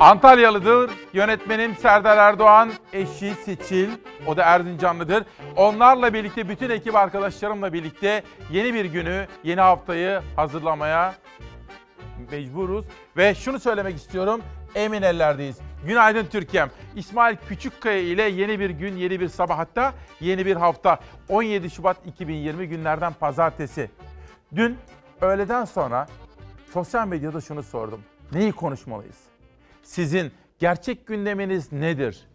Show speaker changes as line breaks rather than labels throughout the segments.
Antalyalıdır. Yönetmenim Serdar Erdoğan, eşi Seçil, o da Erzincanlıdır. Onlarla birlikte bütün ekip arkadaşlarımla birlikte yeni bir günü, yeni haftayı hazırlamaya mecburuz. Ve şunu söylemek istiyorum, emin ellerdeyiz. Günaydın Türkiye'm. İsmail Küçükkaya ile yeni bir gün, yeni bir sabah hatta yeni bir hafta. 17 Şubat 2020 günlerden pazartesi. Dün öğleden sonra sosyal medyada şunu sordum. Neyi konuşmalıyız? Sizin gerçek gündeminiz nedir?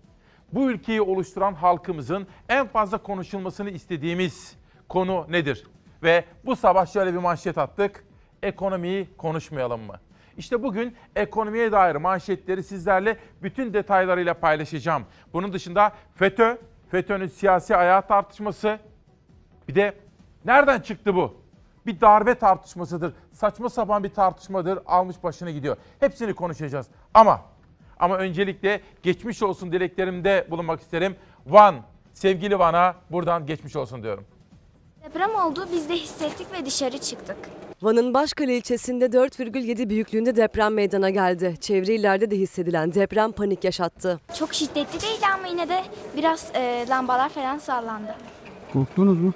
Bu ülkeyi oluşturan halkımızın en fazla konuşulmasını istediğimiz konu nedir? Ve bu sabah şöyle bir manşet attık. Ekonomiyi konuşmayalım mı? İşte bugün ekonomiye dair manşetleri sizlerle bütün detaylarıyla paylaşacağım. Bunun dışında FETÖ, FETÖ'nün siyasi ayağı tartışması, bir de nereden çıktı bu? Bir darbe tartışmasıdır. Saçma sapan bir tartışmadır. Almış başını gidiyor. Hepsini konuşacağız. Ama ama öncelikle geçmiş olsun dileklerimde bulunmak isterim. Van, sevgili Van'a buradan geçmiş olsun diyorum.
Deprem oldu, biz de hissettik ve dışarı çıktık.
Van'ın Başkale ilçesinde 4,7 büyüklüğünde deprem meydana geldi. Çevre illerde de hissedilen deprem panik yaşattı.
Çok şiddetli değildi ama yine de biraz e, lambalar falan sallandı.
Korktunuz mu?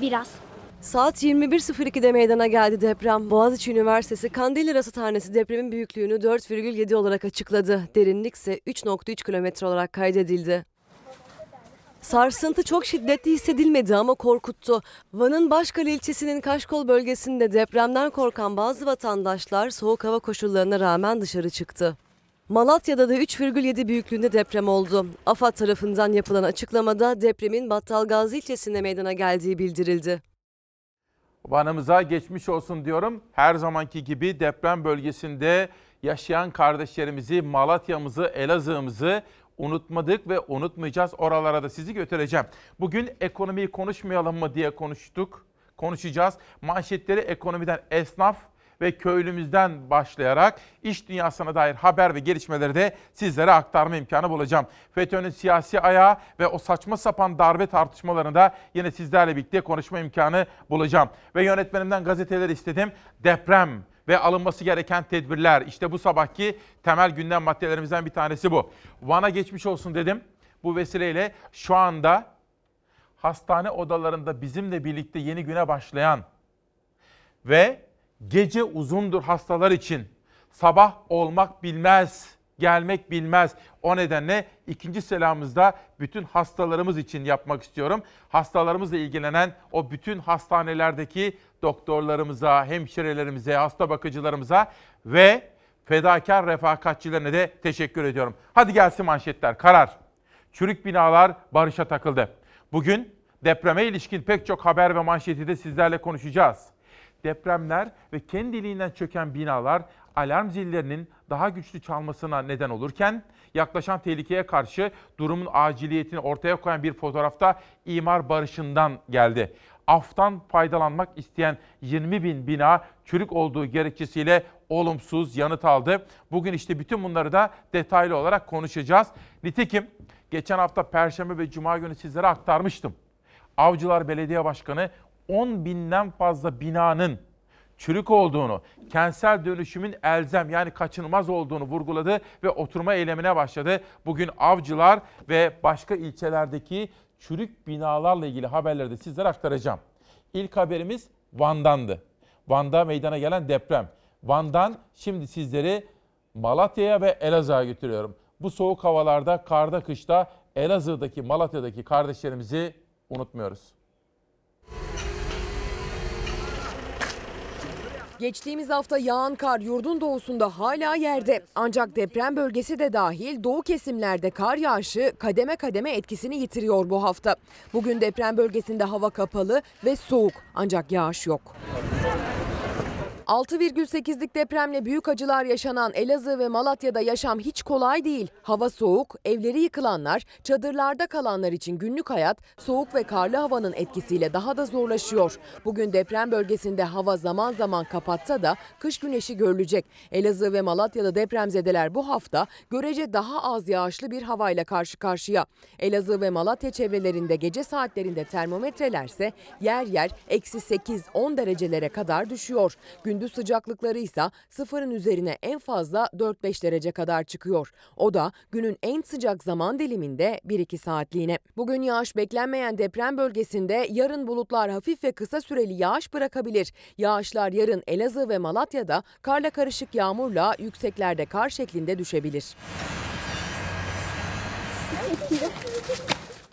Biraz.
Saat 21.02'de meydana geldi deprem. Boğaziçi Üniversitesi Kandilli Rasathanesi depremin büyüklüğünü 4,7 olarak açıkladı. Derinlik ise 3,3 kilometre olarak kaydedildi. Sarsıntı çok şiddetli hissedilmedi ama korkuttu. Van'ın Başkale ilçesinin Kaşkol bölgesinde depremden korkan bazı vatandaşlar soğuk hava koşullarına rağmen dışarı çıktı. Malatya'da da 3,7 büyüklüğünde deprem oldu. AFAD tarafından yapılan açıklamada depremin Battalgazi ilçesinde meydana geldiği bildirildi.
Van'ımıza geçmiş olsun diyorum. Her zamanki gibi deprem bölgesinde yaşayan kardeşlerimizi, Malatya'mızı, Elazığ'ımızı unutmadık ve unutmayacağız. Oralara da sizi götüreceğim. Bugün ekonomiyi konuşmayalım mı diye konuştuk. Konuşacağız. Manşetleri ekonomiden esnaf ve köylümüzden başlayarak iş dünyasına dair haber ve gelişmeleri de sizlere aktarma imkanı bulacağım. FETÖ'nün siyasi ayağı ve o saçma sapan darbe tartışmalarında yine sizlerle birlikte konuşma imkanı bulacağım. Ve yönetmenimden gazeteler istedim. Deprem ve alınması gereken tedbirler. İşte bu sabahki temel gündem maddelerimizden bir tanesi bu. Van'a geçmiş olsun dedim. Bu vesileyle şu anda hastane odalarında bizimle birlikte yeni güne başlayan ve gece uzundur hastalar için. Sabah olmak bilmez, gelmek bilmez. O nedenle ikinci selamımızda bütün hastalarımız için yapmak istiyorum. Hastalarımızla ilgilenen o bütün hastanelerdeki doktorlarımıza, hemşirelerimize, hasta bakıcılarımıza ve fedakar refakatçilerine de teşekkür ediyorum. Hadi gelsin manşetler. Karar. Çürük binalar barışa takıldı. Bugün depreme ilişkin pek çok haber ve manşeti de sizlerle konuşacağız depremler ve kendiliğinden çöken binalar alarm zillerinin daha güçlü çalmasına neden olurken yaklaşan tehlikeye karşı durumun aciliyetini ortaya koyan bir fotoğrafta imar barışından geldi. Aftan faydalanmak isteyen 20 bin bina çürük olduğu gerekçesiyle olumsuz yanıt aldı. Bugün işte bütün bunları da detaylı olarak konuşacağız. Nitekim geçen hafta Perşembe ve Cuma günü sizlere aktarmıştım. Avcılar Belediye Başkanı 10 binden fazla binanın çürük olduğunu, kentsel dönüşümün elzem yani kaçınılmaz olduğunu vurguladı ve oturma eylemine başladı. Bugün avcılar ve başka ilçelerdeki çürük binalarla ilgili haberleri de sizlere aktaracağım. İlk haberimiz Van'dandı. Van'da meydana gelen deprem. Van'dan şimdi sizleri Malatya'ya ve Elazığ'a götürüyorum. Bu soğuk havalarda, karda, kışta Elazığ'daki, Malatya'daki kardeşlerimizi unutmuyoruz.
Geçtiğimiz hafta yağan kar yurdun doğusunda hala yerde. Ancak deprem bölgesi de dahil doğu kesimlerde kar yağışı kademe kademe etkisini yitiriyor bu hafta. Bugün deprem bölgesinde hava kapalı ve soğuk ancak yağış yok. 6,8'lik depremle büyük acılar yaşanan Elazığ ve Malatya'da yaşam hiç kolay değil. Hava soğuk, evleri yıkılanlar, çadırlarda kalanlar için günlük hayat soğuk ve karlı havanın etkisiyle daha da zorlaşıyor. Bugün deprem bölgesinde hava zaman zaman kapatsa da kış güneşi görülecek. Elazığ ve Malatya'da depremzedeler bu hafta görece daha az yağışlı bir havayla karşı karşıya. Elazığ ve Malatya çevrelerinde gece saatlerinde termometrelerse yer yer eksi 8-10 derecelere kadar düşüyor. Gün Gündüz sıcaklıkları ise sıfırın üzerine en fazla 4-5 derece kadar çıkıyor. O da günün en sıcak zaman diliminde 1-2 saatliğine. Bugün yağış beklenmeyen deprem bölgesinde yarın bulutlar hafif ve kısa süreli yağış bırakabilir. Yağışlar yarın Elazığ ve Malatya'da karla karışık yağmurla yükseklerde kar şeklinde düşebilir.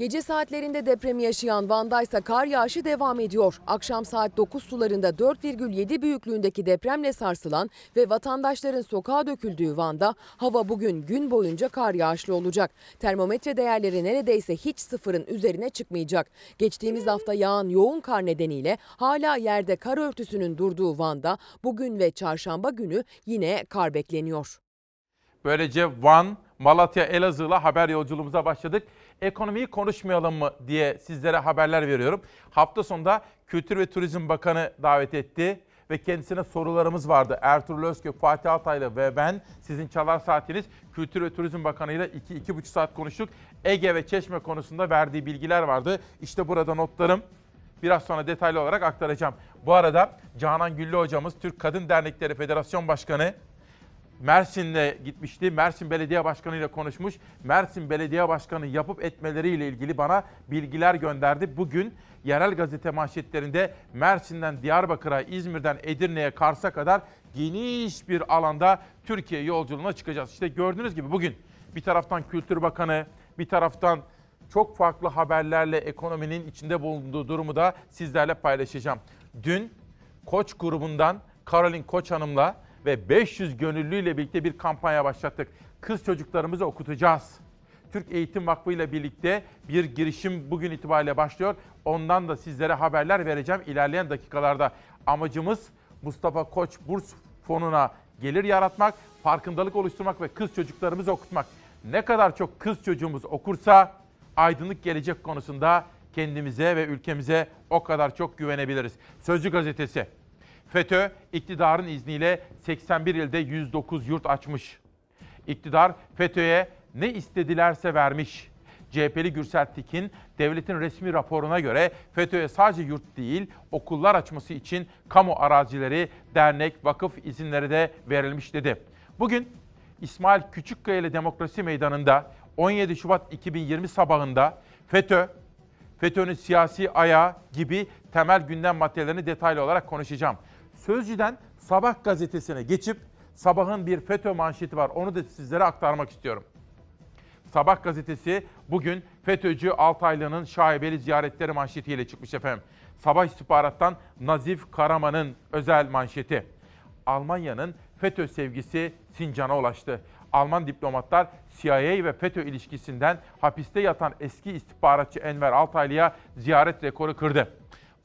Gece saatlerinde depremi yaşayan Van'da ise kar yağışı devam ediyor. Akşam saat 9 sularında 4,7 büyüklüğündeki depremle sarsılan ve vatandaşların sokağa döküldüğü Van'da hava bugün gün boyunca kar yağışlı olacak. Termometre değerleri neredeyse hiç sıfırın üzerine çıkmayacak. Geçtiğimiz hafta yağan yoğun kar nedeniyle hala yerde kar örtüsünün durduğu Van'da bugün ve çarşamba günü yine kar bekleniyor.
Böylece Van, Malatya, Elazığ'la haber yolculuğumuza başladık. Ekonomiyi konuşmayalım mı diye sizlere haberler veriyorum. Hafta sonunda Kültür ve Turizm Bakanı davet etti ve kendisine sorularımız vardı. Ertuğrul Özkök, Fatih Altaylı ve ben sizin çalar saatiniz Kültür ve Turizm Bakanı ile 2-2,5 saat konuştuk. Ege ve Çeşme konusunda verdiği bilgiler vardı. İşte burada notlarım. Biraz sonra detaylı olarak aktaracağım. Bu arada Canan Güllü hocamız Türk Kadın Dernekleri Federasyon Başkanı Mersin'de gitmişti. Mersin Belediye Başkanı ile konuşmuş. Mersin Belediye Başkanı yapıp etmeleriyle ilgili bana bilgiler gönderdi. Bugün yerel gazete manşetlerinde Mersin'den Diyarbakır'a, İzmir'den Edirne'ye, Kars'a kadar geniş bir alanda Türkiye yolculuğuna çıkacağız. İşte gördüğünüz gibi bugün bir taraftan Kültür Bakanı, bir taraftan çok farklı haberlerle ekonominin içinde bulunduğu durumu da sizlerle paylaşacağım. Dün Koç grubundan Karolin Koç Hanım'la ve 500 gönüllüyle birlikte bir kampanya başlattık. Kız çocuklarımızı okutacağız. Türk Eğitim Vakfı ile birlikte bir girişim bugün itibariyle başlıyor. Ondan da sizlere haberler vereceğim ilerleyen dakikalarda. Amacımız Mustafa Koç Burs Fonu'na gelir yaratmak, farkındalık oluşturmak ve kız çocuklarımızı okutmak. Ne kadar çok kız çocuğumuz okursa aydınlık gelecek konusunda kendimize ve ülkemize o kadar çok güvenebiliriz. Sözcü gazetesi FETÖ iktidarın izniyle 81 ilde 109 yurt açmış. İktidar FETÖ'ye ne istedilerse vermiş. CHP'li Gürsel Tekin, devletin resmi raporuna göre FETÖ'ye sadece yurt değil, okullar açması için kamu arazileri, dernek, vakıf izinleri de verilmiş dedi. Bugün İsmail Küçükkaya ile Demokrasi Meydanı'nda 17 Şubat 2020 sabahında FETÖ, FETÖ'nün siyasi ayağı gibi temel gündem maddelerini detaylı olarak konuşacağım. Sözcü'den Sabah gazetesine geçip sabahın bir FETÖ manşeti var. Onu da sizlere aktarmak istiyorum. Sabah gazetesi bugün FETÖ'cü Altaylı'nın şaibeli ziyaretleri manşetiyle çıkmış efendim. Sabah istihbarattan Nazif Karaman'ın özel manşeti. Almanya'nın FETÖ sevgisi Sincan'a ulaştı. Alman diplomatlar CIA ve FETÖ ilişkisinden hapiste yatan eski istihbaratçı Enver Altaylı'ya ziyaret rekoru kırdı.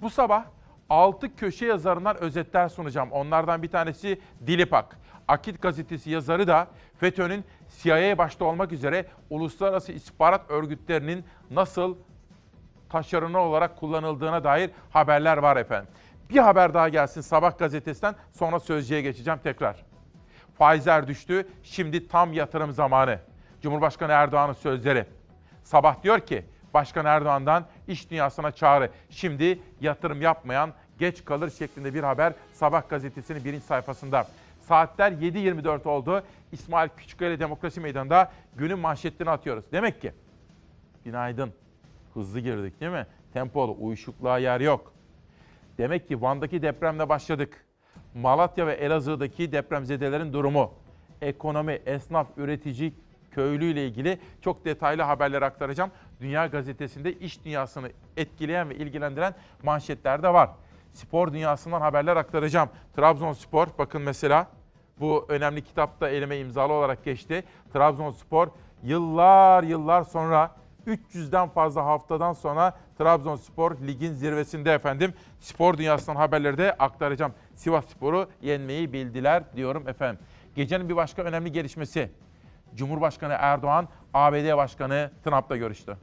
Bu sabah 6 köşe yazarından özetler sunacağım. Onlardan bir tanesi Dilipak. Akit gazetesi yazarı da FETÖ'nün CIA başta olmak üzere uluslararası istihbarat örgütlerinin nasıl taşeronu olarak kullanıldığına dair haberler var efendim. Bir haber daha gelsin Sabah gazetesinden sonra sözcüye geçeceğim tekrar. Faizler düştü, şimdi tam yatırım zamanı. Cumhurbaşkanı Erdoğan'ın sözleri. Sabah diyor ki, Başkan Erdoğan'dan iş dünyasına çağrı. Şimdi yatırım yapmayan geç kalır şeklinde bir haber Sabah gazetesinin birinci sayfasında. Saatler 7.24 oldu. İsmail Küçükkaya Demokrasi Meydanı'nda günün manşetlerini atıyoruz. Demek ki günaydın. Hızlı girdik değil mi? Tempolu, uyuşukluğa yer yok. Demek ki Van'daki depremle başladık. Malatya ve Elazığ'daki depremzedelerin durumu, ekonomi, esnaf, üretici, köylü ile ilgili çok detaylı haberler aktaracağım. Dünya Gazetesi'nde iş dünyasını etkileyen ve ilgilendiren manşetler de var. Spor dünyasından haberler aktaracağım. Trabzonspor bakın mesela bu önemli kitapta elime imzalı olarak geçti. Trabzonspor yıllar yıllar sonra 300'den fazla haftadan sonra Trabzonspor ligin zirvesinde efendim. Spor dünyasından haberleri de aktaracağım. Sivas Spor'u yenmeyi bildiler diyorum efendim. Gecenin bir başka önemli gelişmesi. Cumhurbaşkanı Erdoğan ABD Başkanı Trump'la görüştü.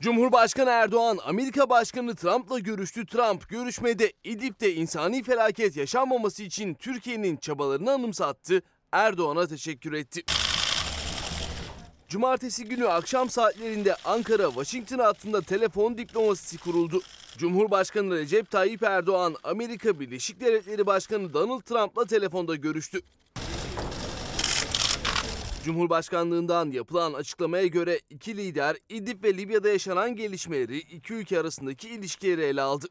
Cumhurbaşkanı Erdoğan Amerika Başkanı Trump'la görüştü. Trump görüşmede İdlib'de insani felaket yaşanmaması için Türkiye'nin çabalarını anımsattı. Erdoğan'a teşekkür etti. Cumartesi günü akşam saatlerinde Ankara-Washington hattında telefon diplomasisi kuruldu. Cumhurbaşkanı Recep Tayyip Erdoğan, Amerika Birleşik Devletleri Başkanı Donald Trump'la telefonda görüştü. Cumhurbaşkanlığından yapılan açıklamaya göre iki lider İdlib ve Libya'da yaşanan gelişmeleri, iki ülke arasındaki ilişkileri ele aldı.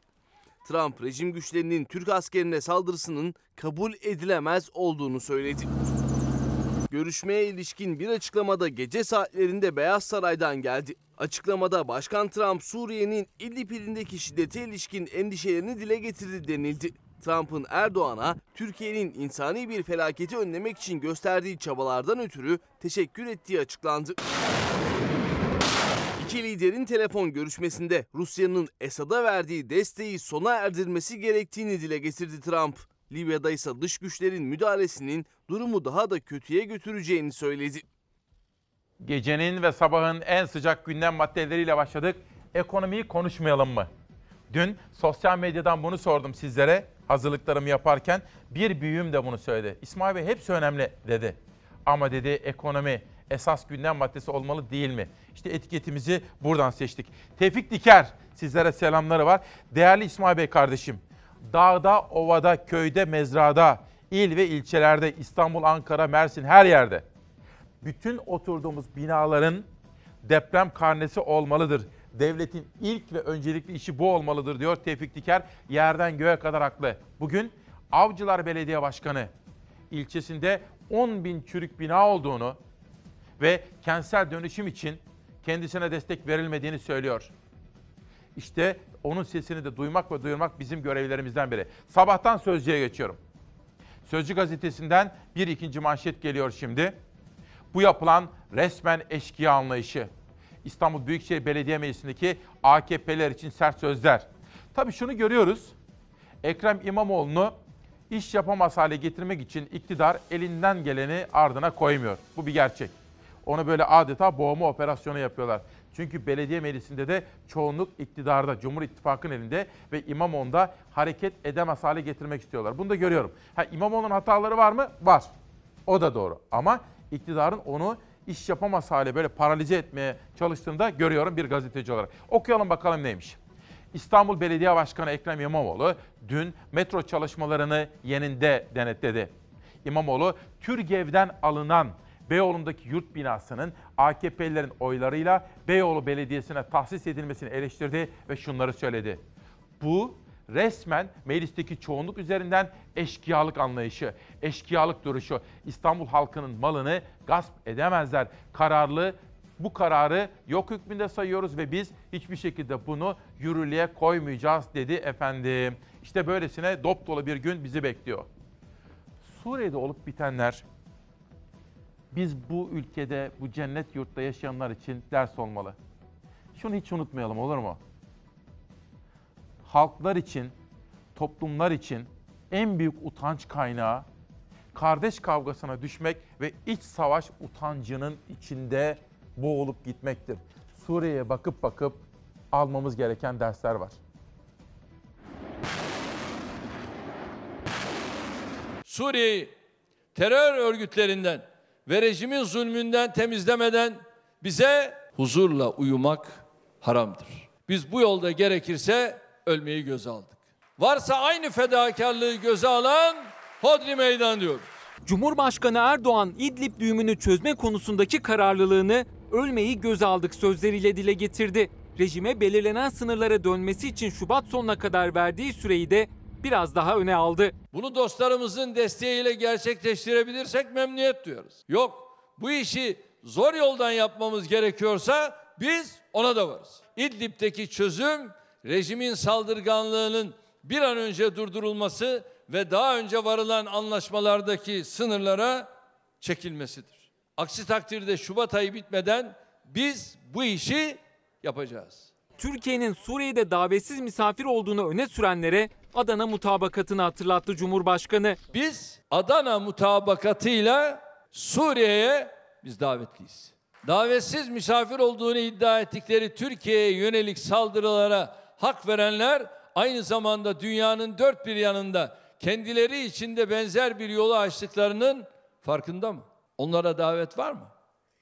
Trump, rejim güçlerinin Türk askerine saldırısının kabul edilemez olduğunu söyledi. Görüşmeye ilişkin bir açıklamada gece saatlerinde Beyaz Saray'dan geldi. Açıklamada Başkan Trump Suriye'nin İdlib ilindeki şiddete ilişkin endişelerini dile getirdi denildi. Trump'ın Erdoğan'a Türkiye'nin insani bir felaketi önlemek için gösterdiği çabalardan ötürü teşekkür ettiği açıklandı. İki liderin telefon görüşmesinde Rusya'nın Esad'a verdiği desteği sona erdirmesi gerektiğini dile getirdi Trump. Libya'da ise dış güçlerin müdahalesinin durumu daha da kötüye götüreceğini söyledi.
Gecenin ve sabahın en sıcak gündem maddeleriyle başladık. Ekonomiyi konuşmayalım mı? Dün sosyal medyadan bunu sordum sizlere hazırlıklarımı yaparken. Bir büyüğüm de bunu söyledi. İsmail Bey hepsi önemli dedi. Ama dedi ekonomi esas gündem maddesi olmalı değil mi? İşte etiketimizi buradan seçtik. Tevfik Diker sizlere selamları var. Değerli İsmail Bey kardeşim. Dağda, ovada, köyde, mezrada, il ve ilçelerde, İstanbul, Ankara, Mersin her yerde bütün oturduğumuz binaların deprem karnesi olmalıdır. Devletin ilk ve öncelikli işi bu olmalıdır diyor Tevfik Diker. Yerden göğe kadar haklı. Bugün Avcılar Belediye Başkanı ilçesinde 10 bin çürük bina olduğunu ve kentsel dönüşüm için kendisine destek verilmediğini söylüyor. İşte onun sesini de duymak ve duyurmak bizim görevlerimizden biri. Sabahtan Sözcü'ye geçiyorum. Sözcü gazetesinden bir ikinci manşet geliyor şimdi. Bu yapılan resmen eşkıya anlayışı. İstanbul Büyükşehir Belediye Meclisi'ndeki AKP'ler için sert sözler. Tabii şunu görüyoruz. Ekrem İmamoğlu'nu iş yapamaz hale getirmek için iktidar elinden geleni ardına koymuyor. Bu bir gerçek. Onu böyle adeta boğma operasyonu yapıyorlar. Çünkü belediye meclisinde de çoğunluk iktidarda, Cumhur İttifakı'nın elinde ve İmamoğlu'nda hareket edemez hale getirmek istiyorlar. Bunu da görüyorum. Ha İmamoğlu'nun hataları var mı? Var. O da doğru. Ama iktidarın onu iş yapamaz hale böyle paralize etmeye çalıştığında görüyorum bir gazeteci olarak. Okuyalım bakalım neymiş. İstanbul Belediye Başkanı Ekrem İmamoğlu dün metro çalışmalarını yeninde denetledi. İmamoğlu, Türgev'den alınan Beyoğlu'ndaki yurt binasının AKP'lilerin oylarıyla Beyoğlu Belediyesi'ne tahsis edilmesini eleştirdi ve şunları söyledi. Bu resmen meclisteki çoğunluk üzerinden eşkıyalık anlayışı, eşkıyalık duruşu. İstanbul halkının malını gasp edemezler. Kararlı bu kararı yok hükmünde sayıyoruz ve biz hiçbir şekilde bunu yürürlüğe koymayacağız dedi efendim. İşte böylesine dop dolu bir gün bizi bekliyor. Suriye'de olup bitenler biz bu ülkede, bu cennet yurtta yaşayanlar için ders olmalı. Şunu hiç unutmayalım olur mu? Halklar için, toplumlar için en büyük utanç kaynağı kardeş kavgasına düşmek ve iç savaş utancının içinde boğulup gitmektir. Suriye'ye bakıp bakıp almamız gereken dersler var.
Suriye'yi terör örgütlerinden ve rejimin zulmünden temizlemeden bize huzurla uyumak haramdır. Biz bu yolda gerekirse ölmeyi göze aldık. Varsa aynı fedakarlığı göze alan Hodri Meydan diyoruz.
Cumhurbaşkanı Erdoğan İdlib düğümünü çözme konusundaki kararlılığını ölmeyi göze aldık sözleriyle dile getirdi. Rejime belirlenen sınırlara dönmesi için Şubat sonuna kadar verdiği süreyi de biraz daha öne aldı.
Bunu dostlarımızın desteğiyle gerçekleştirebilirsek memnuniyet duyarız. Yok bu işi zor yoldan yapmamız gerekiyorsa biz ona da varız. İdlib'deki çözüm rejimin saldırganlığının bir an önce durdurulması ve daha önce varılan anlaşmalardaki sınırlara çekilmesidir. Aksi takdirde Şubat ayı bitmeden biz bu işi yapacağız.
Türkiye'nin Suriye'de davetsiz misafir olduğunu öne sürenlere Adana mutabakatını hatırlattı Cumhurbaşkanı.
Biz Adana mutabakatıyla Suriye'ye biz davetliyiz. Davetsiz misafir olduğunu iddia ettikleri Türkiye'ye yönelik saldırılara hak verenler aynı zamanda dünyanın dört bir yanında kendileri içinde benzer bir yolu açtıklarının farkında mı? Onlara davet var mı?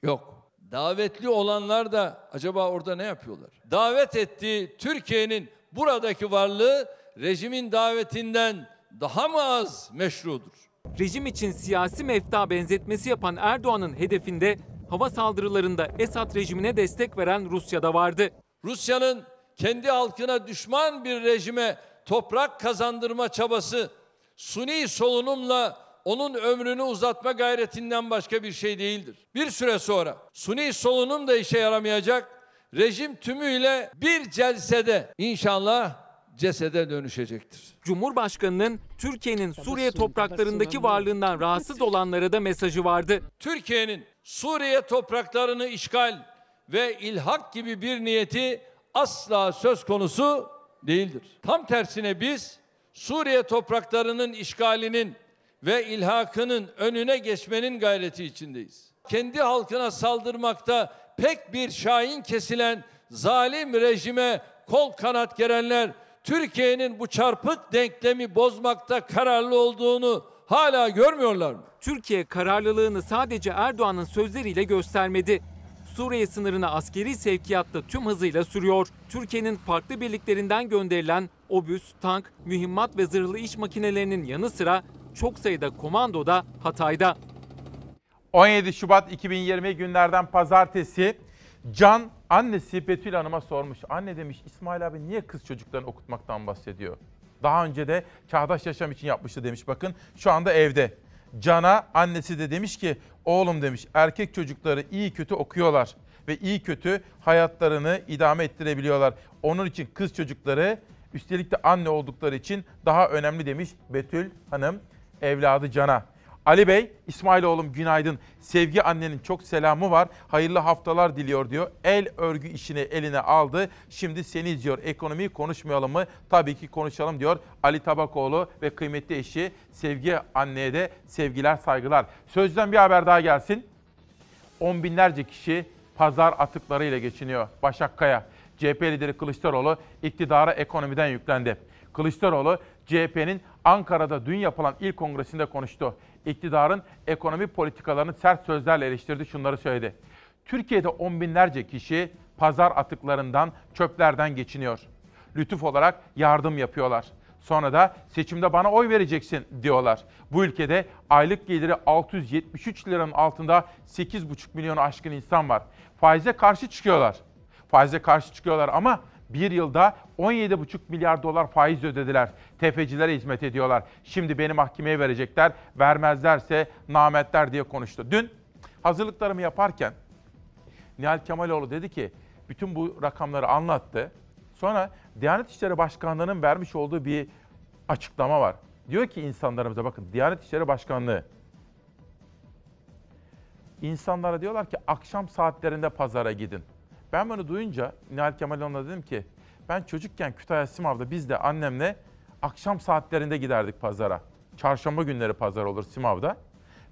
Yok. Davetli olanlar da acaba orada ne yapıyorlar? Davet ettiği Türkiye'nin buradaki varlığı rejimin davetinden daha mı az meşrudur?
Rejim için siyasi mefta benzetmesi yapan Erdoğan'ın hedefinde hava saldırılarında Esad rejimine destek veren Rusya'da vardı.
Rusya'nın kendi halkına düşman bir rejime toprak kazandırma çabası suni solunumla onun ömrünü uzatma gayretinden başka bir şey değildir. Bir süre sonra suni solunum da işe yaramayacak. Rejim tümüyle bir celsede inşallah cesede dönüşecektir.
Cumhurbaşkanının Türkiye'nin Suriye topraklarındaki varlığından rahatsız olanlara da mesajı vardı.
Türkiye'nin Suriye topraklarını işgal ve ilhak gibi bir niyeti asla söz konusu değildir. Tam tersine biz Suriye topraklarının işgalinin ve ilhakının önüne geçmenin gayreti içindeyiz. Kendi halkına saldırmakta pek bir şahin kesilen zalim rejime kol kanat gerenler Türkiye'nin bu çarpık denklemi bozmakta kararlı olduğunu hala görmüyorlar mı?
Türkiye kararlılığını sadece Erdoğan'ın sözleriyle göstermedi. Suriye sınırına askeri sevkiyat da tüm hızıyla sürüyor. Türkiye'nin farklı birliklerinden gönderilen obüs, tank, mühimmat ve zırhlı iş makinelerinin yanı sıra çok sayıda komando da Hatay'da.
17 Şubat 2020 günlerden pazartesi Can annesi Betül Hanım'a sormuş. Anne demiş İsmail abi niye kız çocuklarını okutmaktan bahsediyor? Daha önce de çağdaş yaşam için yapmıştı demiş. Bakın şu anda evde. Can'a annesi de demiş ki oğlum demiş erkek çocukları iyi kötü okuyorlar ve iyi kötü hayatlarını idame ettirebiliyorlar. Onun için kız çocukları üstelik de anne oldukları için daha önemli demiş Betül Hanım evladı Can'a. Ali Bey, İsmail oğlum günaydın. Sevgi annenin çok selamı var. Hayırlı haftalar diliyor diyor. El örgü işini eline aldı. Şimdi seni izliyor. Ekonomiyi konuşmayalım mı? Tabii ki konuşalım diyor. Ali Tabakoğlu ve kıymetli eşi Sevgi anneye de sevgiler, saygılar. Sözden bir haber daha gelsin. On binlerce kişi pazar atıklarıyla geçiniyor. Başak Kaya, CHP lideri Kılıçdaroğlu iktidara ekonomiden yüklendi. Kılıçdaroğlu CHP'nin Ankara'da dün yapılan ilk kongresinde konuştu. İktidarın ekonomi politikalarını sert sözlerle eleştirdi, şunları söyledi. Türkiye'de on binlerce kişi pazar atıklarından, çöplerden geçiniyor. Lütuf olarak yardım yapıyorlar. Sonra da seçimde bana oy vereceksin diyorlar. Bu ülkede aylık geliri 673 liranın altında 8,5 milyonu aşkın insan var. Faize karşı çıkıyorlar. Faize karşı çıkıyorlar ama bir yılda 17,5 milyar dolar faiz ödediler. Tefecilere hizmet ediyorlar. Şimdi beni mahkemeye verecekler. Vermezlerse nametler diye konuştu. Dün hazırlıklarımı yaparken Nihal Kemaloğlu dedi ki bütün bu rakamları anlattı. Sonra Diyanet İşleri Başkanlığı'nın vermiş olduğu bir açıklama var. Diyor ki insanlarımıza bakın Diyanet İşleri Başkanlığı insanlara diyorlar ki akşam saatlerinde pazara gidin. Ben bunu duyunca Nihal Kemaloğlu'na dedim ki ben çocukken Kütahya Simav'da biz de annemle akşam saatlerinde giderdik pazara. Çarşamba günleri pazar olur Simav'da.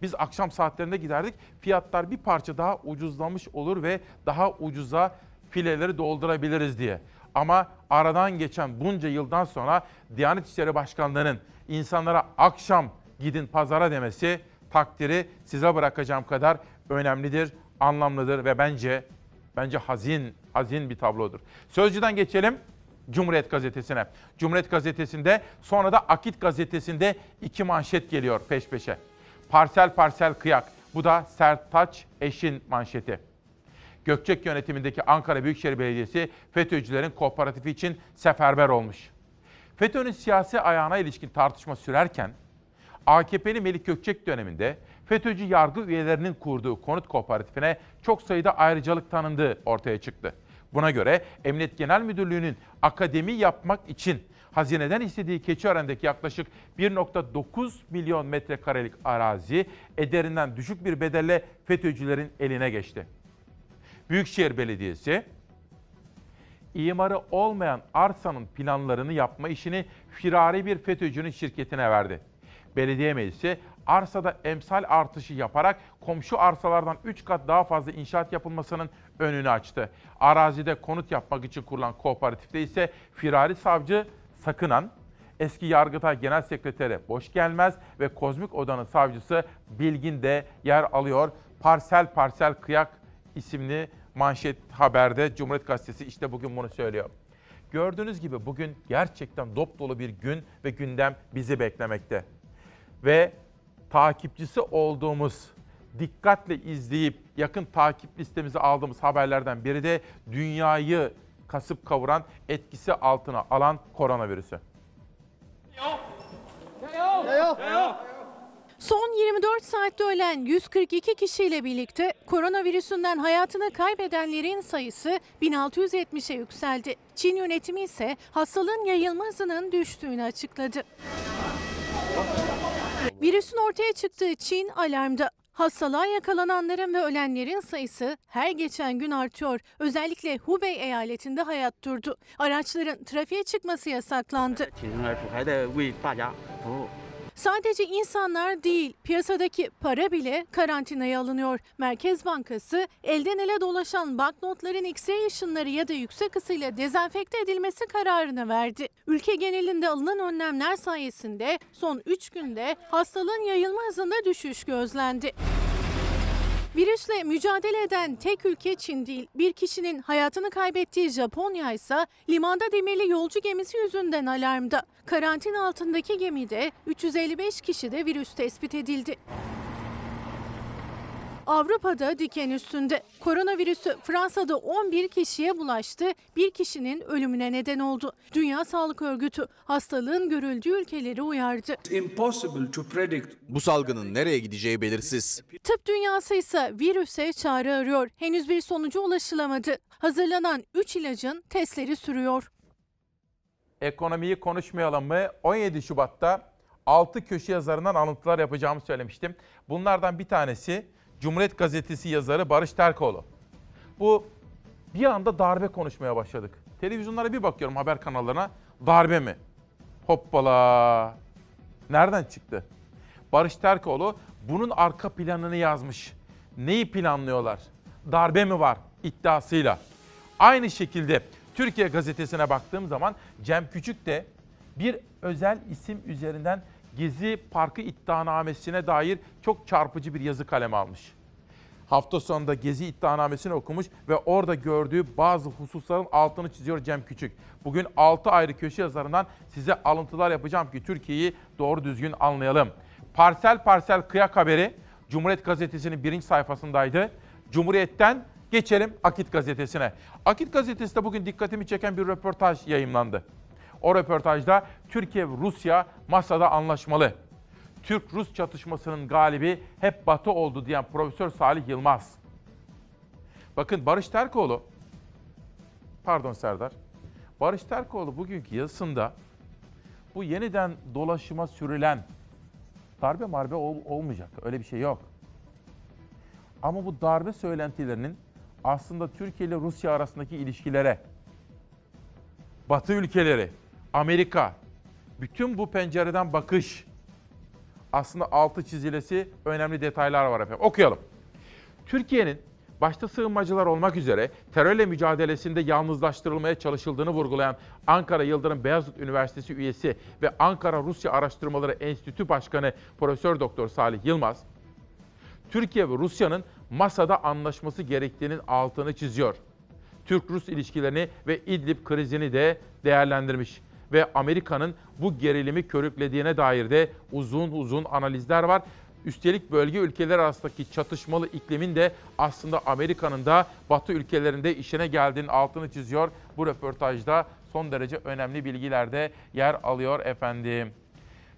Biz akşam saatlerinde giderdik. Fiyatlar bir parça daha ucuzlamış olur ve daha ucuza fileleri doldurabiliriz diye. Ama aradan geçen bunca yıldan sonra Diyanet İşleri Başkanlığı'nın insanlara akşam gidin pazara demesi takdiri size bırakacağım kadar önemlidir, anlamlıdır ve bence bence hazin, hazin bir tablodur. Sözcüden geçelim Cumhuriyet Gazetesi'ne. Cumhuriyet Gazetesi'nde sonra da Akit Gazetesi'nde iki manşet geliyor peş peşe. Parsel parsel kıyak. Bu da Sertaç Eş'in manşeti. Gökçek yönetimindeki Ankara Büyükşehir Belediyesi FETÖ'cülerin kooperatifi için seferber olmuş. FETÖ'nün siyasi ayağına ilişkin tartışma sürerken AKP'li Melik Gökçek döneminde FETÖ'cü yargı üyelerinin kurduğu konut kooperatifine çok sayıda ayrıcalık tanındığı ortaya çıktı. Buna göre Emniyet Genel Müdürlüğü'nün akademi yapmak için hazineden istediği Keçiören'deki yaklaşık 1.9 milyon metrekarelik arazi ederinden düşük bir bedelle FETÖ'cülerin eline geçti. Büyükşehir Belediyesi imarı olmayan arsanın planlarını yapma işini firari bir FETÖ'cünün şirketine verdi. Belediye Meclisi arsada emsal artışı yaparak komşu arsalardan 3 kat daha fazla inşaat yapılmasının önünü açtı. Arazide konut yapmak için kurulan kooperatifte ise firari savcı Sakınan, eski Yargıtay Genel Sekreteri Boş Gelmez ve Kozmik Oda'nın savcısı Bilgin de yer alıyor. Parsel Parsel Kıyak isimli manşet haberde Cumhuriyet Gazetesi işte bugün bunu söylüyor. Gördüğünüz gibi bugün gerçekten dop dolu bir gün ve gündem bizi beklemekte. Ve takipçisi olduğumuz, dikkatle izleyip yakın takip listemize aldığımız haberlerden biri de dünyayı kasıp kavuran, etkisi altına alan koronavirüsü.
Son 24 saatte ölen 142 kişiyle birlikte koronavirüsünden hayatını kaybedenlerin sayısı 1670'e yükseldi. Çin yönetimi ise hastalığın yayılma hızının düştüğünü açıkladı. Virüsün ortaya çıktığı Çin alarmda. Hastalığa yakalananların ve ölenlerin sayısı her geçen gün artıyor. Özellikle Hubei eyaletinde hayat durdu. Araçların trafiğe çıkması yasaklandı. Sadece insanlar değil, piyasadaki para bile karantinaya alınıyor. Merkez Bankası elden ele dolaşan banknotların X-ray ya da yüksek ısıyla dezenfekte edilmesi kararını verdi. Ülke genelinde alınan önlemler sayesinde son 3 günde hastalığın yayılma hızında düşüş gözlendi. Virüsle mücadele eden tek ülke Çin değil. Bir kişinin hayatını kaybettiği Japonya ise limanda demirli yolcu gemisi yüzünden alarmda. Karantina altındaki gemide 355 kişide virüs tespit edildi. Avrupa'da diken üstünde. Koronavirüsü Fransa'da 11 kişiye bulaştı, bir kişinin ölümüne neden oldu. Dünya Sağlık Örgütü hastalığın görüldüğü ülkeleri uyardı.
impossible to predict
Bu salgının nereye gideceği belirsiz.
Tıp dünyası ise virüse çare arıyor. Henüz bir sonuca ulaşılamadı. Hazırlanan 3 ilacın testleri sürüyor.
Ekonomiyi konuşmayalım mı? 17 Şubat'ta 6 köşe yazarından alıntılar yapacağımı söylemiştim. Bunlardan bir tanesi Cumhuriyet Gazetesi yazarı Barış Terkoğlu. Bu bir anda darbe konuşmaya başladık. Televizyonlara bir bakıyorum haber kanallarına. Darbe mi? Hoppala. Nereden çıktı? Barış Terkoğlu bunun arka planını yazmış. Neyi planlıyorlar? Darbe mi var iddiasıyla. Aynı şekilde Türkiye gazetesine baktığım zaman Cem Küçük de bir özel isim üzerinden Gezi Parkı iddianamesine dair çok çarpıcı bir yazı kaleme almış. Hafta sonunda Gezi iddianamesini okumuş ve orada gördüğü bazı hususların altını çiziyor Cem Küçük. Bugün 6 ayrı köşe yazarından size alıntılar yapacağım ki Türkiye'yi doğru düzgün anlayalım. Parsel parsel kıyak haberi Cumhuriyet Gazetesi'nin birinci sayfasındaydı. Cumhuriyet'ten geçelim Akit Gazetesi'ne. Akit Gazetesi'nde bugün dikkatimi çeken bir röportaj yayımlandı. O röportajda Türkiye ve Rusya masada anlaşmalı. Türk-Rus çatışmasının galibi hep Batı oldu diyen Profesör Salih Yılmaz. Bakın Barış Terkoğlu, pardon Serdar, Barış Terkoğlu bugünkü yazısında bu yeniden dolaşıma sürülen darbe marbe ol- olmayacak. Öyle bir şey yok. Ama bu darbe söylentilerinin aslında Türkiye ile Rusya arasındaki ilişkilere, Batı ülkeleri, Amerika, bütün bu pencereden bakış aslında altı çizilesi önemli detaylar var efendim. Okuyalım. Türkiye'nin başta sığınmacılar olmak üzere terörle mücadelesinde yalnızlaştırılmaya çalışıldığını vurgulayan Ankara Yıldırım Beyazıt Üniversitesi üyesi ve Ankara Rusya Araştırmaları Enstitü Başkanı Profesör Doktor Salih Yılmaz, Türkiye ve Rusya'nın masada anlaşması gerektiğinin altını çiziyor. Türk-Rus ilişkilerini ve İdlib krizini de değerlendirmiş ve Amerika'nın bu gerilimi körüklediğine dair de uzun uzun analizler var. Üstelik bölge ülkeler arasındaki çatışmalı iklimin de aslında Amerika'nın da Batı ülkelerinde işine geldiğinin altını çiziyor. Bu röportajda son derece önemli bilgiler de yer alıyor efendim.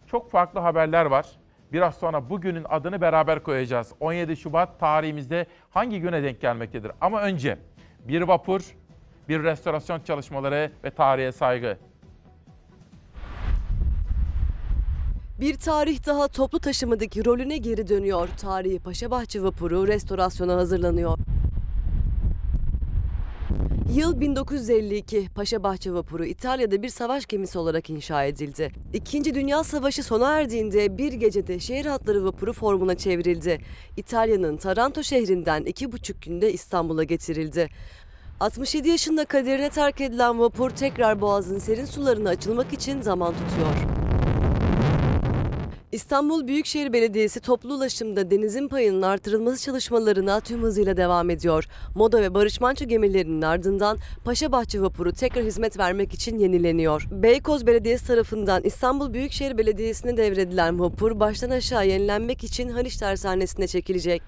Çok farklı haberler var. Biraz sonra bugünün adını beraber koyacağız. 17 Şubat tarihimizde hangi güne denk gelmektedir? Ama önce bir vapur, bir restorasyon çalışmaları ve tarihe saygı.
Bir tarih daha toplu taşımadaki rolüne geri dönüyor. Tarihi Paşabahçe vapuru restorasyona hazırlanıyor. Yıl 1952. Paşabahçe vapuru İtalya'da bir savaş gemisi olarak inşa edildi. İkinci Dünya Savaşı sona erdiğinde bir gecede şehir hatları vapuru formuna çevrildi. İtalya'nın Taranto şehrinden iki buçuk günde İstanbul'a getirildi. 67 yaşında kaderine terk edilen vapur tekrar boğazın serin sularına açılmak için zaman tutuyor. İstanbul Büyükşehir Belediyesi toplu ulaşımda denizin payının artırılması çalışmalarına tüm hızıyla devam ediyor. Moda ve Barış Manço gemilerinin ardından Paşabahçe vapuru tekrar hizmet vermek için yenileniyor. Beykoz Belediyesi tarafından İstanbul Büyükşehir Belediyesi'ne devredilen vapur baştan aşağı yenilenmek için Haliç Tersanesi'ne çekilecek.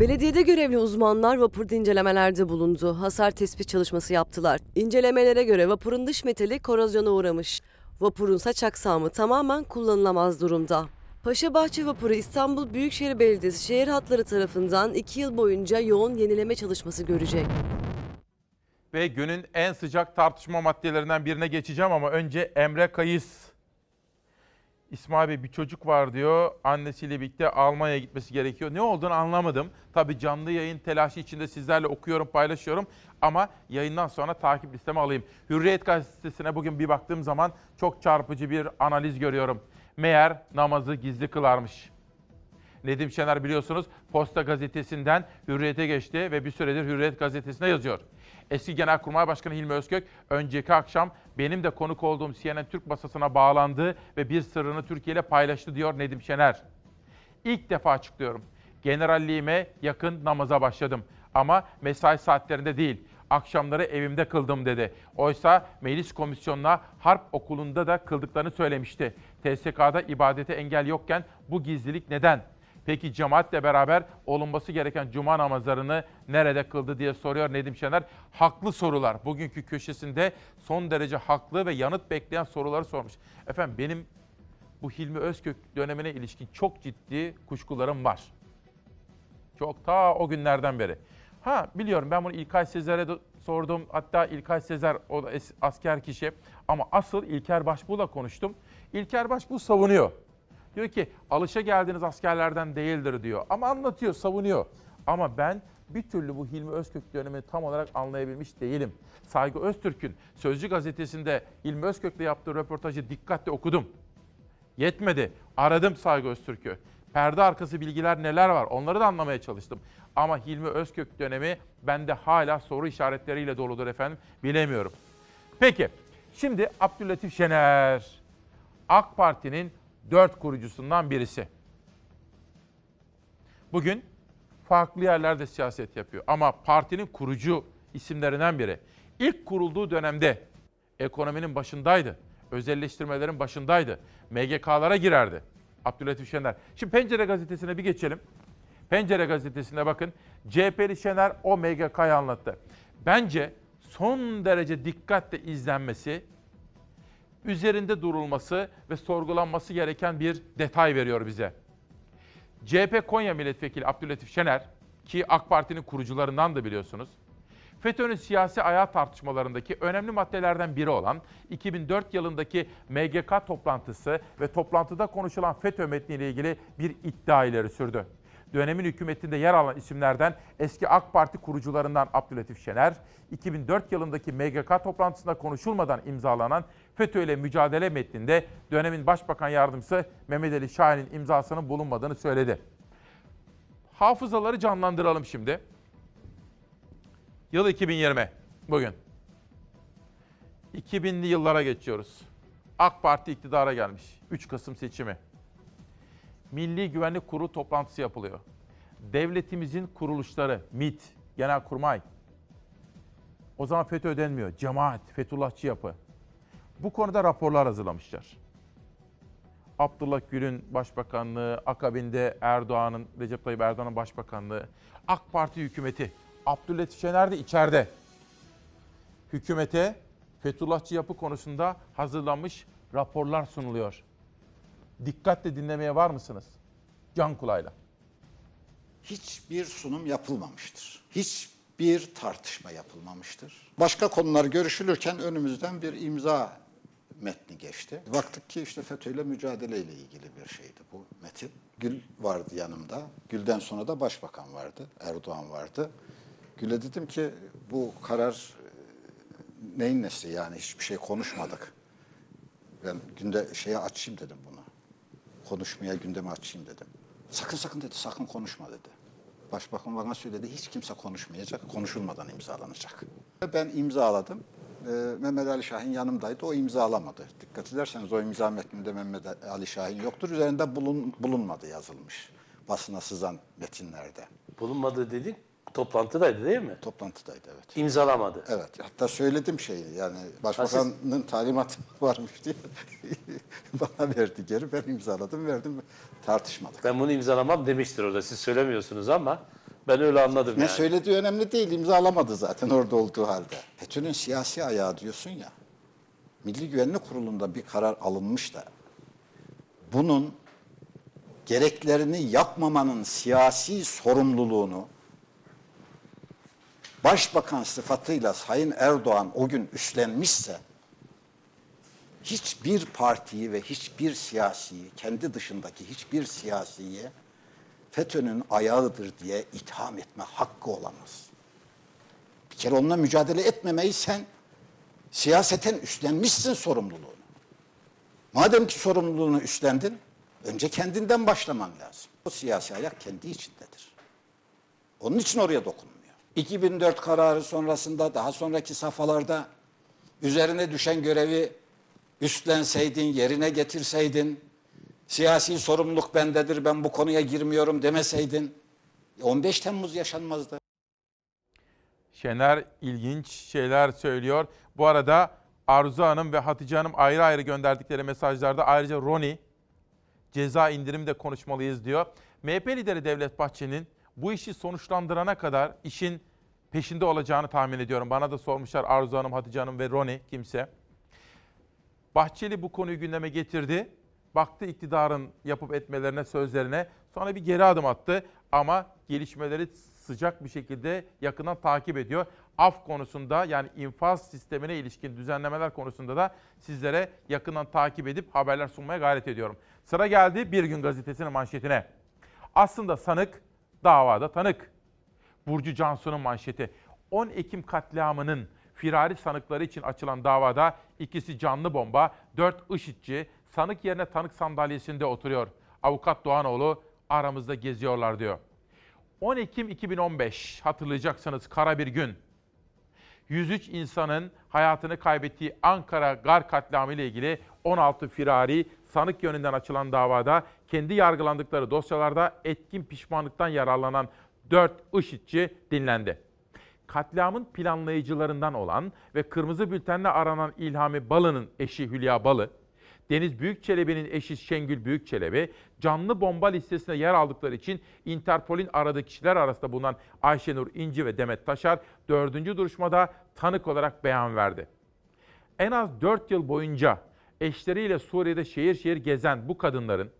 Belediyede görevli uzmanlar vapurda incelemelerde bulundu. Hasar tespit çalışması yaptılar. İncelemelere göre vapurun dış metali korozyona uğramış. Vapurun saç aksamı tamamen kullanılamaz durumda. Paşabahçe vapuru İstanbul Büyükşehir Belediyesi şehir hatları tarafından 2 yıl boyunca yoğun yenileme çalışması görecek.
Ve günün en sıcak tartışma maddelerinden birine geçeceğim ama önce Emre Kayıs. İsmail Bey bir çocuk var diyor. Annesiyle birlikte Almanya'ya gitmesi gerekiyor. Ne olduğunu anlamadım. Tabii canlı yayın telaşı içinde sizlerle okuyorum, paylaşıyorum. Ama yayından sonra takip listeme alayım. Hürriyet gazetesine bugün bir baktığım zaman çok çarpıcı bir analiz görüyorum. Meğer namazı gizli kılarmış. Nedim Şener biliyorsunuz Posta Gazetesi'nden Hürriyet'e geçti ve bir süredir Hürriyet Gazetesi'ne yazıyor. Eski Genelkurmay Başkanı Hilmi Özkök önceki akşam benim de konuk olduğum CNN Türk masasına bağlandı ve bir sırrını Türkiye ile paylaştı diyor Nedim Şener. İlk defa açıklıyorum. Generalliğime yakın namaza başladım. Ama mesai saatlerinde değil, akşamları evimde kıldım dedi. Oysa meclis komisyonuna harp okulunda da kıldıklarını söylemişti. TSK'da ibadete engel yokken bu gizlilik neden? Peki cemaatle beraber olunması gereken cuma namazlarını nerede kıldı diye soruyor Nedim Şener. Haklı sorular. Bugünkü köşesinde son derece haklı ve yanıt bekleyen soruları sormuş. Efendim benim bu Hilmi Özkök dönemine ilişkin çok ciddi kuşkularım var. Çok ta o günlerden beri. Ha biliyorum ben bunu İlkay Sezer'e de sordum. Hatta İlkay Sezer o da asker kişi. Ama asıl İlker Başbuğ'la konuştum. İlker Başbuğ savunuyor. Diyor ki alışa geldiğiniz askerlerden değildir diyor. Ama anlatıyor, savunuyor. Ama ben bir türlü bu Hilmi Özkök dönemini tam olarak anlayabilmiş değilim. Saygı Öztürk'ün Sözcü gazetesinde Hilmi Özkök'le yaptığı röportajı dikkatle okudum. Yetmedi. Aradım Saygı Öztürk'ü. Perde arkası bilgiler neler var onları da anlamaya çalıştım. Ama Hilmi Özkök dönemi bende hala soru işaretleriyle doludur efendim. Bilemiyorum. Peki şimdi Abdülatif Şener. AK Parti'nin dört kurucusundan birisi. Bugün farklı yerlerde siyaset yapıyor ama partinin kurucu isimlerinden biri. İlk kurulduğu dönemde ekonominin başındaydı. Özelleştirmelerin başındaydı. MGK'lara girerdi. Abdülatif Şener. Şimdi Pencere gazetesine bir geçelim. Pencere gazetesine bakın. CHP'li Şener o MGK'yı anlattı. Bence son derece dikkatle izlenmesi, üzerinde durulması ve sorgulanması gereken bir detay veriyor bize. CHP Konya Milletvekili Abdülatif Şener ki AK Parti'nin kurucularından da biliyorsunuz. FETÖ'nün siyasi ayağı tartışmalarındaki önemli maddelerden biri olan 2004 yılındaki MGK toplantısı ve toplantıda konuşulan FETÖ metniyle ilgili bir iddia ileri sürdü. Dönemin hükümetinde yer alan isimlerden eski AK Parti kurucularından Abdülatif Şener, 2004 yılındaki MGK toplantısında konuşulmadan imzalanan FETÖ ile mücadele metninde dönemin Başbakan Yardımcısı Mehmet Ali Şahin'in imzasının bulunmadığını söyledi. Hafızaları canlandıralım şimdi. Yıl 2020 bugün. 2000'li yıllara geçiyoruz. AK Parti iktidara gelmiş. 3 Kasım seçimi. Milli Güvenlik Kurulu toplantısı yapılıyor. Devletimizin kuruluşları, MİT, Genelkurmay. O zaman FETÖ denmiyor. Cemaat, Fethullahçı yapı. Bu konuda raporlar hazırlamışlar. Abdullah Gül'ün başbakanlığı, akabinde Erdoğan'ın, Recep Tayyip Erdoğan'ın başbakanlığı, AK Parti hükümeti, Abdülatif Şener de içeride. Hükümete Fethullahçı yapı konusunda hazırlanmış raporlar sunuluyor. Dikkatle dinlemeye var mısınız? Can kulağıyla.
Hiçbir sunum yapılmamıştır. Hiçbir tartışma yapılmamıştır. Başka konular görüşülürken önümüzden bir imza metni geçti. Baktık ki işte FETÖ ile mücadele ile ilgili bir şeydi bu metin. Gül vardı yanımda. Gül'den sonra da başbakan vardı. Erdoğan vardı. Gül'e dedim ki bu karar e, neyin nesi yani hiçbir şey konuşmadık. Ben günde şeye açayım dedim bunu. Konuşmaya gündeme açayım dedim. Sakın sakın dedi, sakın konuşma dedi. Başbakan bana söyledi, hiç kimse konuşmayacak, konuşulmadan imzalanacak. Ben imzaladım. E, Mehmet Ali Şahin yanımdaydı. O imzalamadı. Dikkat ederseniz o imza metninde Mehmet Ali Şahin yoktur. Üzerinde bulun, bulunmadı yazılmış. Basına sızan metinlerde.
Bulunmadı dedik. Toplantıdaydı değil mi?
Toplantıdaydı evet.
İmzalamadı.
Evet. Hatta söyledim şeyi yani başbakanın talimatı varmış diye bana verdi geri. Ben imzaladım verdim tartışmadık.
Ben bunu imzalamam demiştir orada. Siz söylemiyorsunuz ama ben öyle anladım
Ne
yani.
söylediği önemli değil. imzalamadı zaten orada olduğu halde. FETÖ'nün siyasi ayağı diyorsun ya. Milli Güvenlik Kurulu'nda bir karar alınmış da bunun gereklerini yapmamanın siyasi sorumluluğunu Başbakan sıfatıyla Sayın Erdoğan o gün üstlenmişse hiçbir partiyi ve hiçbir siyasiyi, kendi dışındaki hiçbir siyasiyi FETÖ'nün ayağıdır diye itham etme hakkı olamaz. Bir kere onunla mücadele etmemeyi sen siyaseten üstlenmişsin sorumluluğunu. Madem ki sorumluluğunu üstlendin, önce kendinden başlaman lazım. O siyasi ayak kendi içindedir. Onun için oraya dokunmuyor. 2004 kararı sonrasında, daha sonraki safhalarda üzerine düşen görevi üstlenseydin, yerine getirseydin, siyasi sorumluluk bendedir, ben bu konuya girmiyorum demeseydin, 15 Temmuz yaşanmazdı.
Şener ilginç şeyler söylüyor. Bu arada Arzu Hanım ve Hatice Hanım ayrı ayrı gönderdikleri mesajlarda ayrıca Roni ceza indirim de konuşmalıyız diyor. MHP lideri Devlet Bahçeli'nin bu işi sonuçlandırana kadar işin peşinde olacağını tahmin ediyorum. Bana da sormuşlar Arzu Hanım, Hatice Hanım ve Roni kimse. Bahçeli bu konuyu gündeme getirdi. Baktı iktidarın yapıp etmelerine, sözlerine. Sonra bir geri adım attı ama gelişmeleri sıcak bir şekilde yakından takip ediyor. Af konusunda yani infaz sistemine ilişkin düzenlemeler konusunda da sizlere yakından takip edip haberler sunmaya gayret ediyorum. Sıra geldi Bir Gün Gazetesi'nin manşetine. Aslında sanık davada tanık. Burcu Cansu'nun manşeti. 10 Ekim katliamının firari sanıkları için açılan davada ikisi canlı bomba, 4 IŞİD'ci sanık yerine tanık sandalyesinde oturuyor. Avukat Doğanoğlu aramızda geziyorlar diyor. 10 Ekim 2015 hatırlayacaksınız kara bir gün. 103 insanın hayatını kaybettiği Ankara Gar katliamı ile ilgili 16 firari sanık yönünden açılan davada kendi yargılandıkları dosyalarda etkin pişmanlıktan yararlanan 4 IŞİD'ci dinlendi. Katliamın planlayıcılarından olan ve kırmızı bültenle aranan İlhami Balı'nın eşi Hülya Balı, Deniz Büyükçelebi'nin eşi Şengül Büyükçelebi, canlı bomba listesine yer aldıkları için Interpol'ün aradığı kişiler arasında bulunan Ayşenur İnci ve Demet Taşar, dördüncü duruşmada tanık olarak beyan verdi. En az 4 yıl boyunca eşleriyle Suriye'de şehir şehir gezen bu kadınların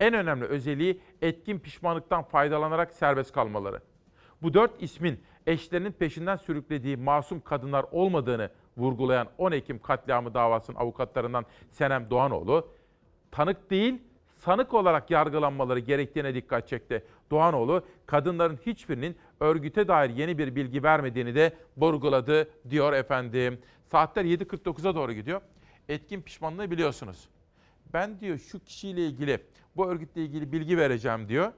en önemli özelliği etkin pişmanlıktan faydalanarak serbest kalmaları. Bu dört ismin eşlerinin peşinden sürüklediği masum kadınlar olmadığını vurgulayan 10 Ekim katliamı davasının avukatlarından Senem Doğanoğlu, tanık değil, sanık olarak yargılanmaları gerektiğine dikkat çekti. Doğanoğlu, kadınların hiçbirinin örgüte dair yeni bir bilgi vermediğini de vurguladı diyor efendim. Saatler 7.49'a doğru gidiyor. Etkin pişmanlığı biliyorsunuz. Ben diyor şu kişiyle ilgili, bu örgütle ilgili bilgi vereceğim diyor.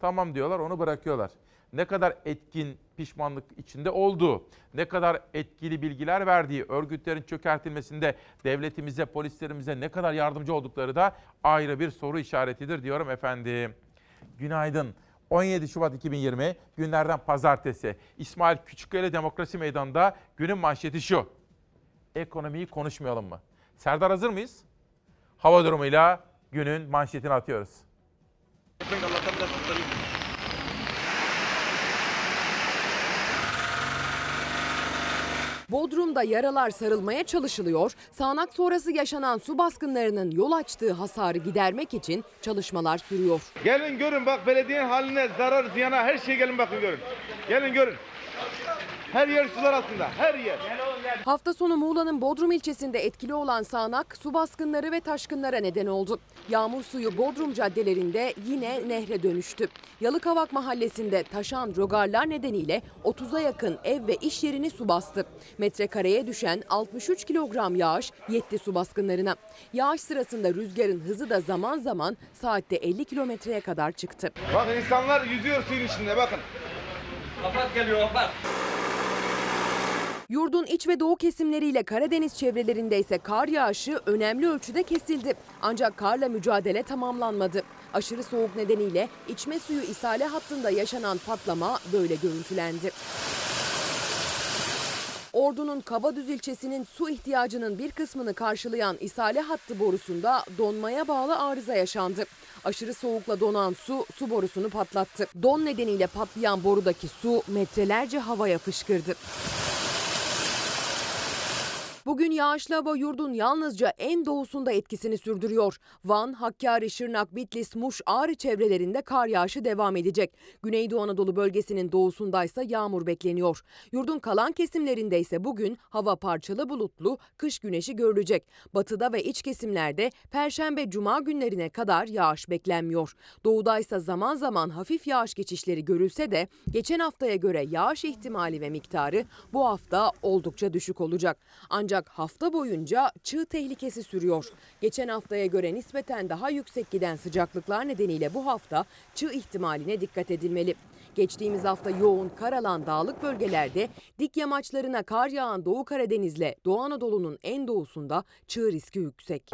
Tamam diyorlar, onu bırakıyorlar ne kadar etkin pişmanlık içinde olduğu, ne kadar etkili bilgiler verdiği, örgütlerin çökertilmesinde devletimize, polislerimize ne kadar yardımcı oldukları da ayrı bir soru işaretidir diyorum efendim. Günaydın. 17 Şubat 2020 günlerden pazartesi. İsmail Küçükkaya Demokrasi Meydanı'nda günün manşeti şu. Ekonomiyi konuşmayalım mı? Serdar hazır mıyız? Hava durumuyla günün manşetini atıyoruz.
Bodrum'da yaralar sarılmaya çalışılıyor. Sağanak sonrası yaşanan su baskınlarının yol açtığı hasarı gidermek için çalışmalar sürüyor.
Gelin görün bak belediyenin haline, zarar, ziyana her şey gelin bakın görün. Gelin görün. Her yer sular altında, her yer.
Hafta sonu Muğla'nın Bodrum ilçesinde etkili olan sağanak su baskınları ve taşkınlara neden oldu. Yağmur suyu Bodrum caddelerinde yine nehre dönüştü. Yalıkavak mahallesinde taşan rogarlar nedeniyle 30'a yakın ev ve iş yerini su bastı. Metrekareye düşen 63 kilogram yağış yetti su baskınlarına. Yağış sırasında rüzgarın hızı da zaman zaman saatte 50 kilometreye kadar çıktı.
Bakın insanlar yüzüyor suyun içinde bakın.
Kapat geliyor kapat.
Yurdun iç ve doğu kesimleriyle Karadeniz çevrelerinde ise kar yağışı önemli ölçüde kesildi. Ancak karla mücadele tamamlanmadı. Aşırı soğuk nedeniyle içme suyu isale hattında yaşanan patlama böyle görüntülendi. Ordu'nun Kabadüz ilçesinin su ihtiyacının bir kısmını karşılayan isale hattı borusunda donmaya bağlı arıza yaşandı. Aşırı soğukla donan su, su borusunu patlattı. Don nedeniyle patlayan borudaki su metrelerce havaya fışkırdı. Bugün yağışlı hava yurdun yalnızca en doğusunda etkisini sürdürüyor. Van, Hakkari, Şırnak, Bitlis, Muş, Ağrı çevrelerinde kar yağışı devam edecek. Güneydoğu Anadolu bölgesinin doğusundaysa yağmur bekleniyor. Yurdun kalan kesimlerinde ise bugün hava parçalı bulutlu, kış güneşi görülecek. Batıda ve iç kesimlerde Perşembe, Cuma günlerine kadar yağış beklenmiyor. Doğudaysa zaman zaman hafif yağış geçişleri görülse de geçen haftaya göre yağış ihtimali ve miktarı bu hafta oldukça düşük olacak. Ancak hafta boyunca çığ tehlikesi sürüyor. Geçen haftaya göre nispeten daha yüksek giden sıcaklıklar nedeniyle bu hafta çığ ihtimaline dikkat edilmeli. Geçtiğimiz hafta yoğun kar alan dağlık bölgelerde dik yamaçlarına kar yağan Doğu Karadeniz'le Doğu Anadolu'nun en doğusunda çığ riski yüksek.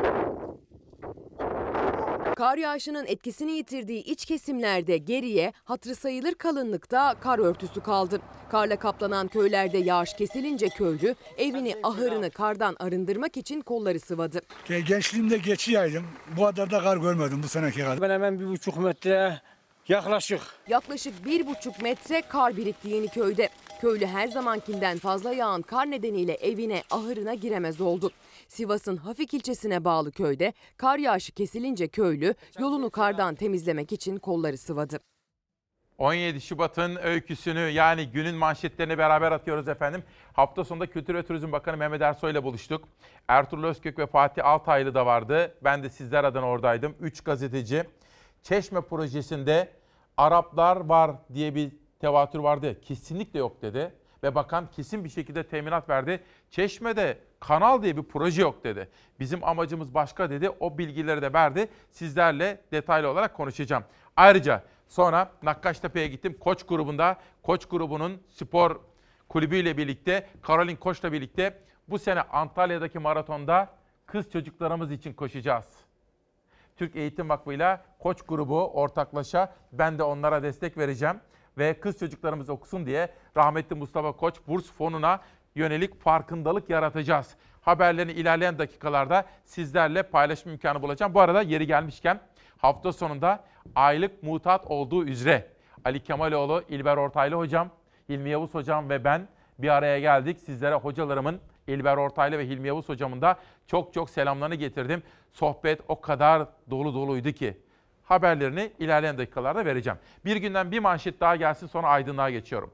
Kar yağışının etkisini yitirdiği iç kesimlerde geriye hatırı sayılır kalınlıkta kar örtüsü kaldı. Karla kaplanan köylerde yağış kesilince köylü evini, ahırını kardan arındırmak için kolları sıvadı.
Gençliğimde geçi yaydım. Bu kadar da kar görmedim bu seneki kadar.
Ben hemen bir buçuk metre yaklaşık.
Yaklaşık bir buçuk metre kar birikti Yeniköy'de. Köylü her zamankinden fazla yağan kar nedeniyle evine, ahırına giremez oldu. Sivas'ın Hafik ilçesine bağlı köyde kar yağışı kesilince köylü yolunu kardan temizlemek için kolları sıvadı.
17 Şubat'ın öyküsünü yani günün manşetlerini beraber atıyoruz efendim. Hafta sonunda Kültür ve Turizm Bakanı Mehmet Ersoy ile buluştuk. Ertuğrul Özkök ve Fatih Altaylı da vardı. Ben de sizler adına oradaydım. 3 gazeteci. Çeşme projesinde Araplar var diye bir tevatür vardı. Kesinlikle yok dedi. Ve bakan kesin bir şekilde teminat verdi. Çeşme'de kanal diye bir proje yok dedi. Bizim amacımız başka dedi. O bilgileri de verdi. Sizlerle detaylı olarak konuşacağım. Ayrıca sonra Nakkaştepe'ye gittim. Koç grubunda, Koç grubunun spor kulübüyle birlikte, Karolin Koç'la birlikte bu sene Antalya'daki maratonda kız çocuklarımız için koşacağız. Türk Eğitim Vakfı'yla Koç grubu ortaklaşa ben de onlara destek vereceğim. Ve kız çocuklarımız okusun diye rahmetli Mustafa Koç burs fonuna yönelik farkındalık yaratacağız. Haberlerini ilerleyen dakikalarda sizlerle paylaşma imkanı bulacağım. Bu arada yeri gelmişken hafta sonunda aylık mutat olduğu üzere Ali Kemaloğlu, İlber Ortaylı hocam, Hilmi Yavuz hocam ve ben bir araya geldik. Sizlere hocalarımın İlber Ortaylı ve Hilmi Yavuz hocamın da çok çok selamlarını getirdim. Sohbet o kadar dolu doluydu ki. Haberlerini ilerleyen dakikalarda vereceğim. Bir günden bir manşet daha gelsin sonra aydınlığa geçiyorum.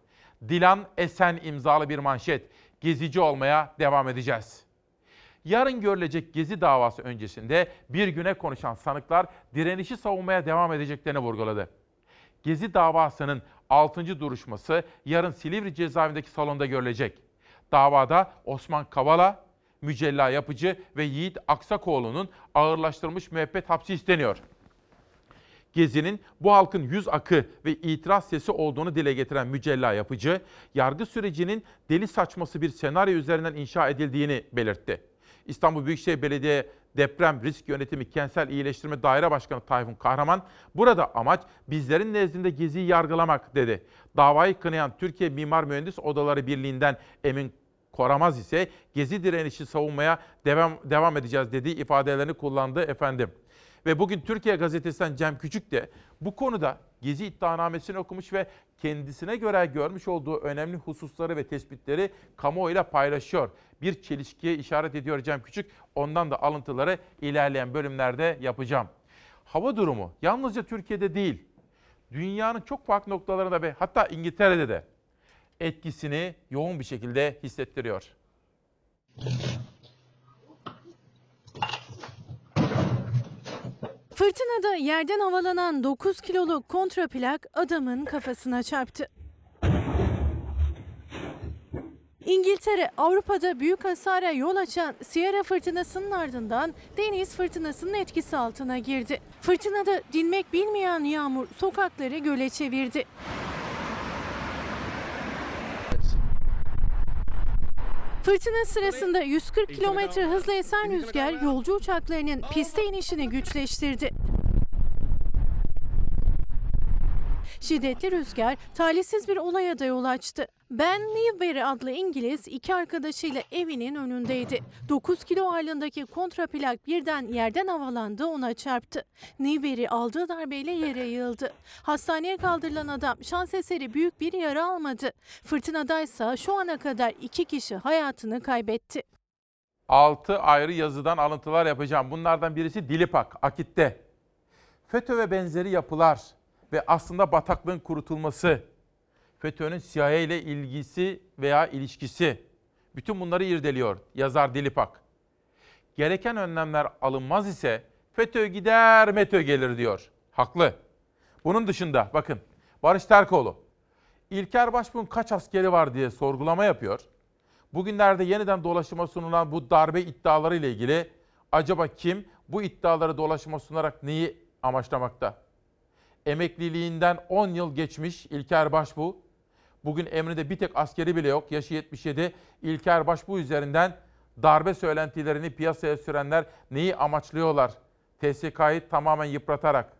Dilan Esen imzalı bir manşet. Gezici olmaya devam edeceğiz. Yarın görülecek Gezi davası öncesinde bir güne konuşan sanıklar direnişi savunmaya devam edeceklerini vurguladı. Gezi davasının 6. duruşması yarın Silivri cezaevindeki salonda görülecek. Davada Osman Kavala, Mücella Yapıcı ve Yiğit Aksakoğlu'nun ağırlaştırılmış müebbet hapsi isteniyor. Gezi'nin bu halkın yüz akı ve itiraz sesi olduğunu dile getiren Mücella Yapıcı, yargı sürecinin deli saçması bir senaryo üzerinden inşa edildiğini belirtti. İstanbul Büyükşehir Belediye Deprem Risk Yönetimi Kentsel İyileştirme Daire Başkanı Tayfun Kahraman, burada amaç bizlerin nezdinde Gezi'yi yargılamak dedi. Davayı kınayan Türkiye Mimar Mühendis Odaları Birliği'nden Emin Koramaz ise Gezi direnişi savunmaya devam, devam edeceğiz dediği ifadelerini kullandı efendim. Ve bugün Türkiye Gazetesi'nden Cem Küçük de bu konuda Gezi iddianamesini okumuş ve kendisine göre görmüş olduğu önemli hususları ve tespitleri kamuoyuyla paylaşıyor. Bir çelişkiye işaret ediyor Cem Küçük. Ondan da alıntıları ilerleyen bölümlerde yapacağım. Hava durumu yalnızca Türkiye'de değil, dünyanın çok farklı noktalarında ve hatta İngiltere'de de etkisini yoğun bir şekilde hissettiriyor.
Fırtınada yerden havalanan 9 kiloluk kontraplak adamın kafasına çarptı. İngiltere, Avrupa'da büyük hasara yol açan Sierra fırtınasının ardından deniz fırtınasının etkisi altına girdi. Fırtınada dinmek bilmeyen yağmur sokakları göle çevirdi. Fırtına sırasında 140 kilometre hızla esen rüzgar yolcu uçaklarının piste inişini güçleştirdi. Şiddetli rüzgar talihsiz bir olaya da yol açtı. Ben Newberry adlı İngiliz iki arkadaşıyla evinin önündeydi. 9 kilo ağırlığındaki kontraplak birden yerden havalandı ona çarptı. Newberry aldığı darbeyle yere yığıldı. Hastaneye kaldırılan adam şans eseri büyük bir yara almadı. Fırtınadaysa şu ana kadar iki kişi hayatını kaybetti.
6 ayrı yazıdan alıntılar yapacağım. Bunlardan birisi Dilipak, Akit'te. FETÖ ve benzeri yapılar ve aslında bataklığın kurutulması, FETÖ'nün CIA ile ilgisi veya ilişkisi. Bütün bunları irdeliyor yazar Dilipak. Gereken önlemler alınmaz ise FETÖ gider, METÖ gelir diyor. Haklı. Bunun dışında bakın Barış Terkoğlu, İlker Başbuğ'un kaç askeri var diye sorgulama yapıyor. Bugünlerde yeniden dolaşıma sunulan bu darbe iddiaları ile ilgili acaba kim bu iddiaları dolaşıma sunarak neyi amaçlamakta? Emekliliğinden 10 yıl geçmiş İlker Başbuğ, bugün emrinde bir tek askeri bile yok, yaşı 77. İlker Başbuğ üzerinden darbe söylentilerini piyasaya sürenler neyi amaçlıyorlar? TSK'yı tamamen yıpratarak.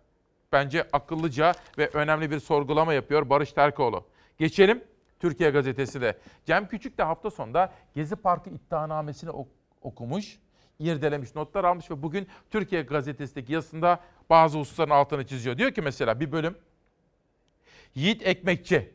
Bence akıllıca ve önemli bir sorgulama yapıyor Barış Terkoğlu. Geçelim Türkiye Gazetesi'ne. Cem Küçük de hafta sonunda Gezi Parkı iddianamesini ok- okumuş, irdelemiş, notlar almış ve bugün Türkiye Gazetesi'ndeki yazısında bazı hususların altını çiziyor. Diyor ki mesela bir bölüm, Yiğit Ekmekçi,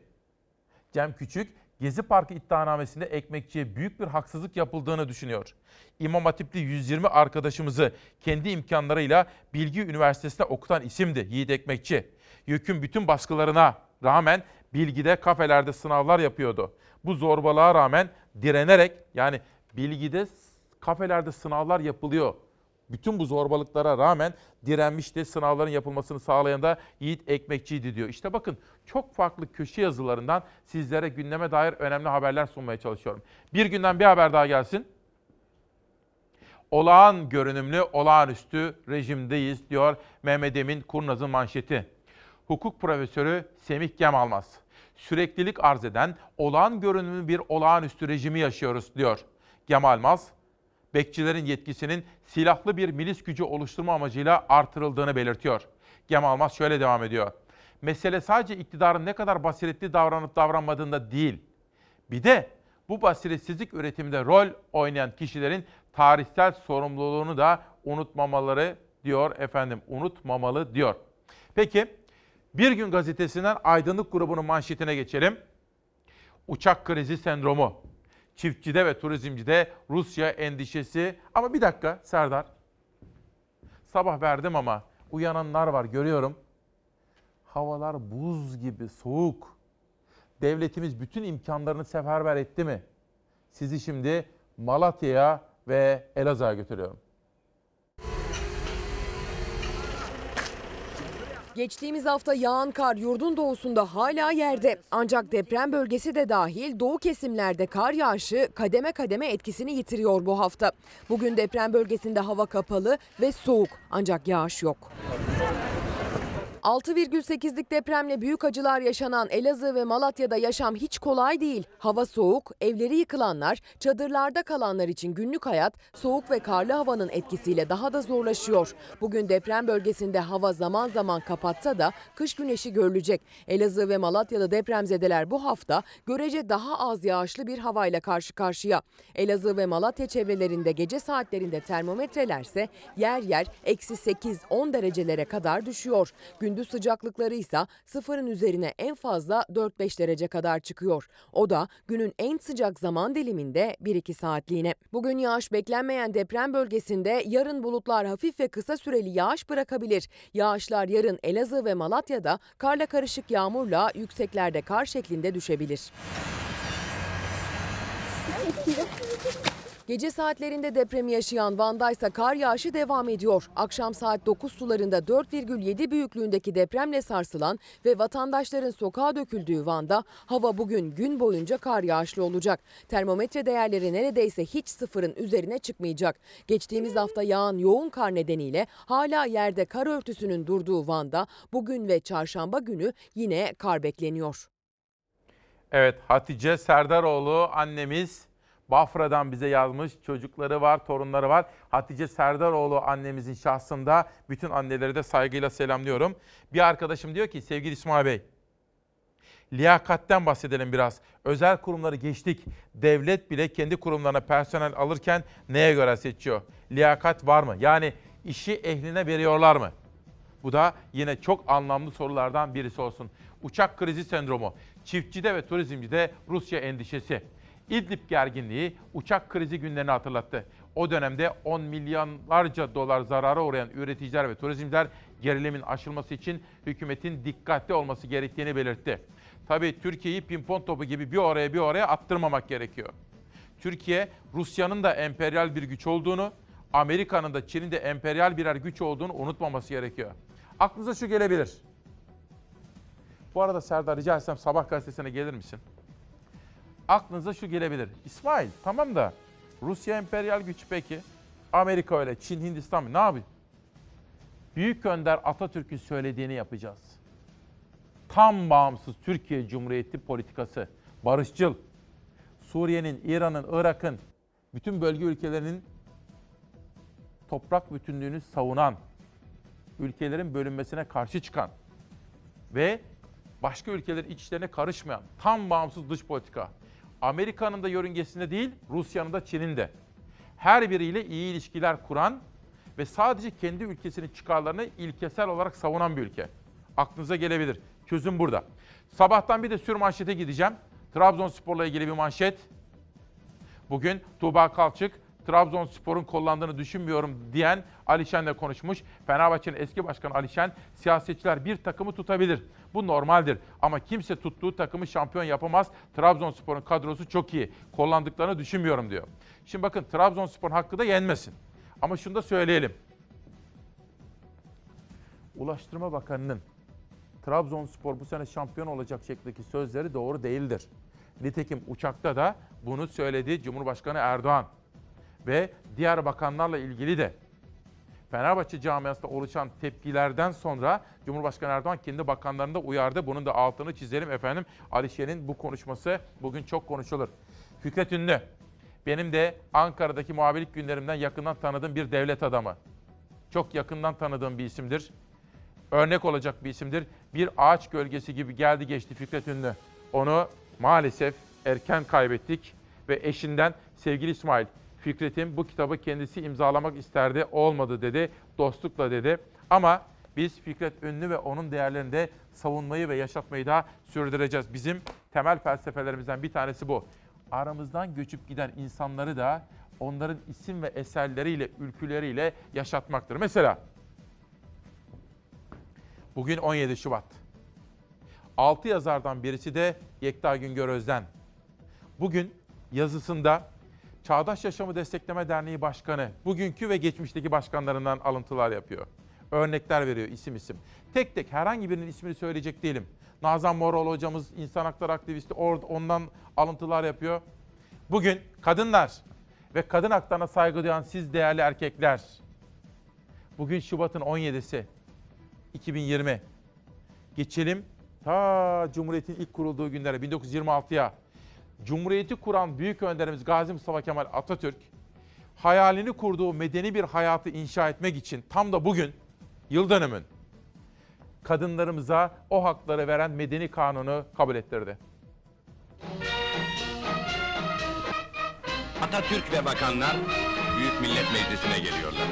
Cem Küçük, Gezi Parkı iddianamesinde ekmekçiye büyük bir haksızlık yapıldığını düşünüyor. İmam Hatipli 120 arkadaşımızı kendi imkanlarıyla Bilgi Üniversitesi'nde okutan isimdi Yiğit Ekmekçi. YÖK'ün bütün baskılarına rağmen Bilgi'de kafelerde sınavlar yapıyordu. Bu zorbalığa rağmen direnerek yani Bilgi'de kafelerde sınavlar yapılıyor. Bütün bu zorbalıklara rağmen direnmişti. Sınavların yapılmasını sağlayan da Yiğit Ekmekçiydi diyor. İşte bakın çok farklı köşe yazılarından sizlere gündeme dair önemli haberler sunmaya çalışıyorum. Bir günden bir haber daha gelsin. Olağan görünümlü, olağanüstü rejimdeyiz diyor Mehmet Emin Kurnaz'ın manşeti. Hukuk profesörü Semih Gemalmaz. Süreklilik arz eden olağan görünümlü bir olağanüstü rejimi yaşıyoruz diyor. Gemalmaz, bekçilerin yetkisinin silahlı bir milis gücü oluşturma amacıyla artırıldığını belirtiyor. Gemalmaz şöyle devam ediyor. Mesele sadece iktidarın ne kadar basiretli davranıp davranmadığında değil. Bir de bu basiretsizlik üretiminde rol oynayan kişilerin tarihsel sorumluluğunu da unutmamaları diyor efendim. Unutmamalı diyor. Peki Bir Gün Gazetesi'nden Aydınlık grubunun manşetine geçelim. Uçak krizi sendromu. Çiftçide ve turizmcide Rusya endişesi. Ama bir dakika Serdar. Sabah verdim ama uyananlar var görüyorum. Havalar buz gibi soğuk. Devletimiz bütün imkanlarını seferber etti mi? Sizi şimdi Malatya'ya ve Elazığ'a götürüyorum.
Geçtiğimiz hafta yağan kar yurdun doğusunda hala yerde. Ancak deprem bölgesi de dahil doğu kesimlerde kar yağışı kademe kademe etkisini yitiriyor bu hafta. Bugün deprem bölgesinde hava kapalı ve soğuk ancak yağış yok. 6,8'lik depremle büyük acılar yaşanan Elazığ ve Malatya'da yaşam hiç kolay değil. Hava soğuk, evleri yıkılanlar, çadırlarda kalanlar için günlük hayat soğuk ve karlı havanın etkisiyle daha da zorlaşıyor. Bugün deprem bölgesinde hava zaman zaman kapatsa da kış güneşi görülecek. Elazığ ve Malatya'da depremzedeler bu hafta görece daha az yağışlı bir havayla karşı karşıya. Elazığ ve Malatya çevrelerinde gece saatlerinde termometrelerse yer yer eksi 8-10 derecelere kadar düşüyor. Gündüz sıcaklıkları ise sıfırın üzerine en fazla 4-5 derece kadar çıkıyor. O da günün en sıcak zaman diliminde 1-2 saatliğine. Bugün yağış beklenmeyen deprem bölgesinde yarın bulutlar hafif ve kısa süreli yağış bırakabilir. Yağışlar yarın Elazığ ve Malatya'da karla karışık yağmurla yükseklerde kar şeklinde düşebilir. Gece saatlerinde depremi yaşayan Van'da ise kar yağışı devam ediyor. Akşam saat 9 sularında 4,7 büyüklüğündeki depremle sarsılan ve vatandaşların sokağa döküldüğü Van'da hava bugün gün boyunca kar yağışlı olacak. Termometre değerleri neredeyse hiç sıfırın üzerine çıkmayacak. Geçtiğimiz hafta yağan yoğun kar nedeniyle hala yerde kar örtüsünün durduğu Van'da bugün ve çarşamba günü yine kar bekleniyor.
Evet Hatice Serdaroğlu annemiz Bafra'dan bize yazmış. Çocukları var, torunları var. Hatice Serdaroğlu annemizin şahsında bütün anneleri de saygıyla selamlıyorum. Bir arkadaşım diyor ki sevgili İsmail Bey, liyakatten bahsedelim biraz. Özel kurumları geçtik. Devlet bile kendi kurumlarına personel alırken neye göre seçiyor? Liyakat var mı? Yani işi ehline veriyorlar mı? Bu da yine çok anlamlı sorulardan birisi olsun. Uçak krizi sendromu, çiftçide ve turizmcide Rusya endişesi. İdlib gerginliği uçak krizi günlerini hatırlattı. O dönemde 10 milyonlarca dolar zarara uğrayan üreticiler ve turizmciler gerilimin aşılması için hükümetin dikkatli olması gerektiğini belirtti. Tabii Türkiye'yi pimpon topu gibi bir oraya bir oraya attırmamak gerekiyor. Türkiye, Rusya'nın da emperyal bir güç olduğunu, Amerika'nın da Çin'in de emperyal birer güç olduğunu unutmaması gerekiyor. Aklınıza şu gelebilir. Bu arada Serdar rica etsem sabah gazetesine gelir misin? Aklınıza şu gelebilir. İsmail tamam da Rusya emperyal güç peki. Amerika öyle, Çin, Hindistan mı? Ne yapıyor? Büyük Önder Atatürk'ün söylediğini yapacağız. Tam bağımsız Türkiye Cumhuriyeti politikası, barışçıl, Suriye'nin, İran'ın, Irak'ın, bütün bölge ülkelerinin toprak bütünlüğünü savunan, ülkelerin bölünmesine karşı çıkan ve başka ülkelerin iç işlerine karışmayan tam bağımsız dış politika. Amerika'nın da yörüngesinde değil, Rusya'nın da Çin'in de. Her biriyle iyi ilişkiler kuran ve sadece kendi ülkesinin çıkarlarını ilkesel olarak savunan bir ülke. Aklınıza gelebilir. Çözüm burada. Sabahtan bir de sür manşete gideceğim. Trabzonspor'la ilgili bir manşet. Bugün Tuğba Kalçık, Trabzonspor'un kullandığını düşünmüyorum diyen Alişen'le konuşmuş. Fenerbahçe'nin eski başkanı Alişen, siyasetçiler bir takımı tutabilir. Bu normaldir ama kimse tuttuğu takımı şampiyon yapamaz. Trabzonspor'un kadrosu çok iyi. Kullandıklarını düşünmüyorum diyor. Şimdi bakın Trabzonspor'un hakkı da yenmesin. Ama şunu da söyleyelim. Ulaştırma Bakanı'nın Trabzonspor bu sene şampiyon olacak şeklindeki sözleri doğru değildir. Nitekim uçakta da bunu söyledi Cumhurbaşkanı Erdoğan. Ve diğer bakanlarla ilgili de Fenerbahçe camiasında oluşan tepkilerden sonra Cumhurbaşkanı Erdoğan kendi bakanlarını da uyardı. Bunun da altını çizelim efendim. Alişer'in bu konuşması bugün çok konuşulur. Fikret Ünlü, benim de Ankara'daki muhabirlik günlerimden yakından tanıdığım bir devlet adamı. Çok yakından tanıdığım bir isimdir. Örnek olacak bir isimdir. Bir ağaç gölgesi gibi geldi geçti Fikret Ünlü. Onu maalesef erken kaybettik ve eşinden sevgili İsmail Fikret'in bu kitabı kendisi imzalamak isterdi, olmadı dedi, dostlukla dedi. Ama biz Fikret Ünlü ve onun değerlerini de savunmayı ve yaşatmayı da sürdüreceğiz. Bizim temel felsefelerimizden bir tanesi bu. Aramızdan göçüp giden insanları da onların isim ve eserleriyle, ülküleriyle yaşatmaktır. Mesela bugün 17 Şubat. 6 yazardan birisi de Yekta Güngör Özden. Bugün yazısında Çağdaş Yaşamı Destekleme Derneği Başkanı, bugünkü ve geçmişteki başkanlarından alıntılar yapıyor. Örnekler veriyor isim isim. Tek tek herhangi birinin ismini söyleyecek değilim. Nazan Moroğlu hocamız insan hakları aktivisti orada ondan alıntılar yapıyor. Bugün kadınlar ve kadın haklarına saygı duyan siz değerli erkekler. Bugün Şubat'ın 17'si 2020. Geçelim ta Cumhuriyet'in ilk kurulduğu günlere 1926'ya. Cumhuriyeti kuran büyük önderimiz Gazi Mustafa Kemal Atatürk hayalini kurduğu medeni bir hayatı inşa etmek için tam da bugün yıl dönümün kadınlarımıza o hakları veren medeni kanunu kabul ettirdi.
Atatürk ve bakanlar Büyük Millet Meclisi'ne geliyorlar.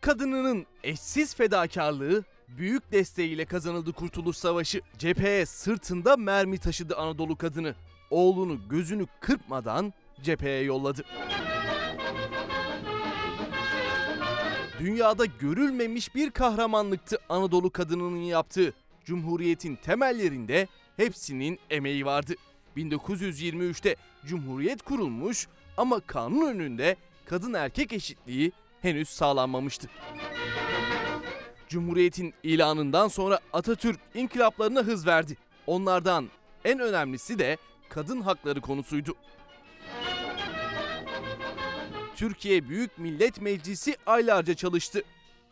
Kadınının eşsiz fedakarlığı, büyük desteğiyle kazanıldı Kurtuluş Savaşı. Cepheye sırtında mermi taşıdı Anadolu kadını. Oğlunu gözünü kırpmadan cepheye yolladı. Dünyada görülmemiş bir kahramanlıktı Anadolu kadınının yaptığı. Cumhuriyetin temellerinde hepsinin emeği vardı. 1923'te Cumhuriyet kurulmuş ama kanun önünde kadın erkek eşitliği henüz sağlanmamıştı. Cumhuriyetin ilanından sonra Atatürk inkılaplarına hız verdi. Onlardan en önemlisi de kadın hakları konusuydu. Türkiye Büyük Millet Meclisi aylarca çalıştı.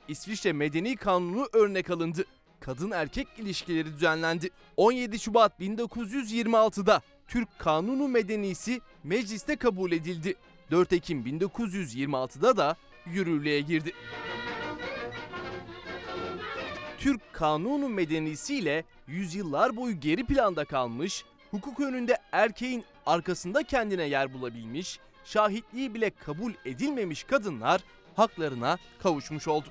İsviçre Medeni Kanunu örnek alındı. kadın erkek ilişkileri düzenlendi. 17 Şubat 1926'da Türk Kanunu Medenisi mecliste kabul edildi. 4 Ekim 1926'da da yürürlüğe girdi. Türk Kanunu Medenisi ile yüzyıllar boyu geri planda kalmış, hukuk önünde erkeğin arkasında kendine yer bulabilmiş, şahitliği bile kabul edilmemiş kadınlar haklarına kavuşmuş oldu.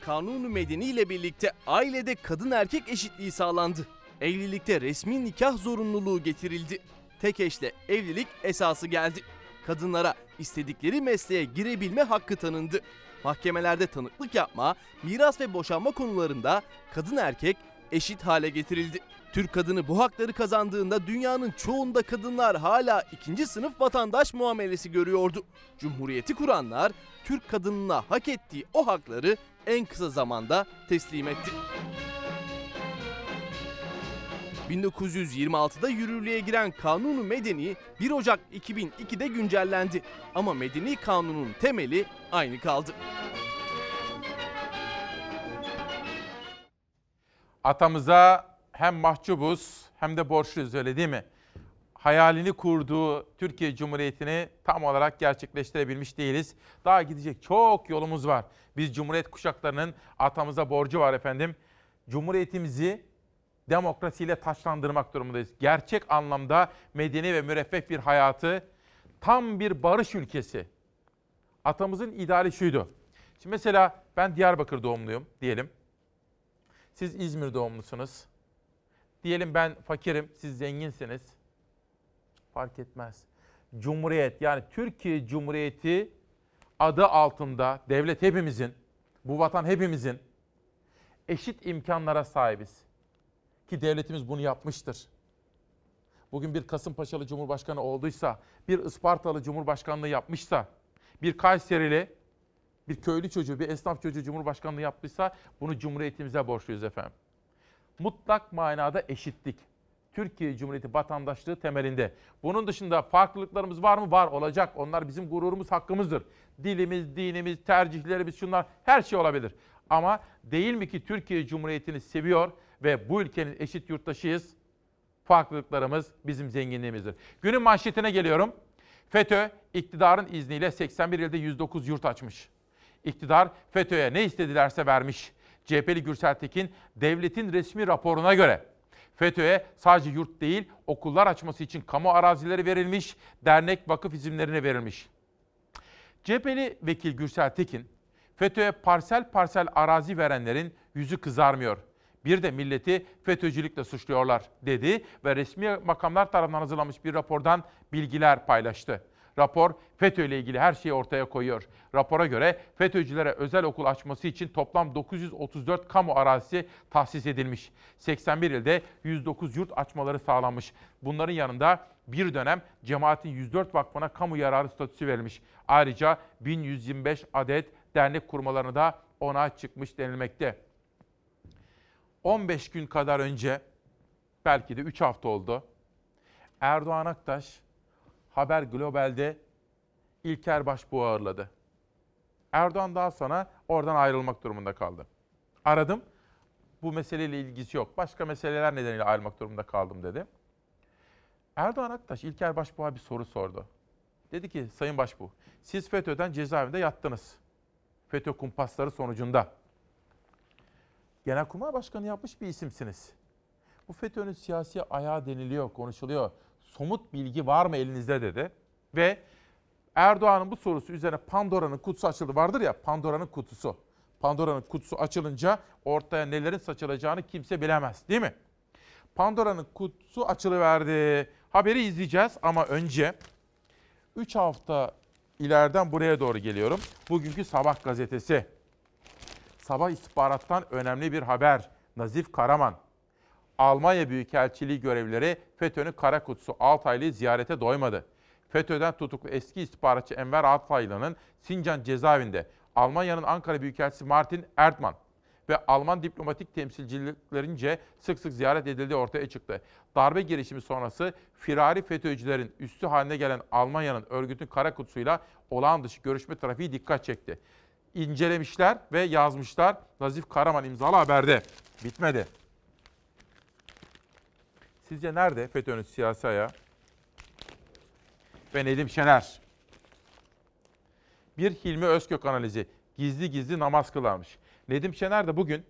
Kanunu Medeni ile birlikte ailede kadın erkek eşitliği sağlandı. Evlilikte resmi nikah zorunluluğu getirildi. Tek eşle evlilik esası geldi. Kadınlara istedikleri mesleğe girebilme hakkı tanındı. Mahkemelerde tanıklık yapma, miras ve boşanma konularında kadın erkek eşit hale getirildi. Türk kadını bu hakları kazandığında dünyanın çoğunda kadınlar hala ikinci sınıf vatandaş muamelesi görüyordu. Cumhuriyeti kuranlar Türk kadınına hak ettiği o hakları en kısa zamanda teslim etti. 1926'da yürürlüğe giren Kanunu Medeni 1 Ocak 2002'de güncellendi. Ama Medeni Kanunun temeli aynı kaldı.
Atamıza hem mahcubuz hem de borçluyuz öyle değil mi? Hayalini kurduğu Türkiye Cumhuriyeti'ni tam olarak gerçekleştirebilmiş değiliz. Daha gidecek çok yolumuz var. Biz Cumhuriyet kuşaklarının atamıza borcu var efendim. Cumhuriyetimizi demokrasiyle taçlandırmak durumundayız. Gerçek anlamda medeni ve müreffeh bir hayatı, tam bir barış ülkesi. Atamızın ideali şuydu. Şimdi mesela ben Diyarbakır doğumluyum diyelim. Siz İzmir doğumlusunuz. Diyelim ben fakirim, siz zenginsiniz. Fark etmez. Cumhuriyet yani Türkiye Cumhuriyeti adı altında devlet hepimizin, bu vatan hepimizin eşit imkanlara sahibiz. Ki devletimiz bunu yapmıştır. Bugün bir Kasımpaşalı Cumhurbaşkanı olduysa, bir Ispartalı Cumhurbaşkanlığı yapmışsa, bir Kayserili, bir köylü çocuğu, bir esnaf çocuğu Cumhurbaşkanlığı yaptıysa bunu Cumhuriyetimize borçluyuz efendim. Mutlak manada eşitlik. Türkiye Cumhuriyeti vatandaşlığı temelinde. Bunun dışında farklılıklarımız var mı? Var olacak. Onlar bizim gururumuz, hakkımızdır. Dilimiz, dinimiz, tercihlerimiz şunlar her şey olabilir. Ama değil mi ki Türkiye Cumhuriyeti'ni seviyor ve bu ülkenin eşit yurttaşıyız? Farklılıklarımız bizim zenginliğimizdir. Günün manşetine geliyorum. FETÖ iktidarın izniyle 81 ilde 109 yurt açmış. İktidar FETÖ'ye ne istedilerse vermiş. CHP'li Gürsel Tekin devletin resmi raporuna göre FETÖ'ye sadece yurt değil okullar açması için kamu arazileri verilmiş, dernek vakıf izinlerine verilmiş. CHP'li vekil Gürsel Tekin, FETÖ'ye parsel parsel arazi verenlerin yüzü kızarmıyor. Bir de milleti FETÖ'cülükle suçluyorlar dedi ve resmi makamlar tarafından hazırlanmış bir rapordan bilgiler paylaştı. Rapor FETÖ ile ilgili her şeyi ortaya koyuyor. Rapora göre FETÖ'cülere özel okul açması için toplam 934 kamu arazisi tahsis edilmiş. 81 ilde 109 yurt açmaları sağlanmış. Bunların yanında bir dönem cemaatin 104 vakfına kamu yararı statüsü verilmiş. Ayrıca 1125 adet dernek kurmalarına da ona çıkmış denilmekte. 15 gün kadar önce belki de 3 hafta oldu. Erdoğan Aktaş Haber Global'de İlker Başbuğ'u ağırladı. Erdoğan daha sonra oradan ayrılmak durumunda kaldı. Aradım. Bu meseleyle ilgisi yok. Başka meseleler nedeniyle ayrılmak durumunda kaldım dedi. Erdoğan Aktaş İlker Başbuğ'a bir soru sordu. Dedi ki Sayın Başbuğ siz FETÖ'den cezaevinde yattınız. FETÖ kumpasları sonucunda. Genelkurmay Başkanı yapmış bir isimsiniz. Bu FETÖ'nün siyasi ayağı deniliyor, konuşuluyor somut bilgi var mı elinizde dedi. Ve Erdoğan'ın bu sorusu üzerine Pandora'nın kutusu açıldı. Vardır ya Pandora'nın kutusu. Pandora'nın kutusu açılınca ortaya nelerin saçılacağını kimse bilemez değil mi? Pandora'nın kutusu açılıverdi. Haberi izleyeceğiz ama önce 3 hafta ileriden buraya doğru geliyorum. Bugünkü Sabah gazetesi. Sabah istihbarattan önemli bir haber. Nazif Karaman. Almanya Büyükelçiliği görevlileri FETÖ'nün kara kutusu Altaylı'yı ziyarete doymadı. FETÖ'den tutuklu eski istihbaratçı Enver Altaylı'nın Sincan cezaevinde Almanya'nın Ankara Büyükelçisi Martin Erdmann ve Alman diplomatik temsilciliklerince sık sık ziyaret edildiği ortaya çıktı. Darbe girişimi sonrası firari FETÖ'cülerin üstü haline gelen Almanya'nın örgütün kara kutusuyla olağan dışı görüşme trafiği dikkat çekti. İncelemişler ve yazmışlar. Nazif Karaman imzalı haberde. Bitmedi. Sizce nerede FETÖ'nün siyasi ayağı? Ve Nedim Şener. Bir Hilmi Özkök analizi. Gizli gizli namaz kılarmış. Nedim Şener de bugün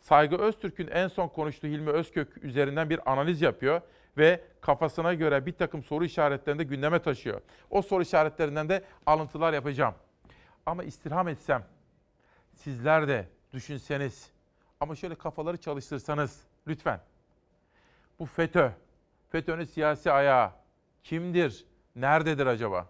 Saygı Öztürk'ün en son konuştuğu Hilmi Özkök üzerinden bir analiz yapıyor ve kafasına göre bir takım soru işaretlerini de gündeme taşıyor. O soru işaretlerinden de alıntılar yapacağım. Ama istirham etsem, sizler de düşünseniz ama şöyle kafaları çalıştırsanız lütfen. Bu FETÖ, FETÖ'nün siyasi ayağı kimdir, nerededir acaba?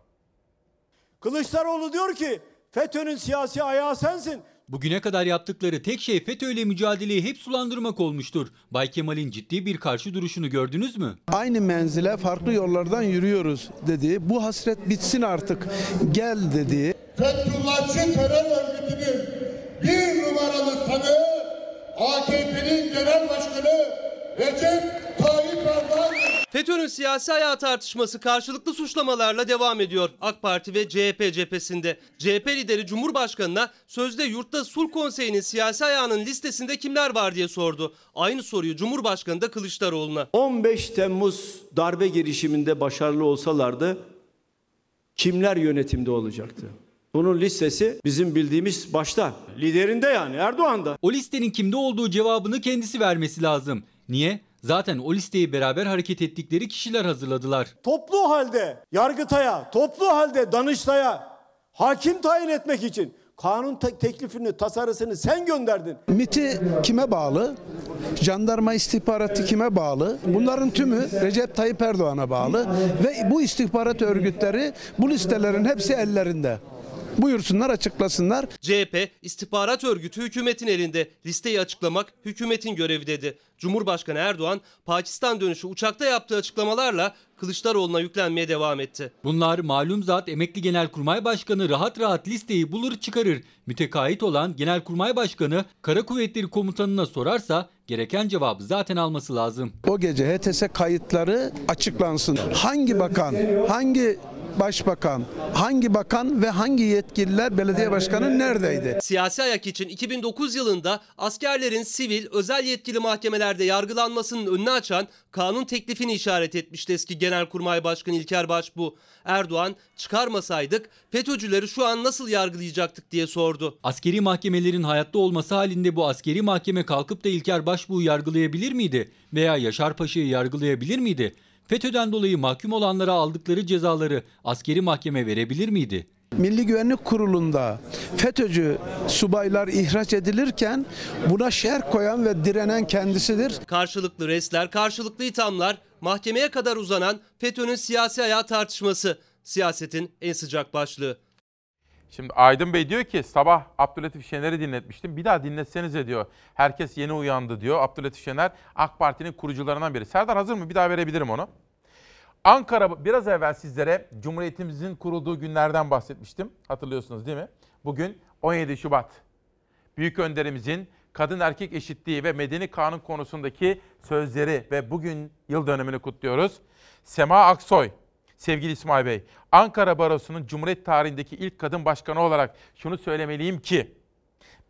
Kılıçdaroğlu diyor ki FETÖ'nün siyasi ayağı sensin.
Bugüne kadar yaptıkları tek şey FETÖ ile mücadeleyi hep sulandırmak olmuştur. Bay Kemal'in ciddi bir karşı duruşunu gördünüz mü?
Aynı menzile farklı yollardan yürüyoruz dedi. Bu hasret bitsin artık. Gel dedi.
Fethullahçı terör örgütünün bir numaralı tanığı AKP'nin genel başkanı Recep Tayyip Erdoğan.
FETÖ'nün siyasi ayağı tartışması karşılıklı suçlamalarla devam ediyor AK Parti ve CHP cephesinde. CHP lideri Cumhurbaşkanı'na sözde yurtta sulh konseyinin siyasi ayağının listesinde kimler var diye sordu. Aynı soruyu Cumhurbaşkanı da Kılıçdaroğlu'na.
15 Temmuz darbe girişiminde başarılı olsalardı kimler yönetimde olacaktı? Bunun listesi bizim bildiğimiz başta. Liderinde yani Erdoğan'da.
O listenin kimde olduğu cevabını kendisi vermesi lazım. Niye? Zaten o listeyi beraber hareket ettikleri kişiler hazırladılar.
Toplu halde Yargıtay'a, toplu halde Danıştay'a hakim tayin etmek için kanun te- teklifini, tasarısını sen gönderdin.
MIT'i kime bağlı? Jandarma istihbaratı kime bağlı? Bunların tümü Recep Tayyip Erdoğan'a bağlı ve bu istihbarat örgütleri bu listelerin hepsi ellerinde. Buyursunlar açıklasınlar.
CHP istihbarat örgütü hükümetin elinde. Listeyi açıklamak hükümetin görevi dedi. Cumhurbaşkanı Erdoğan Pakistan dönüşü uçakta yaptığı açıklamalarla Kılıçdaroğlu'na yüklenmeye devam etti.
Bunlar malum zat emekli genelkurmay başkanı rahat rahat listeyi bulur çıkarır. Mütekait olan genelkurmay başkanı kara kuvvetleri komutanına sorarsa gereken cevabı zaten alması lazım.
O gece HTS kayıtları açıklansın. Hangi bakan, hangi başbakan, hangi bakan ve hangi yetkililer belediye başkanı neredeydi?
Siyasi ayak için 2009 yılında askerlerin sivil, özel yetkili mahkemelerde yargılanmasının önünü açan kanun teklifini işaret etmişti eski Genelkurmay Başkanı İlker Başbuğ. Erdoğan çıkarmasaydık FETÖ'cüleri şu an nasıl yargılayacaktık diye sordu.
Askeri mahkemelerin hayatta olması halinde bu askeri mahkeme kalkıp da İlker Başbuğ'u yargılayabilir miydi? Veya Yaşar Paşa'yı yargılayabilir miydi? FETÖ'den dolayı mahkum olanlara aldıkları cezaları askeri mahkeme verebilir miydi?
Milli Güvenlik Kurulu'nda FETÖ'cü subaylar ihraç edilirken buna şer koyan ve direnen kendisidir.
Karşılıklı resler, karşılıklı ithamlar, mahkemeye kadar uzanan FETÖ'nün siyasi ayağı tartışması. Siyasetin en sıcak başlığı.
Şimdi Aydın Bey diyor ki sabah Abdülatif Şener'i dinletmiştim. Bir daha dinletsenize diyor. Herkes yeni uyandı diyor. Abdülatif Şener AK Parti'nin kurucularından biri. Serdar hazır mı? Bir daha verebilirim onu. Ankara biraz evvel sizlere Cumhuriyetimizin kurulduğu günlerden bahsetmiştim. Hatırlıyorsunuz değil mi? Bugün 17 Şubat. Büyük önderimizin kadın erkek eşitliği ve medeni kanun konusundaki sözleri ve bugün yıl dönümünü kutluyoruz. Sema Aksoy, sevgili İsmail Bey, Ankara Barosu'nun Cumhuriyet tarihindeki ilk kadın başkanı olarak şunu söylemeliyim ki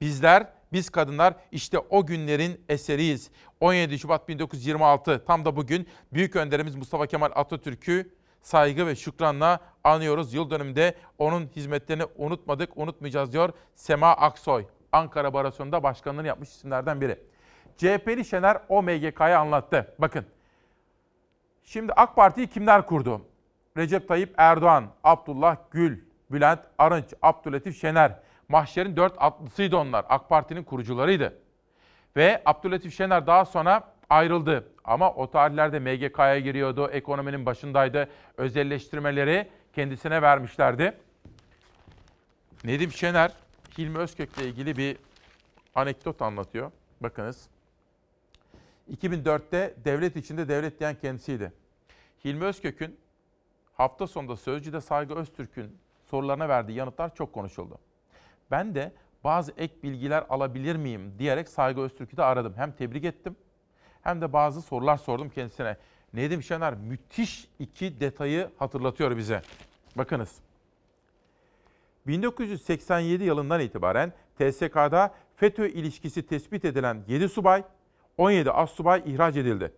bizler, biz kadınlar işte o günlerin eseriyiz. 17 Şubat 1926 tam da bugün büyük önderimiz Mustafa Kemal Atatürk'ü saygı ve şükranla anıyoruz. Yıl dönümünde onun hizmetlerini unutmadık, unutmayacağız diyor Sema Aksoy. Ankara Barosu'nda başkanlığını yapmış isimlerden biri. CHP'li Şener o MGK'yı anlattı. Bakın. Şimdi AK Parti'yi kimler kurdu? Recep Tayyip Erdoğan, Abdullah Gül, Bülent Arınç, Abdülatif Şener. Mahşer'in dört atlısıydı onlar. AK Parti'nin kurucularıydı. Ve Abdülatif Şener daha sonra ayrıldı. Ama o tarihlerde MGK'ya giriyordu, ekonominin başındaydı. Özelleştirmeleri kendisine vermişlerdi. Nedim Şener, Hilmi Özkök'le ilgili bir anekdot anlatıyor. Bakınız. 2004'te devlet içinde devlet diyen kendisiydi. Hilmi Özkök'ün hafta sonunda Sözcü'de Saygı Öztürk'ün sorularına verdiği yanıtlar çok konuşuldu. Ben de bazı ek bilgiler alabilir miyim diyerek Saygı Öztürk'ü de aradım. Hem tebrik ettim hem de bazı sorular sordum kendisine. Nedim Şener müthiş iki detayı hatırlatıyor bize. Bakınız. 1987 yılından itibaren TSK'da FETÖ ilişkisi tespit edilen 7 subay, 17 assubay ihraç edildi.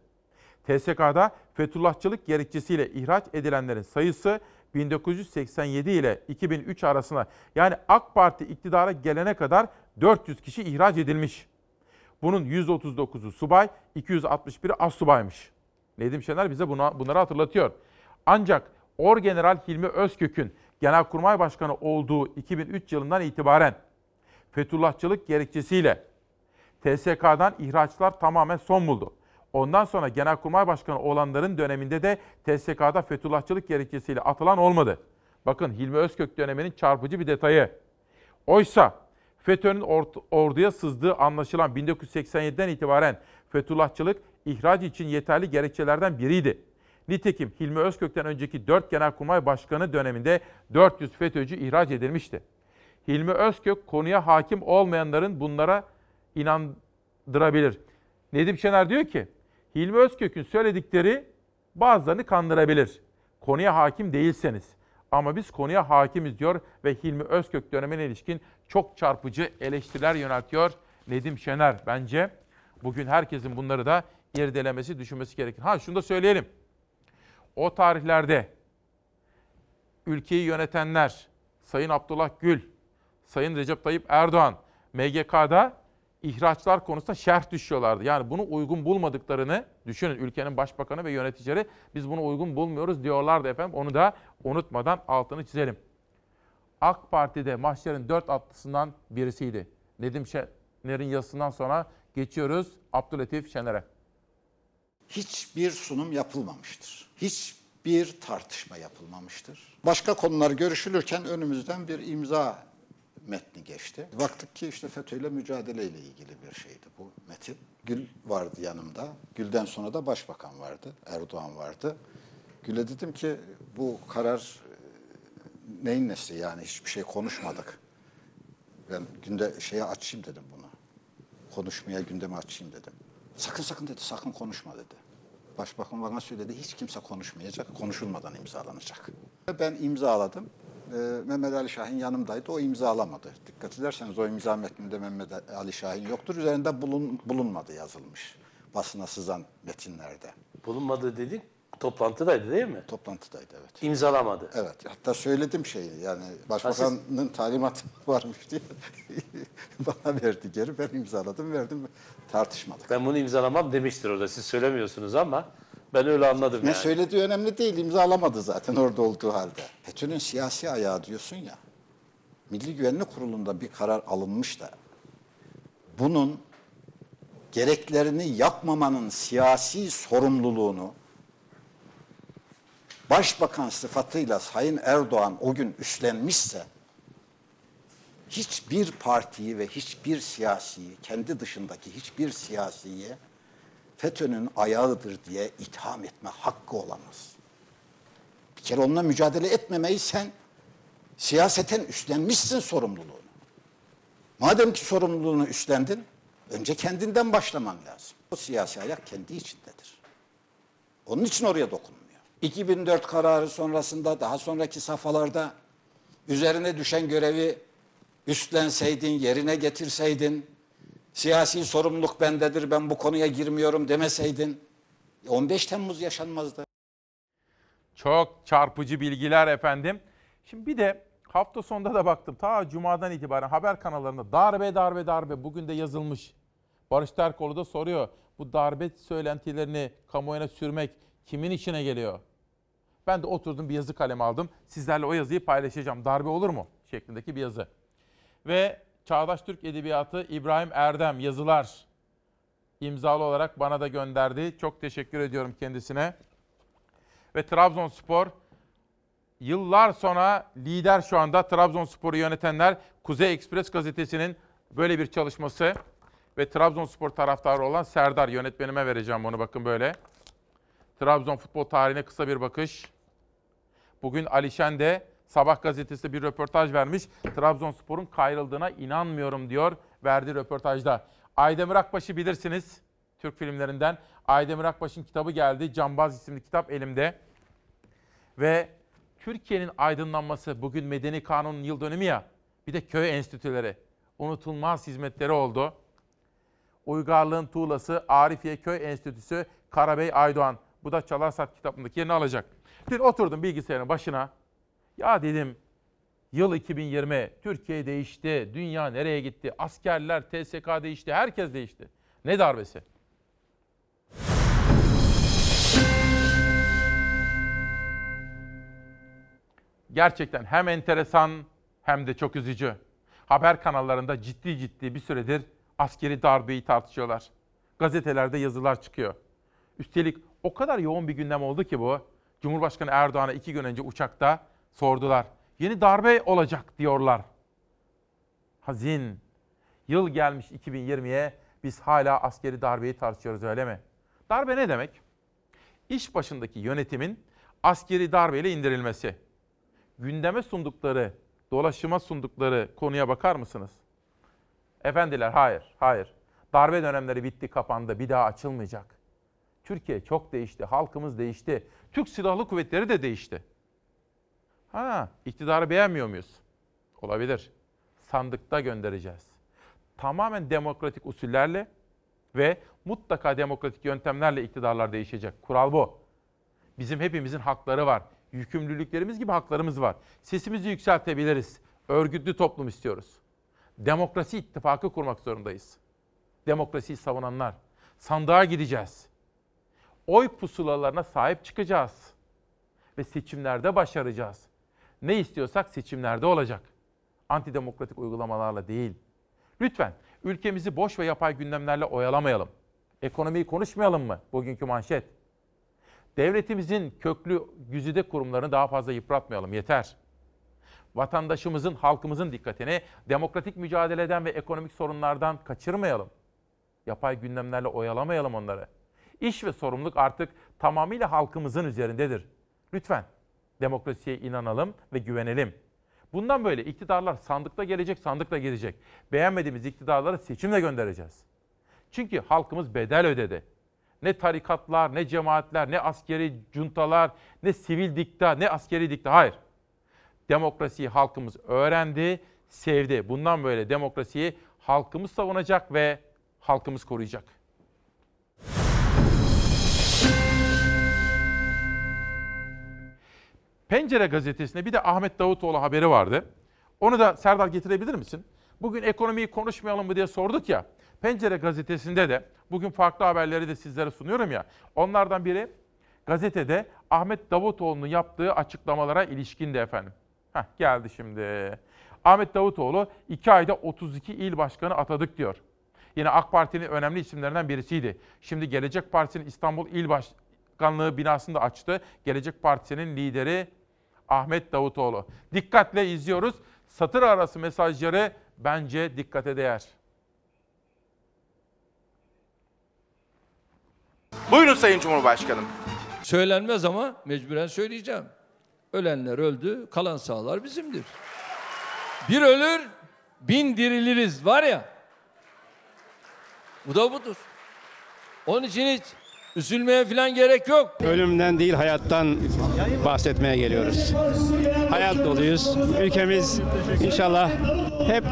TSK'da Fethullahçılık gerekçesiyle ihraç edilenlerin sayısı 1987 ile 2003 arasında yani AK Parti iktidara gelene kadar 400 kişi ihraç edilmiş. Bunun 139'u subay, 261'i astsubaymış. Nedim Şener bize buna, bunları hatırlatıyor. Ancak Orgeneral Hilmi Özkök'ün Genelkurmay Başkanı olduğu 2003 yılından itibaren Fethullahçılık gerekçesiyle TSK'dan ihraçlar tamamen son buldu. Ondan sonra Genelkurmay Başkanı olanların döneminde de TSK'da Fethullahçılık gerekçesiyle atılan olmadı. Bakın Hilmi Özkök döneminin çarpıcı bir detayı. Oysa FETÖ'nün or- orduya sızdığı anlaşılan 1987'den itibaren Fethullahçılık ihraç için yeterli gerekçelerden biriydi. Nitekim Hilmi Özkök'ten önceki 4 Genelkurmay Başkanı döneminde 400 FETÖ'cü ihraç edilmişti. Hilmi Özkök konuya hakim olmayanların bunlara inandırabilir. Nedim Şener diyor ki, Hilmi Özkök'ün söyledikleri bazılarını kandırabilir. Konuya hakim değilseniz. Ama biz konuya hakimiz diyor ve Hilmi Özkök dönemine ilişkin çok çarpıcı eleştiriler yöneltiyor Nedim Şener. Bence bugün herkesin bunları da irdelemesi, düşünmesi gerekir. Ha şunu da söyleyelim. O tarihlerde ülkeyi yönetenler Sayın Abdullah Gül, Sayın Recep Tayyip Erdoğan MGK'da ihraçlar konusunda şerh düşüyorlardı. Yani bunu uygun bulmadıklarını düşünün ülkenin başbakanı ve yöneticileri biz bunu uygun bulmuyoruz diyorlardı efendim. Onu da unutmadan altını çizelim. AK Parti'de mahşerin dört atlısından birisiydi. Nedim Şener'in yazısından sonra geçiyoruz Abdülhatif Şener'e.
Hiçbir sunum yapılmamıştır. Hiçbir tartışma yapılmamıştır. Başka konular görüşülürken önümüzden bir imza metni geçti. Baktık ki işte FETÖ ile mücadele ile ilgili bir şeydi bu metin. Gül vardı yanımda. Gül'den sonra da başbakan vardı. Erdoğan vardı. Gül'e dedim ki bu karar e, neyin nesi yani hiçbir şey konuşmadık. Ben günde şeye açayım dedim bunu. Konuşmaya gündeme açayım dedim. Sakın sakın dedi sakın konuşma dedi. Başbakan bana söyledi hiç kimse konuşmayacak, konuşulmadan imzalanacak. Ben imzaladım. Ee, Mehmet Ali Şahin yanımdaydı. O imzalamadı. Dikkat ederseniz o imza metninde Mehmet Ali Şahin yoktur. Üzerinde bulun, bulunmadı yazılmış. Basına sızan metinlerde.
Bulunmadı dedik toplantıdaydı değil mi?
Toplantıdaydı evet.
İmzalamadı.
Evet. Hatta söyledim şeyi yani başbakanın talimatı varmış diye bana verdi geri. Ben imzaladım verdim tartışmadık.
Ben bunu imzalamam demiştir orada. Siz söylemiyorsunuz ama ben öyle anladım
Ne
yani.
söylediği önemli değil. imzalamadı zaten orada olduğu halde. FETÖ'nün siyasi ayağı diyorsun ya. Milli Güvenlik Kurulu'nda bir karar alınmış da bunun gereklerini yapmamanın siyasi sorumluluğunu Başbakan sıfatıyla Sayın Erdoğan o gün üstlenmişse hiçbir partiyi ve hiçbir siyasiyi, kendi dışındaki hiçbir siyasiyi FETÖ'nün ayağıdır diye itham etme hakkı olamaz. Bir kere onunla mücadele etmemeyi sen siyaseten üstlenmişsin sorumluluğunu. Madem ki sorumluluğunu üstlendin, önce kendinden başlaman lazım. O siyasi ayak kendi içindedir. Onun için oraya dokunmuyor. 2004 kararı sonrasında daha sonraki safhalarda üzerine düşen görevi üstlenseydin, yerine getirseydin, siyasi sorumluluk bendedir, ben bu konuya girmiyorum demeseydin 15 Temmuz yaşanmazdı.
Çok çarpıcı bilgiler efendim. Şimdi bir de hafta sonunda da baktım. Ta Cuma'dan itibaren haber kanallarında darbe darbe darbe bugün de yazılmış. Barış Terkoğlu da soruyor. Bu darbe söylentilerini kamuoyuna sürmek kimin işine geliyor? Ben de oturdum bir yazı kalemi aldım. Sizlerle o yazıyı paylaşacağım. Darbe olur mu? Şeklindeki bir yazı. Ve Çağdaş Türk Edebiyatı İbrahim Erdem yazılar imzalı olarak bana da gönderdi. Çok teşekkür ediyorum kendisine. Ve Trabzonspor yıllar sonra lider şu anda Trabzonspor'u yönetenler Kuzey Ekspres gazetesinin böyle bir çalışması ve Trabzonspor taraftarı olan Serdar yönetmenime vereceğim onu bakın böyle. Trabzon futbol tarihine kısa bir bakış. Bugün Alişen de Sabah gazetesi bir röportaj vermiş. Trabzonspor'un kayrıldığına inanmıyorum diyor verdiği röportajda. Aydemir Akbaş'ı bilirsiniz Türk filmlerinden. Aydemir Akbaş'ın kitabı geldi. Cambaz isimli kitap elimde. Ve Türkiye'nin aydınlanması bugün Medeni Kanun'un yıl dönümü ya. Bir de köy enstitüleri. Unutulmaz hizmetleri oldu. Uygarlığın tuğlası Arifiye Köy Enstitüsü Karabey Aydoğan. Bu da Çalarsat kitabındaki yerini alacak. Dün oturdum bilgisayarın başına. Ya dedim yıl 2020 Türkiye değişti. Dünya nereye gitti? Askerler, TSK değişti. Herkes değişti. Ne darbesi? Gerçekten hem enteresan hem de çok üzücü. Haber kanallarında ciddi ciddi bir süredir askeri darbeyi tartışıyorlar. Gazetelerde yazılar çıkıyor. Üstelik o kadar yoğun bir gündem oldu ki bu. Cumhurbaşkanı Erdoğan'a iki gün önce uçakta sordular. Yeni darbe olacak diyorlar. Hazin. Yıl gelmiş 2020'ye biz hala askeri darbeyi tartışıyoruz öyle mi? Darbe ne demek? İş başındaki yönetimin askeri darbeyle indirilmesi. Gündeme sundukları, dolaşıma sundukları konuya bakar mısınız? Efendiler hayır, hayır. Darbe dönemleri bitti, kapandı. Bir daha açılmayacak. Türkiye çok değişti, halkımız değişti. Türk Silahlı Kuvvetleri de değişti. Ha, iktidarı beğenmiyor muyuz? Olabilir. Sandıkta göndereceğiz. Tamamen demokratik usullerle ve mutlaka demokratik yöntemlerle iktidarlar değişecek. Kural bu. Bizim hepimizin hakları var. Yükümlülüklerimiz gibi haklarımız var. Sesimizi yükseltebiliriz. Örgütlü toplum istiyoruz. Demokrasi ittifakı kurmak zorundayız. Demokrasiyi savunanlar. Sandığa gideceğiz. Oy pusulalarına sahip çıkacağız. Ve seçimlerde başaracağız. Ne istiyorsak seçimlerde olacak. Antidemokratik uygulamalarla değil. Lütfen ülkemizi boş ve yapay gündemlerle oyalamayalım. Ekonomiyi konuşmayalım mı? Bugünkü manşet. Devletimizin köklü güzide kurumlarını daha fazla yıpratmayalım. Yeter. Vatandaşımızın, halkımızın dikkatini demokratik mücadeleden ve ekonomik sorunlardan kaçırmayalım. Yapay gündemlerle oyalamayalım onları. İş ve sorumluluk artık tamamıyla halkımızın üzerindedir. Lütfen demokrasiye inanalım ve güvenelim. Bundan böyle iktidarlar sandıkta gelecek, sandıkla gidecek. Beğenmediğimiz iktidarları seçimle göndereceğiz. Çünkü halkımız bedel ödedi. Ne tarikatlar, ne cemaatler, ne askeri cuntalar, ne sivil dikta, ne askeri dikta. Hayır. Demokrasiyi halkımız öğrendi, sevdi. Bundan böyle demokrasiyi halkımız savunacak ve halkımız koruyacak. Pencere gazetesinde bir de Ahmet Davutoğlu haberi vardı. Onu da Serdar getirebilir misin? Bugün ekonomiyi konuşmayalım mı diye sorduk ya. Pencere gazetesinde de bugün farklı haberleri de sizlere sunuyorum ya. Onlardan biri gazetede Ahmet Davutoğlu'nun yaptığı açıklamalara ilişkindi efendim. Heh, geldi şimdi. Ahmet Davutoğlu 2 ayda 32 il başkanı atadık diyor. Yine AK Parti'nin önemli isimlerinden birisiydi. Şimdi Gelecek Partisi'nin İstanbul İl Başkanlığı binasını da açtı. Gelecek Partisi'nin lideri Ahmet Davutoğlu. Dikkatle izliyoruz. Satır arası mesajları bence dikkate değer.
Buyurun Sayın Cumhurbaşkanım.
Söylenmez ama mecburen söyleyeceğim. Ölenler öldü, kalan sağlar bizimdir. Bir ölür, bin diriliriz var ya. Bu da budur. Onun için hiç üzülmeye falan gerek yok.
Ölümden değil hayattan bahsetmeye geliyoruz. Hayat doluyuz. Ülkemiz inşallah hep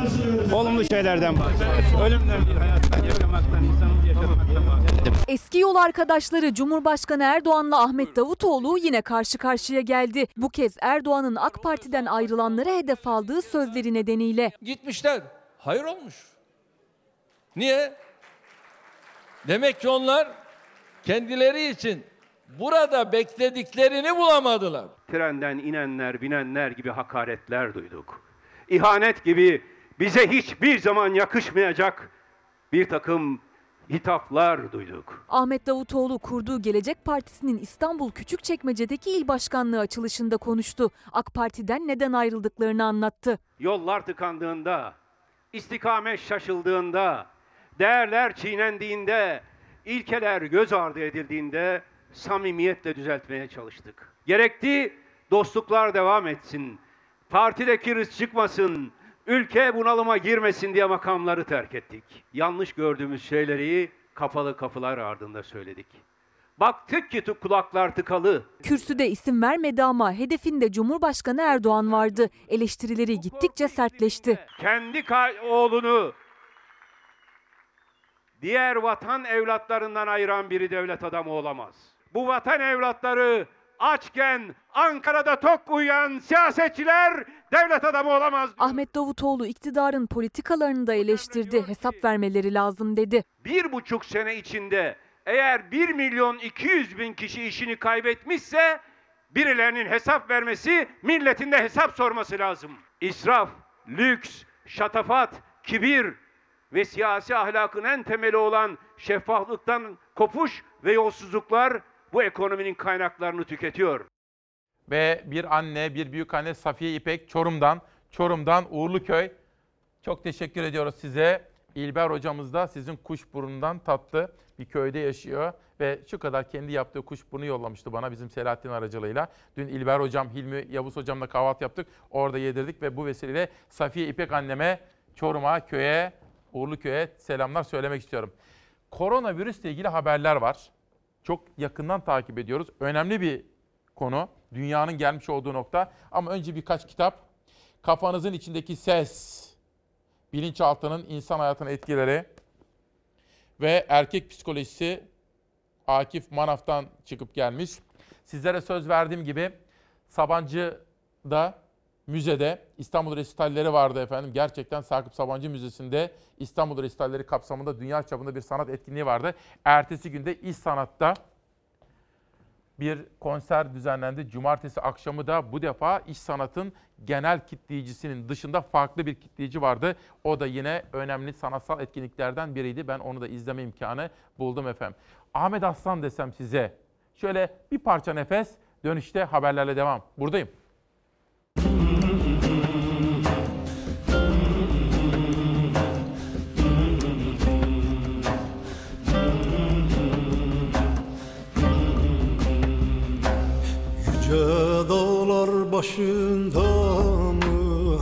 olumlu şeylerden bahseder. Ölümden değil hayattan yaşamaktan, insanımızı yaşamaktan bahseder.
Eski yol arkadaşları Cumhurbaşkanı Erdoğan'la Ahmet Davutoğlu yine karşı karşıya geldi. Bu kez Erdoğan'ın AK Parti'den ayrılanlara hedef aldığı sözleri nedeniyle.
Gitmişler. Hayır olmuş. Niye? Demek ki onlar kendileri için burada beklediklerini bulamadılar.
Trenden inenler, binenler gibi hakaretler duyduk. İhanet gibi bize hiçbir zaman yakışmayacak bir takım hitaplar duyduk.
Ahmet Davutoğlu kurduğu Gelecek Partisi'nin İstanbul Küçükçekmece'deki il başkanlığı açılışında konuştu. AK Parti'den neden ayrıldıklarını anlattı.
Yollar tıkandığında, istikamet şaşıldığında, değerler çiğnendiğinde, ilkeler göz ardı edildiğinde samimiyetle düzeltmeye çalıştık. Gerekti dostluklar devam etsin, partideki rız çıkmasın, ülke bunalıma girmesin diye makamları terk ettik. Yanlış gördüğümüz şeyleri kapalı kapılar ardında söyledik. Baktık ki kulaklar tıkalı.
Kürsüde isim vermedi ama hedefinde Cumhurbaşkanı Erdoğan vardı. Eleştirileri gittikçe sertleşti.
Kendi oğlunu diğer vatan evlatlarından ayıran biri devlet adamı olamaz. Bu vatan evlatları açken Ankara'da tok uyuyan siyasetçiler devlet adamı olamaz.
Ahmet Davutoğlu iktidarın politikalarını da eleştirdi. Hesap vermeleri lazım dedi.
Bir buçuk sene içinde eğer 1 milyon 200 bin kişi işini kaybetmişse birilerinin hesap vermesi, milletin de hesap sorması lazım. İsraf, lüks, şatafat, kibir ve siyasi ahlakın en temeli olan şeffaflıktan kopuş ve yolsuzluklar bu ekonominin kaynaklarını tüketiyor.
Ve bir anne, bir büyük anne Safiye İpek Çorum'dan, Çorum'dan Uğurluköy. Çok teşekkür ediyoruz size. İlber hocamız da sizin kuşburnundan tatlı bir köyde yaşıyor. Ve şu kadar kendi yaptığı kuşburnu yollamıştı bana bizim Selahattin aracılığıyla. Dün İlber hocam, Hilmi Yavuz hocamla kahvaltı yaptık. Orada yedirdik ve bu vesileyle Safiye İpek anneme Çorum'a, köye, Uğurluköy'e selamlar söylemek istiyorum. Koronavirüsle ilgili haberler var. Çok yakından takip ediyoruz. Önemli bir konu. Dünyanın gelmiş olduğu nokta. Ama önce birkaç kitap. Kafanızın içindeki ses. Bilinçaltının insan hayatına etkileri. Ve erkek psikolojisi Akif Manaf'tan çıkıp gelmiş. Sizlere söz verdiğim gibi Sabancı'da müzede İstanbul Resitalleri vardı efendim. Gerçekten Sakıp Sabancı Müzesi'nde İstanbul Resitalleri kapsamında dünya çapında bir sanat etkinliği vardı. Ertesi günde İş Sanat'ta bir konser düzenlendi. Cumartesi akşamı da bu defa iş sanatın genel kitleyicisinin dışında farklı bir kitleyici vardı. O da yine önemli sanatsal etkinliklerden biriydi. Ben onu da izleme imkanı buldum efendim. Ahmet Aslan desem size şöyle bir parça nefes dönüşte haberlerle devam. Buradayım.
Başında mı?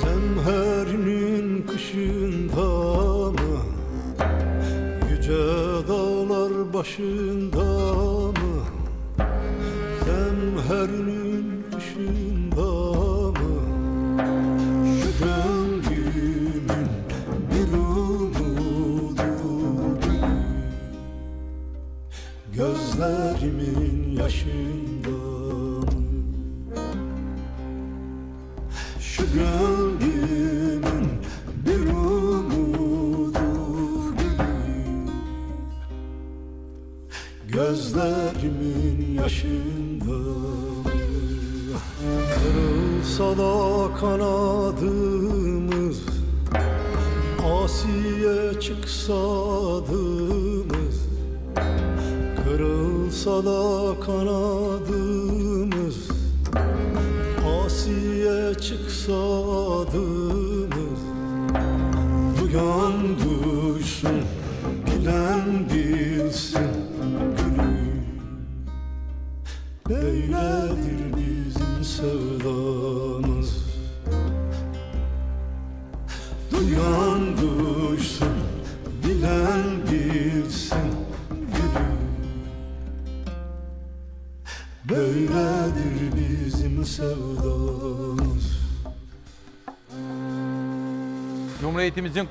Zemherinin kışında mı? Yüce dağlar başında mı? Zemherinin kışında mı? Şu gönlümün bir umudu Gözlerimin yaşında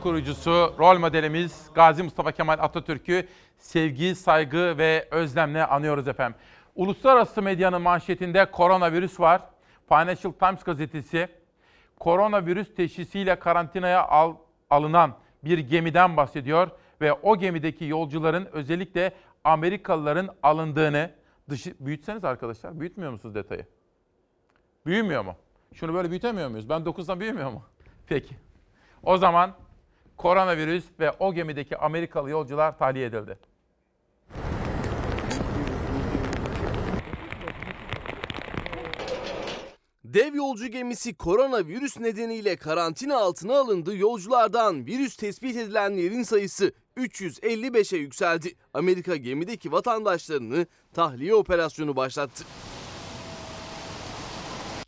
kurucusu, rol modelimiz Gazi Mustafa Kemal Atatürk'ü sevgi, saygı ve özlemle anıyoruz efendim. Uluslararası medyanın manşetinde koronavirüs var. Financial Times gazetesi koronavirüs teşhisiyle karantinaya al, alınan bir gemiden bahsediyor ve o gemideki yolcuların özellikle Amerikalıların alındığını dışı büyütseniz arkadaşlar büyütmüyor musunuz detayı? Büyümüyor mu? Şunu böyle büyütemiyor muyuz? Ben 9'dan büyümüyor mu? Peki. O zaman koronavirüs ve o gemideki Amerikalı yolcular tahliye edildi.
Dev yolcu gemisi koronavirüs nedeniyle karantina altına alındı. Yolculardan virüs tespit edilenlerin sayısı 355'e yükseldi. Amerika gemideki vatandaşlarını tahliye operasyonu başlattı.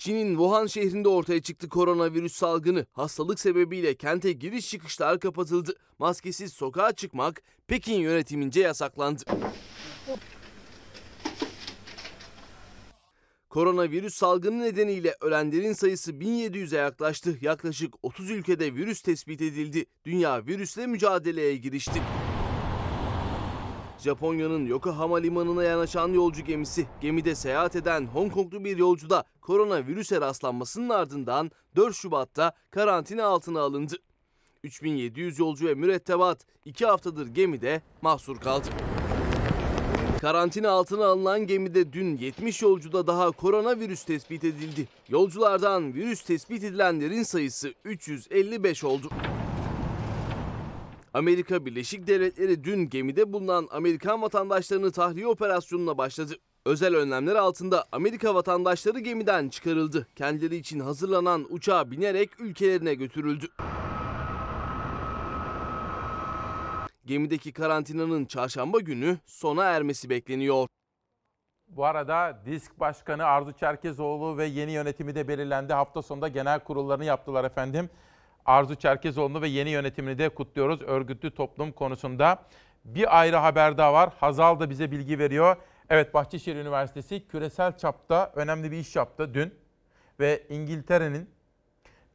Çin'in Wuhan şehrinde ortaya çıktı koronavirüs salgını. Hastalık sebebiyle kente giriş çıkışlar kapatıldı. Maskesiz sokağa çıkmak Pekin yönetimince yasaklandı. Koronavirüs salgını nedeniyle ölenlerin sayısı 1700'e yaklaştı. Yaklaşık 30 ülkede virüs tespit edildi. Dünya virüsle mücadeleye girişti. Japonya'nın Yokohama limanına yanaşan yolcu gemisi, gemide seyahat eden Hong Konglu bir yolcuda koronavirüse rastlanmasının ardından 4 Şubat'ta karantina altına alındı. 3700 yolcu ve mürettebat 2 haftadır gemide mahsur kaldı. Karantina altına alınan gemide dün 70 yolcuda daha koronavirüs tespit edildi. Yolculardan virüs tespit edilenlerin sayısı 355 oldu. Amerika Birleşik Devletleri dün gemide bulunan Amerikan vatandaşlarını tahliye operasyonuna başladı. Özel önlemler altında Amerika vatandaşları gemiden çıkarıldı. Kendileri için hazırlanan uçağa binerek ülkelerine götürüldü. Gemideki karantinanın çarşamba günü sona ermesi bekleniyor.
Bu arada Disk Başkanı Arzu Çerkezoğlu ve yeni yönetimi de belirlendi. Hafta sonunda genel kurullarını yaptılar efendim. Arzu Çerkezoğlu ve yeni yönetimini de kutluyoruz örgütlü toplum konusunda. Bir ayrı haber daha var. Hazal da bize bilgi veriyor. Evet Bahçeşehir Üniversitesi küresel çapta önemli bir iş yaptı dün. Ve İngiltere'nin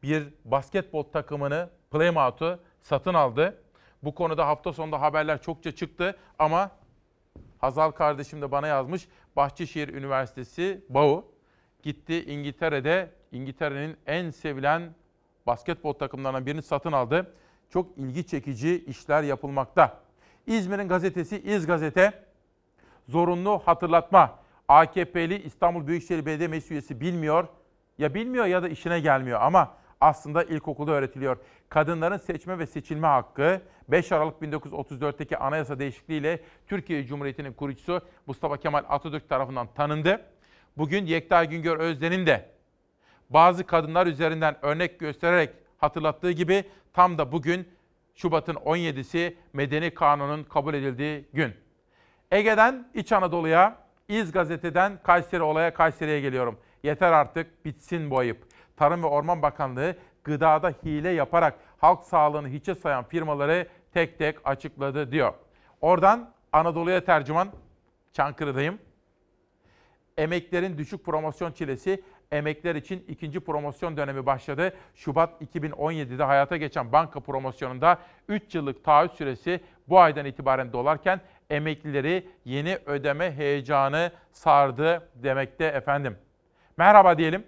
bir basketbol takımını Plymouth'u satın aldı. Bu konuda hafta sonunda haberler çokça çıktı ama Hazal kardeşim de bana yazmış. Bahçeşehir Üniversitesi BAU gitti İngiltere'de İngiltere'nin en sevilen basketbol takımlarından birini satın aldı. Çok ilgi çekici işler yapılmakta. İzmir'in gazetesi İz Gazete zorunlu hatırlatma. AKP'li İstanbul Büyükşehir Belediye Meclis üyesi bilmiyor. Ya bilmiyor ya da işine gelmiyor ama aslında ilkokulda öğretiliyor. Kadınların seçme ve seçilme hakkı 5 Aralık 1934'teki anayasa değişikliğiyle Türkiye Cumhuriyeti'nin kurucusu Mustafa Kemal Atatürk tarafından tanındı. Bugün Yekta Güngör Özden'in de bazı kadınlar üzerinden örnek göstererek hatırlattığı gibi tam da bugün Şubat'ın 17'si Medeni Kanun'un kabul edildiği gün. Ege'den İç Anadolu'ya, İz Gazete'den Kayseri olaya Kayseri'ye geliyorum. Yeter artık bitsin bu ayıp. Tarım ve Orman Bakanlığı gıdada hile yaparak halk sağlığını hiçe sayan firmaları tek tek açıkladı diyor. Oradan Anadolu'ya tercüman Çankırı'dayım. Emeklerin düşük promosyon çilesi emekler için ikinci promosyon dönemi başladı. Şubat 2017'de hayata geçen banka promosyonunda 3 yıllık taahhüt süresi bu aydan itibaren dolarken emeklileri yeni ödeme heyecanı sardı demekte efendim. Merhaba diyelim.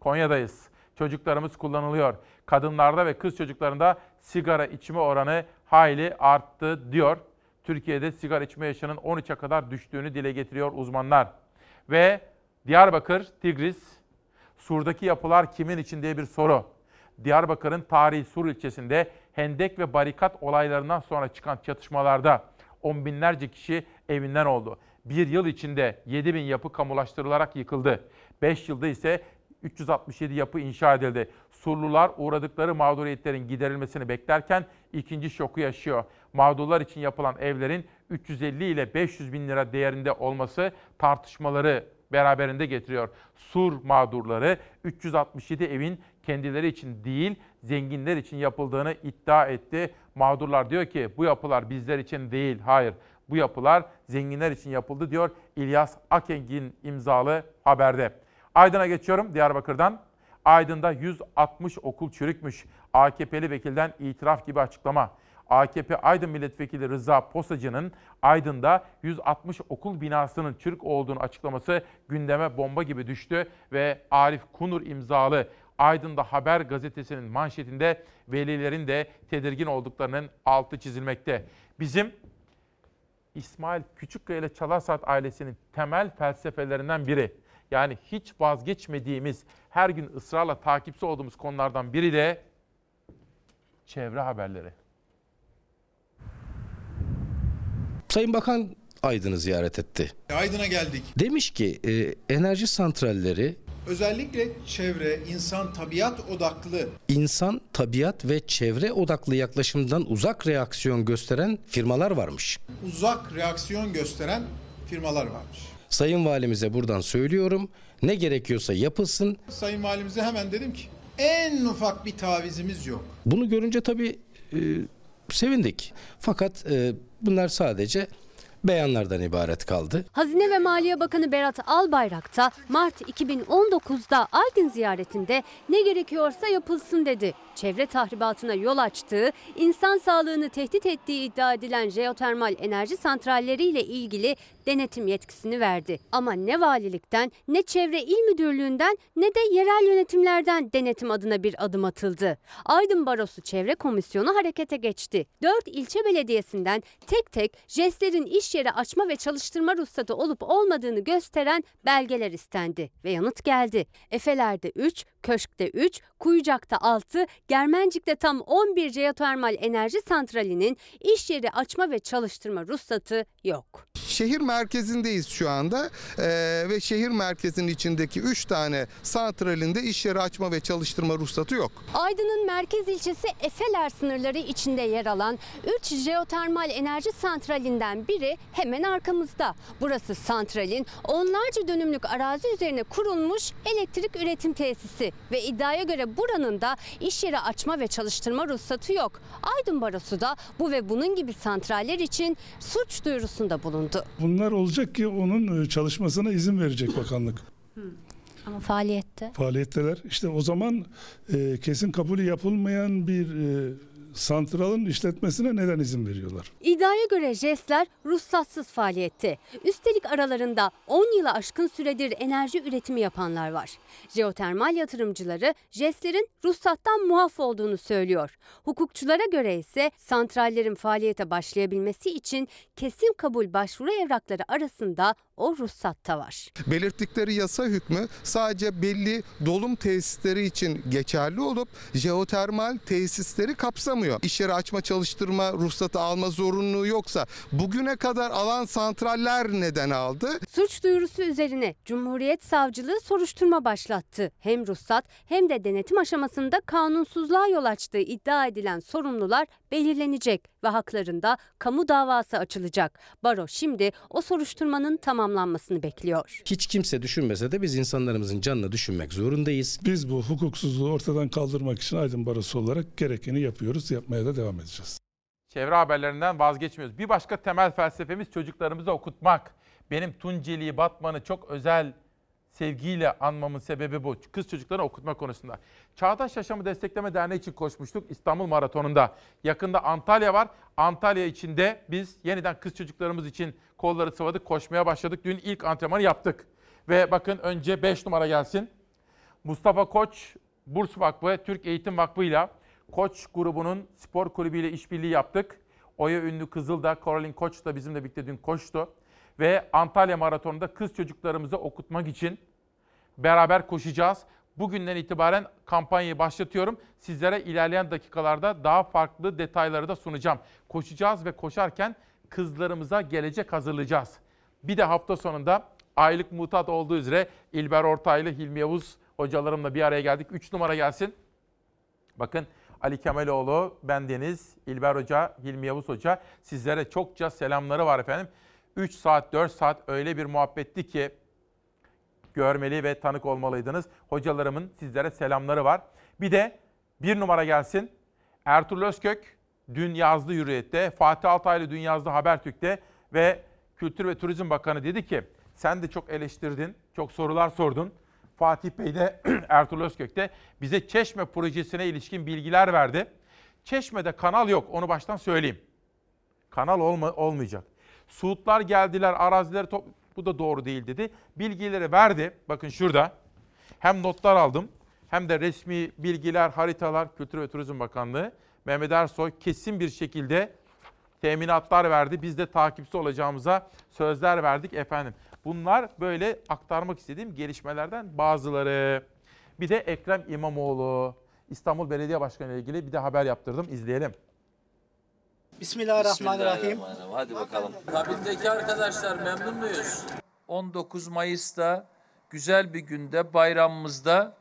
Konya'dayız. Çocuklarımız kullanılıyor. Kadınlarda ve kız çocuklarında sigara içme oranı hayli arttı diyor. Türkiye'de sigara içme yaşının 13'e kadar düştüğünü dile getiriyor uzmanlar. Ve Diyarbakır, Tigris, Sur'daki yapılar kimin için diye bir soru. Diyarbakır'ın tarihi Sur ilçesinde hendek ve barikat olaylarından sonra çıkan çatışmalarda on binlerce kişi evinden oldu. Bir yıl içinde 7 bin yapı kamulaştırılarak yıkıldı. 5 yılda ise 367 yapı inşa edildi. Surlular uğradıkları mağduriyetlerin giderilmesini beklerken ikinci şoku yaşıyor. Mağdurlar için yapılan evlerin 350 ile 500 bin lira değerinde olması tartışmaları beraberinde getiriyor. Sur mağdurları 367 evin kendileri için değil zenginler için yapıldığını iddia etti. Mağdurlar diyor ki bu yapılar bizler için değil. Hayır bu yapılar zenginler için yapıldı diyor İlyas Akengin imzalı haberde. Aydın'a geçiyorum Diyarbakır'dan. Aydın'da 160 okul çürükmüş. AKP'li vekilden itiraf gibi açıklama. AKP Aydın Milletvekili Rıza Posacı'nın Aydın'da 160 okul binasının çürük olduğunu açıklaması gündeme bomba gibi düştü ve Arif Kunur imzalı Aydın'da Haber gazetesinin manşetinde velilerin de tedirgin olduklarının altı çizilmekte. Bizim İsmail Küçükkaya ile Çalarsaat ailesinin temel felsefelerinden biri. Yani hiç vazgeçmediğimiz, her gün ısrarla takipçi olduğumuz konulardan biri de çevre haberleri.
Sayın Bakan Aydın'ı ziyaret etti.
Aydın'a geldik.
Demiş ki e, enerji santralleri
Özellikle çevre, insan, tabiat odaklı
insan, tabiat ve çevre odaklı yaklaşımdan uzak reaksiyon gösteren firmalar varmış.
uzak reaksiyon gösteren firmalar varmış.
Sayın Valimize buradan söylüyorum. Ne gerekiyorsa yapılsın.
Sayın Valimize hemen dedim ki en ufak bir tavizimiz yok.
Bunu görünce tabii e, sevindik. Fakat e, bunlar sadece beyanlardan ibaret kaldı.
Hazine ve Maliye Bakanı Berat Albayrak da Mart 2019'da Aydın ziyaretinde ne gerekiyorsa yapılsın dedi. Çevre tahribatına yol açtığı, insan sağlığını tehdit ettiği iddia edilen jeotermal enerji santralleriyle ilgili denetim yetkisini verdi. Ama ne valilikten, ne çevre il müdürlüğünden ne de yerel yönetimlerden denetim adına bir adım atıldı. Aydın Barosu Çevre Komisyonu harekete geçti. Dört ilçe belediyesinden tek tek JES'lerin iş yeri açma ve çalıştırma ruhsatı olup olmadığını gösteren belgeler istendi ve yanıt geldi. Efeler'de 3, Köşk'te 3, Kuyucak'ta 6, Germencik'te tam 11 jeotermal enerji santralinin iş yeri açma ve çalıştırma ruhsatı yok.
Şehir merkezindeyiz şu anda Ee, ve şehir merkezinin içindeki 3 tane santralinde iş yeri açma ve çalıştırma ruhsatı yok.
Aydın'ın merkez ilçesi Efeler sınırları içinde yer alan 3 jeotermal enerji santralinden biri hemen arkamızda. Burası santralin onlarca dönümlük arazi üzerine kurulmuş elektrik üretim tesisi ve iddiaya göre buranın da iş yeri açma ve çalıştırma ruhsatı yok. Aydın Barosu da bu ve bunun gibi santraller için suç duyurusunda bulundu.
Bunlar olacak ki onun e, çalışmasına izin verecek bakanlık.
Ama faaliyette
Faaliyetteler. İşte o zaman e, kesin kabulü yapılmayan bir e, santralın işletmesine neden izin veriyorlar?
İddiaya göre JES'ler ruhsatsız faaliyette. Üstelik aralarında 10 yılı aşkın süredir enerji üretimi yapanlar var. Jeotermal yatırımcıları JES'lerin ruhsattan muaf olduğunu söylüyor. Hukukçulara göre ise santrallerin faaliyete başlayabilmesi için kesin kabul başvuru evrakları arasında o ruhsatta var.
Belirttikleri yasa hükmü sadece belli dolum tesisleri için geçerli olup jeotermal tesisleri kapsamıyor. İş yeri açma çalıştırma ruhsatı alma zorunluluğu yoksa bugüne kadar alan santraller neden aldı?
Suç duyurusu üzerine Cumhuriyet Savcılığı soruşturma başlattı. Hem ruhsat hem de denetim aşamasında kanunsuzluğa yol açtığı iddia edilen sorumlular belirlenecek ve haklarında kamu davası açılacak. Baro şimdi o soruşturmanın tamamlanmasını bekliyor.
Hiç kimse düşünmese de biz insanlarımızın canını düşünmek zorundayız.
Biz bu hukuksuzluğu ortadan kaldırmak için Aydın Barosu olarak gerekeni yapıyoruz, yapmaya da devam edeceğiz.
Çevre haberlerinden vazgeçmiyoruz. Bir başka temel felsefemiz çocuklarımızı okutmak. Benim Tunceli Batman'ı çok özel sevgiyle anmamın sebebi bu. Kız çocuklarını okutma konusunda. Çağdaş Yaşamı Destekleme Derneği için koşmuştuk İstanbul Maratonu'nda. Yakında Antalya var. Antalya içinde biz yeniden kız çocuklarımız için kolları sıvadık, koşmaya başladık. Dün ilk antrenmanı yaptık. Ve bakın önce 5 numara gelsin. Mustafa Koç, Burs Vakfı, Türk Eğitim Vakfı ile Koç grubunun spor kulübüyle işbirliği yaptık. Oya ünlü Kızıl da Caroline Koç da bizimle birlikte dün koştu. Ve Antalya Maratonu'nda kız çocuklarımızı okutmak için beraber koşacağız. Bugünden itibaren kampanyayı başlatıyorum. Sizlere ilerleyen dakikalarda daha farklı detayları da sunacağım. Koşacağız ve koşarken kızlarımıza gelecek hazırlayacağız. Bir de hafta sonunda aylık mutat olduğu üzere İlber Ortaylı, Hilmi Yavuz hocalarımla bir araya geldik. 3 numara gelsin. Bakın Ali Kemaloğlu, ben Deniz, İlber Hoca, Hilmi Yavuz Hoca sizlere çokça selamları var efendim. 3 saat, 4 saat öyle bir muhabbetti ki görmeli ve tanık olmalıydınız. Hocalarımın sizlere selamları var. Bir de bir numara gelsin. Ertuğrul Özkök dün yazdı Hürriyet'te, Fatih Altaylı dün yazdı Habertürk'te ve Kültür ve Turizm Bakanı dedi ki sen de çok eleştirdin, çok sorular sordun. Fatih Bey de Ertuğrul Özkök de bize Çeşme projesine ilişkin bilgiler verdi. Çeşme'de kanal yok, onu baştan söyleyeyim. Kanal olma, olmayacak. Suudlar geldiler, arazileri top... Bu da doğru değil dedi. Bilgileri verdi. Bakın şurada. Hem notlar aldım hem de resmi bilgiler, haritalar Kültür ve Turizm Bakanlığı. Mehmet Ersoy kesin bir şekilde teminatlar verdi. Biz de takipçi olacağımıza sözler verdik efendim. Bunlar böyle aktarmak istediğim gelişmelerden bazıları. Bir de Ekrem İmamoğlu, İstanbul Belediye Başkanı ile ilgili bir de haber yaptırdım. İzleyelim.
Bismillahirrahmanirrahim.
Hadi bakalım. Kabindeki arkadaşlar memnun muyuz? 19 Mayıs'ta güzel bir günde bayramımızda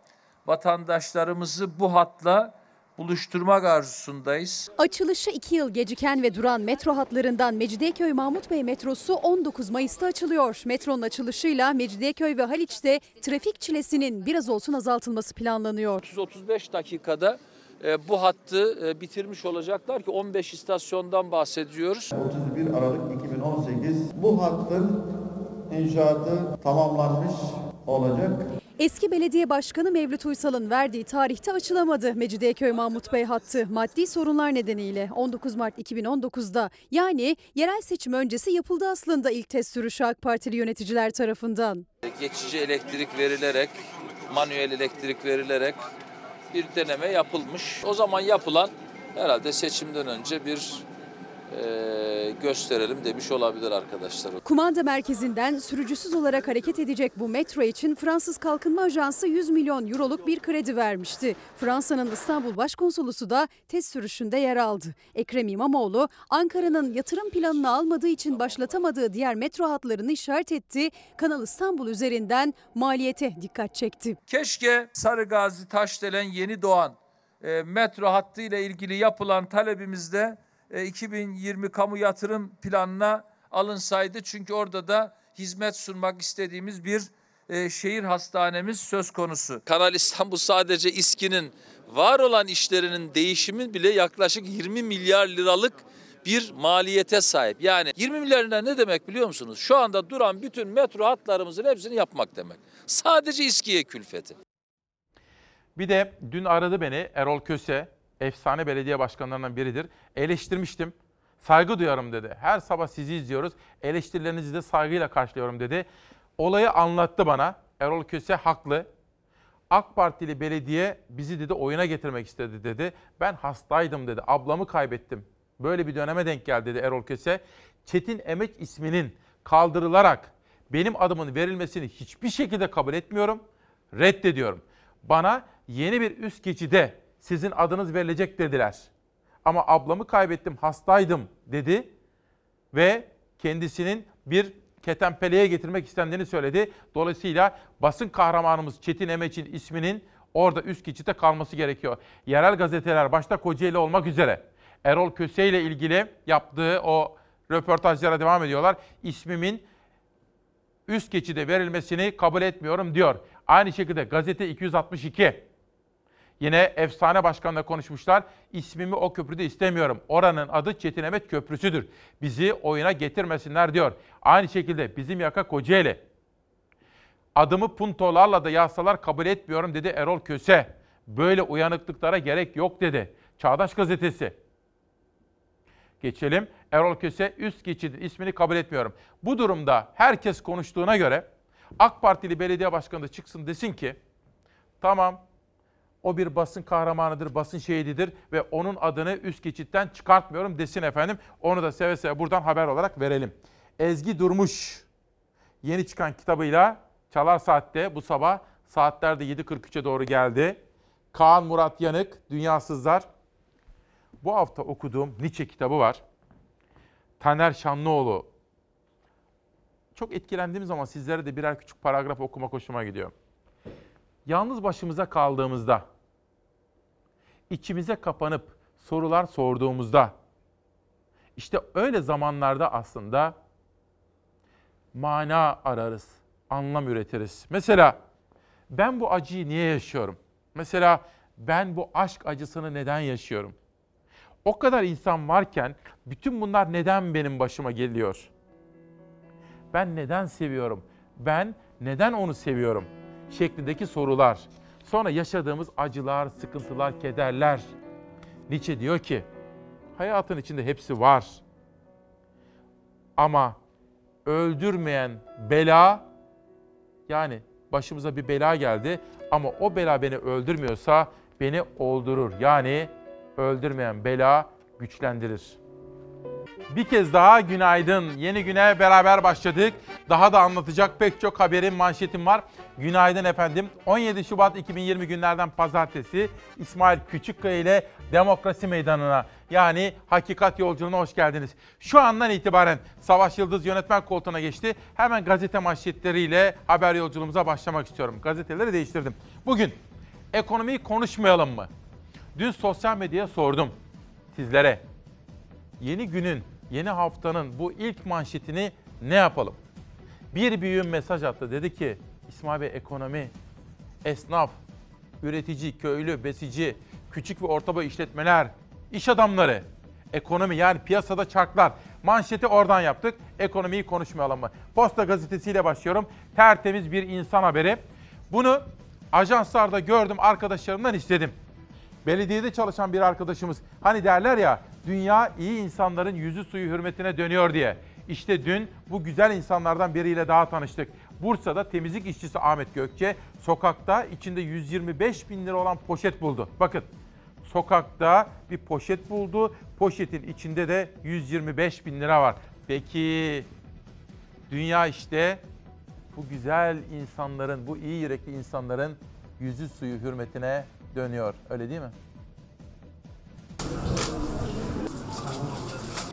vatandaşlarımızı bu hatla buluşturmak arzusundayız.
Açılışı 2 yıl geciken ve duran metro hatlarından Mecidiyeköy Mahmut Bey metrosu 19 Mayıs'ta açılıyor. Metronun açılışıyla Mecidiyeköy ve Haliç'te trafik çilesinin biraz olsun azaltılması planlanıyor.
30-35 dakikada
bu hattı e, bitirmiş olacaklar ki 15 istasyondan bahsediyoruz.
31 Aralık 2018 bu hattın inşaatı tamamlanmış olacak.
Eski belediye başkanı Mevlüt Uysal'ın verdiği tarihte açılamadı Mecidiyeköy Mahmut Bey hattı. Maddi sorunlar nedeniyle 19 Mart 2019'da yani yerel seçim öncesi yapıldı aslında ilk test sürüşü AK Partili yöneticiler tarafından.
Geçici elektrik verilerek, manuel elektrik verilerek bir deneme yapılmış. O zaman yapılan herhalde seçimden önce bir gösterelim demiş olabilir arkadaşlar.
Kumanda merkezinden sürücüsüz olarak hareket edecek bu metro için Fransız Kalkınma Ajansı 100 milyon euroluk bir kredi vermişti. Fransa'nın İstanbul Başkonsolosu da test sürüşünde yer aldı. Ekrem İmamoğlu Ankara'nın yatırım planını almadığı için başlatamadığı diğer metro hatlarını işaret etti. Kanal İstanbul üzerinden maliyete dikkat çekti.
Keşke Sarıgazi Taşdelen Yeni Doğan e, metro hattı ile ilgili yapılan talebimizde 2020 kamu yatırım planına alınsaydı. Çünkü orada da hizmet sunmak istediğimiz bir e, şehir hastanemiz söz konusu. Kanal İstanbul sadece İSKİ'nin var olan işlerinin değişimi bile yaklaşık 20 milyar liralık bir maliyete sahip. Yani 20 milyar lira ne demek biliyor musunuz? Şu anda duran bütün metro hatlarımızın hepsini yapmak demek. Sadece İSKİ'ye külfeti.
Bir de dün aradı beni Erol Köse, efsane belediye başkanlarından biridir. Eleştirmiştim. Saygı duyarım dedi. Her sabah sizi izliyoruz. Eleştirilerinizi de saygıyla karşılıyorum dedi. Olayı anlattı bana. Erol Köse haklı. AK Partili belediye bizi dedi oyuna getirmek istedi dedi. Ben hastaydım dedi. Ablamı kaybettim. Böyle bir döneme denk geldi dedi Erol Köse. Çetin Emek isminin kaldırılarak benim adımın verilmesini hiçbir şekilde kabul etmiyorum. Reddediyorum. Bana yeni bir üst geçide sizin adınız verilecek dediler. Ama ablamı kaybettim, hastaydım dedi ve kendisinin bir ketenpeleye getirmek istendiğini söyledi. Dolayısıyla basın kahramanımız Çetin Emeç'in isminin orada üst geçitte kalması gerekiyor. Yerel gazeteler başta Kocaeli olmak üzere Erol Köse ile ilgili yaptığı o röportajlara devam ediyorlar. İsmimin üst geçide verilmesini kabul etmiyorum diyor. Aynı şekilde gazete 262 Yine efsane başkanla konuşmuşlar. İsmimi o köprüde istemiyorum. Oranın adı Çetin Emet Köprüsü'dür. Bizi oyuna getirmesinler diyor. Aynı şekilde bizim yaka Kocaeli. Adımı puntolarla da yazsalar kabul etmiyorum dedi Erol Köse. Böyle uyanıklıklara gerek yok dedi. Çağdaş Gazetesi. Geçelim. Erol Köse üst geçidin ismini kabul etmiyorum. Bu durumda herkes konuştuğuna göre AK Partili belediye başkanı da çıksın desin ki tamam o bir basın kahramanıdır, basın şehididir ve onun adını üst geçitten çıkartmıyorum desin efendim. Onu da seve seve buradan haber olarak verelim. Ezgi Durmuş yeni çıkan kitabıyla Çalar Saat'te bu sabah saatlerde 7.43'e doğru geldi. Kaan Murat Yanık, Dünyasızlar. Bu hafta okuduğum Nietzsche kitabı var. Taner Şanlıoğlu. Çok etkilendiğim zaman sizlere de birer küçük paragraf okumak hoşuma gidiyor. Yalnız başımıza kaldığımızda, içimize kapanıp sorular sorduğumuzda, işte öyle zamanlarda aslında mana ararız, anlam üretiriz. Mesela ben bu acıyı niye yaşıyorum? Mesela ben bu aşk acısını neden yaşıyorum? O kadar insan varken bütün bunlar neden benim başıma geliyor? Ben neden seviyorum? Ben neden onu seviyorum? şeklindeki sorular. Sonra yaşadığımız acılar, sıkıntılar, kederler. Nietzsche diyor ki, hayatın içinde hepsi var. Ama öldürmeyen bela, yani başımıza bir bela geldi ama o bela beni öldürmüyorsa beni öldürür. Yani öldürmeyen bela güçlendirir. Bir kez daha günaydın. Yeni güne beraber başladık. Daha da anlatacak pek çok haberin manşetim var. Günaydın efendim. 17 Şubat 2020 günlerden pazartesi İsmail Küçükkaya ile Demokrasi Meydanı'na yani Hakikat Yolculuğuna hoş geldiniz. Şu andan itibaren Savaş Yıldız yönetmen koltuğuna geçti. Hemen gazete manşetleriyle haber yolculuğumuza başlamak istiyorum. Gazeteleri değiştirdim. Bugün ekonomiyi konuşmayalım mı? Dün sosyal medyaya sordum sizlere. Yeni günün, yeni haftanın bu ilk manşetini ne yapalım? Bir büyüğün mesaj attı. Dedi ki İsmail Bey ekonomi, esnaf, üretici, köylü, besici, küçük ve orta boy işletmeler, iş adamları, ekonomi yani piyasada çarklar. Manşeti oradan yaptık. Ekonomiyi konuşmayalım mı? Posta gazetesiyle başlıyorum. Tertemiz bir insan haberi. Bunu ajanslarda gördüm, arkadaşlarımdan istedim. Belediyede çalışan bir arkadaşımız hani derler ya dünya iyi insanların yüzü suyu hürmetine dönüyor diye. İşte dün bu güzel insanlardan biriyle daha tanıştık. Bursa'da temizlik işçisi Ahmet Gökçe sokakta içinde 125 bin lira olan poşet buldu. Bakın sokakta bir poşet buldu. Poşetin içinde de 125 bin lira var. Peki dünya işte bu güzel insanların, bu iyi yürekli insanların yüzü suyu hürmetine dönüyor. Öyle değil mi?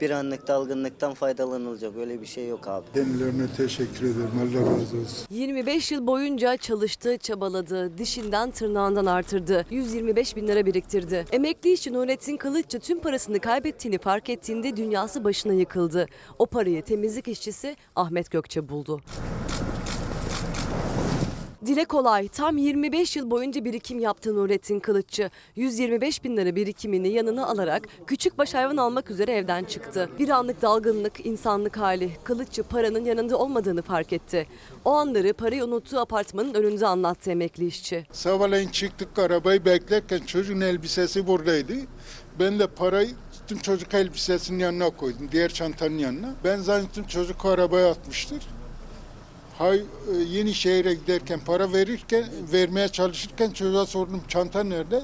Bir anlık dalgınlıktan faydalanılacak öyle bir şey yok abi.
Kendilerine teşekkür ederim. Allah razı olsun.
25 yıl boyunca çalıştı, çabaladı, dişinden tırnağından artırdı. 125 bin lira biriktirdi. Emekli işçi Nurettin Kılıççı tüm parasını kaybettiğini fark ettiğinde dünyası başına yıkıldı. O parayı temizlik işçisi Ahmet Gökçe buldu. Dile kolay tam 25 yıl boyunca birikim yaptı Nurettin Kılıççı. 125 bin lira birikimini yanına alarak küçük baş hayvan almak üzere evden çıktı. Bir anlık dalgınlık, insanlık hali. Kılıççı paranın yanında olmadığını fark etti. O anları parayı unuttuğu apartmanın önünde anlattı emekli işçi.
Sabahleyin çıktık arabayı beklerken çocuğun elbisesi buradaydı. Ben de parayı tuttum çocuk elbisesinin yanına koydum. Diğer çantanın yanına. Ben zannettim çocuk arabaya atmıştır. Hay e, yeni şehire giderken para verirken vermeye çalışırken çocuğa sordum çanta nerede?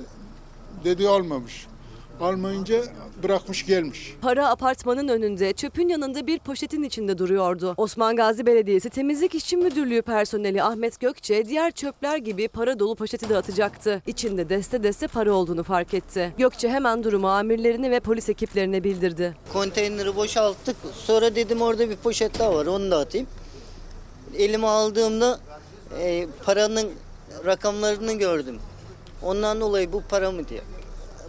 Dedi almamış. Almayınca bırakmış gelmiş.
Para apartmanın önünde çöpün yanında bir poşetin içinde duruyordu. Osman Gazi Belediyesi Temizlik İşçi Müdürlüğü personeli Ahmet Gökçe diğer çöpler gibi para dolu poşeti dağıtacaktı. İçinde deste deste para olduğunu fark etti. Gökçe hemen durumu amirlerine ve polis ekiplerine bildirdi.
Konteyneri boşalttık. Sonra dedim orada bir poşet daha var onu da atayım. Elime aldığımda e, paranın rakamlarını gördüm. Ondan dolayı bu para mı diye.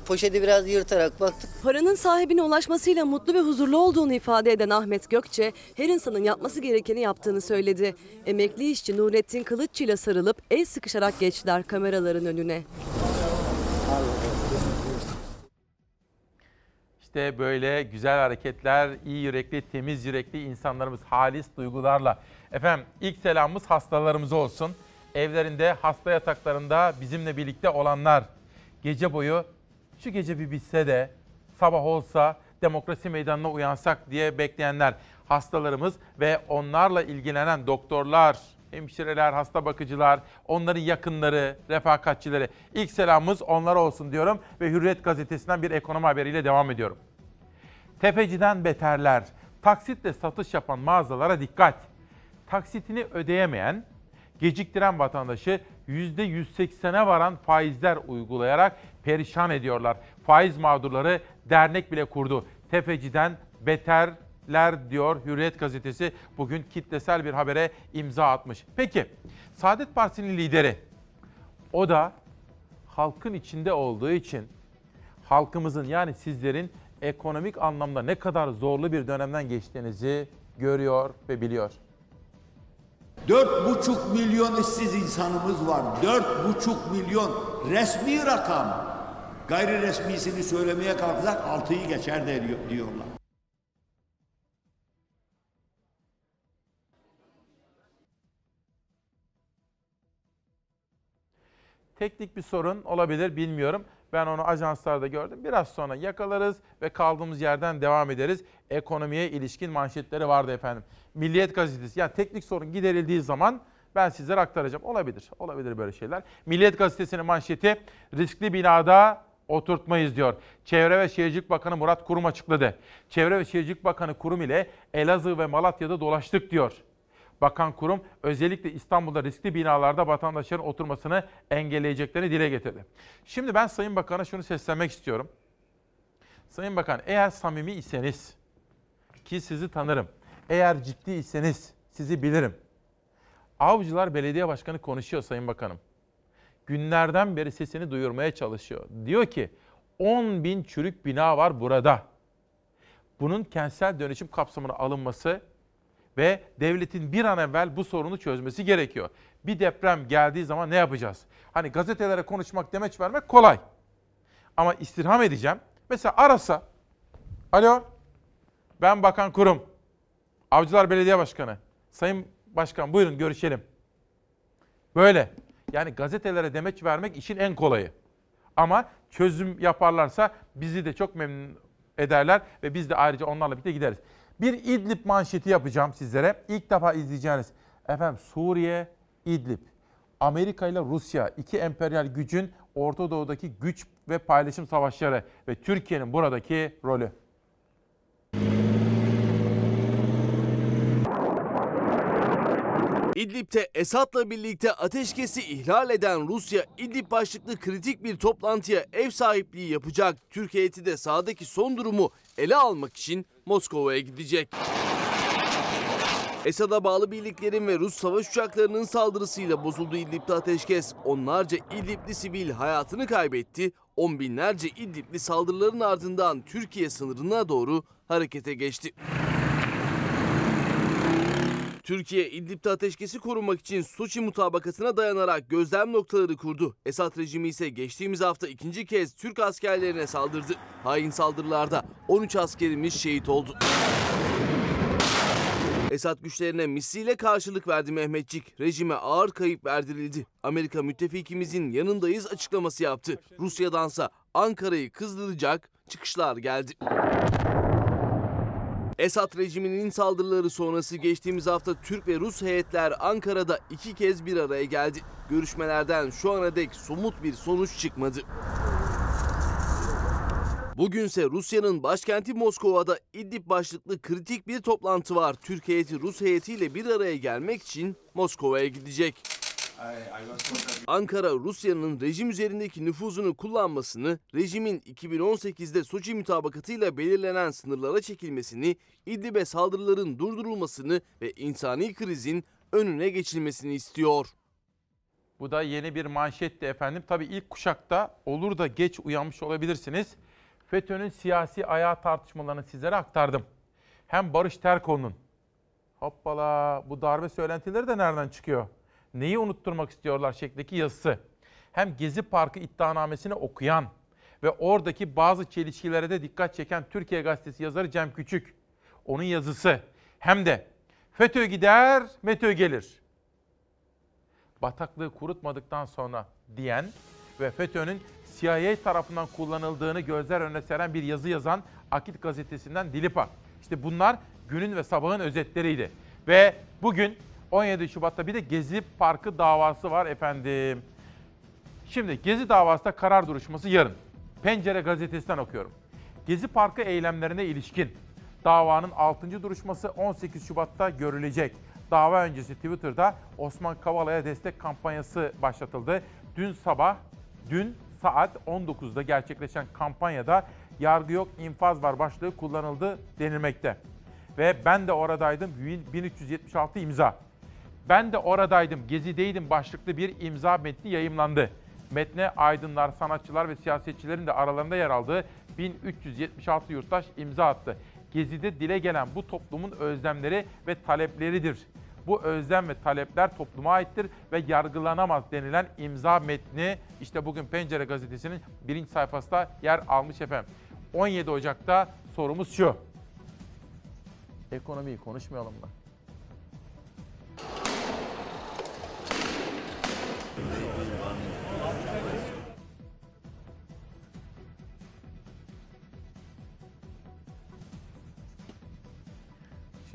Poşeti biraz yırtarak baktık.
Paranın sahibine ulaşmasıyla mutlu ve huzurlu olduğunu ifade eden Ahmet Gökçe, her insanın yapması gerekeni yaptığını söyledi. Emekli işçi Nurettin Kılıççı ile sarılıp el sıkışarak geçtiler kameraların önüne.
İşte böyle güzel hareketler, iyi yürekli, temiz yürekli insanlarımız halis duygularla. Efendim ilk selamımız hastalarımıza olsun. Evlerinde, hasta yataklarında bizimle birlikte olanlar. Gece boyu şu gece bir bitse de sabah olsa demokrasi meydanına uyansak diye bekleyenler. Hastalarımız ve onlarla ilgilenen doktorlar, hemşireler, hasta bakıcılar, onların yakınları, refakatçileri. İlk selamımız onlara olsun diyorum ve Hürriyet gazetesinden bir ekonomi haberiyle devam ediyorum. Tefeciden beterler. Taksitle satış yapan mağazalara dikkat. Taksitini ödeyemeyen, geciktiren vatandaşı %180'e varan faizler uygulayarak perişan ediyorlar. Faiz mağdurları dernek bile kurdu. Tefeciden beterler diyor Hürriyet gazetesi bugün kitlesel bir habere imza atmış. Peki Saadet Partisi'nin lideri o da halkın içinde olduğu için halkımızın yani sizlerin ekonomik anlamda ne kadar zorlu bir dönemden geçtiğinizi görüyor ve biliyor.
Dört buçuk milyon işsiz insanımız var. Dört buçuk milyon resmi rakam. Gayri resmisini söylemeye kalksak altıyı geçer de diyorlar.
Teknik bir sorun olabilir bilmiyorum. Ben onu ajanslarda gördüm. Biraz sonra yakalarız ve kaldığımız yerden devam ederiz. Ekonomiye ilişkin manşetleri vardı efendim. Milliyet gazetesi. Yani teknik sorun giderildiği zaman ben sizlere aktaracağım. Olabilir. Olabilir böyle şeyler. Milliyet gazetesinin manşeti riskli binada oturtmayız diyor. Çevre ve Şehircilik Bakanı Murat Kurum açıkladı. Çevre ve Şehircilik Bakanı Kurum ile Elazığ ve Malatya'da dolaştık diyor. Bakan Kurum özellikle İstanbul'da riskli binalarda vatandaşların oturmasını engelleyeceklerini dile getirdi. Şimdi ben Sayın Bakan'a şunu seslenmek istiyorum. Sayın Bakan eğer samimi iseniz ki sizi tanırım. Eğer ciddi iseniz sizi bilirim. Avcılar Belediye Başkanı konuşuyor Sayın Bakanım. Günlerden beri sesini duyurmaya çalışıyor. Diyor ki 10 bin çürük bina var burada. Bunun kentsel dönüşüm kapsamına alınması ve devletin bir an evvel bu sorunu çözmesi gerekiyor. Bir deprem geldiği zaman ne yapacağız? Hani gazetelere konuşmak, demeç vermek kolay. ama istirham edeceğim. Mesela arasa, alo ben Bakan Kurum, Avcılar Belediye Başkanı, Sayın Başkan buyurun görüşelim. Böyle. Yani gazetelere demeç vermek işin en kolayı. Ama çözüm yaparlarsa bizi de çok memnun ederler ve biz de ayrıca onlarla birlikte gideriz. Bir İdlib manşeti yapacağım sizlere. İlk defa izleyeceğiniz. Efendim Suriye, İdlib. Amerika ile Rusya iki emperyal gücün Orta Doğu'daki güç ve paylaşım savaşları ve Türkiye'nin buradaki rolü.
İdlib'de Esad'la birlikte ateşkesi ihlal eden Rusya, İdlib başlıklı kritik bir toplantıya ev sahipliği yapacak. Türkiye heyeti de sahadaki son durumu ele almak için Moskova'ya gidecek. Esad'a bağlı birliklerin ve Rus savaş uçaklarının saldırısıyla bozuldu İdlib'de ateşkes. Onlarca İdlib'li sivil hayatını kaybetti. On binlerce İdlib'li saldırıların ardından Türkiye sınırına doğru harekete geçti. Türkiye İdlib'de ateşkesi korumak için Soçi mutabakatına dayanarak gözlem noktaları kurdu. Esad rejimi ise geçtiğimiz hafta ikinci kez Türk askerlerine saldırdı. Hain saldırılarda 13 askerimiz şehit oldu. Esad güçlerine misliyle karşılık verdi Mehmetçik. Rejime ağır kayıp verdirildi. Amerika müttefikimizin yanındayız açıklaması yaptı. Rusya'dansa Ankara'yı kızdıracak çıkışlar geldi. Esad rejiminin saldırıları sonrası geçtiğimiz hafta Türk ve Rus heyetler Ankara'da iki kez bir araya geldi. Görüşmelerden şu ana dek somut bir sonuç çıkmadı. Bugünse Rusya'nın başkenti Moskova'da İdlib başlıklı kritik bir toplantı var. Türk heyeti Rus heyetiyle bir araya gelmek için Moskova'ya gidecek. Ankara Rusya'nın rejim üzerindeki nüfuzunu kullanmasını, rejimin 2018'de Soçi mutabakatıyla belirlenen sınırlara çekilmesini, İdlib'e saldırıların durdurulmasını ve insani krizin önüne geçilmesini istiyor.
Bu da yeni bir manşetti efendim. Tabii ilk kuşakta olur da geç uyanmış olabilirsiniz. FETÖ'nün siyasi ayağı tartışmalarını sizlere aktardım. Hem Barış Terkoğlu'nun, hoppala bu darbe söylentileri de nereden çıkıyor? Neyi unutturmak istiyorlar şeklindeki yazısı. Hem Gezi Parkı iddianamesini okuyan ve oradaki bazı çelişkilere de dikkat çeken Türkiye Gazetesi yazarı Cem Küçük. Onun yazısı. Hem de FETÖ gider, METÖ gelir bataklığı kurutmadıktan sonra diyen ve FETÖ'nün CIA tarafından kullanıldığını gözler önüne seren bir yazı yazan Akit gazetesinden Dilipa. İşte bunlar günün ve sabahın özetleriydi. Ve bugün 17 Şubat'ta bir de Gezi Parkı davası var efendim. Şimdi Gezi davasında karar duruşması yarın. Pencere gazetesinden okuyorum. Gezi Parkı eylemlerine ilişkin davanın 6. duruşması 18 Şubat'ta görülecek. Dava öncesi Twitter'da Osman Kavala'ya destek kampanyası başlatıldı. Dün sabah, dün saat 19'da gerçekleşen kampanyada yargı yok infaz var başlığı kullanıldı denilmekte. Ve ben de oradaydım 1376 imza. Ben de oradaydım gezideydim başlıklı bir imza metni yayımlandı. Metne aydınlar, sanatçılar ve siyasetçilerin de aralarında yer aldığı 1376 yurttaş imza attı. Gezide dile gelen bu toplumun özlemleri ve talepleridir. Bu özlem ve talepler topluma aittir ve yargılanamaz denilen imza metni işte bugün Pencere Gazetesi'nin birinci sayfasında yer almış efendim. 17 Ocak'ta sorumuz şu. Ekonomiyi konuşmayalım mı?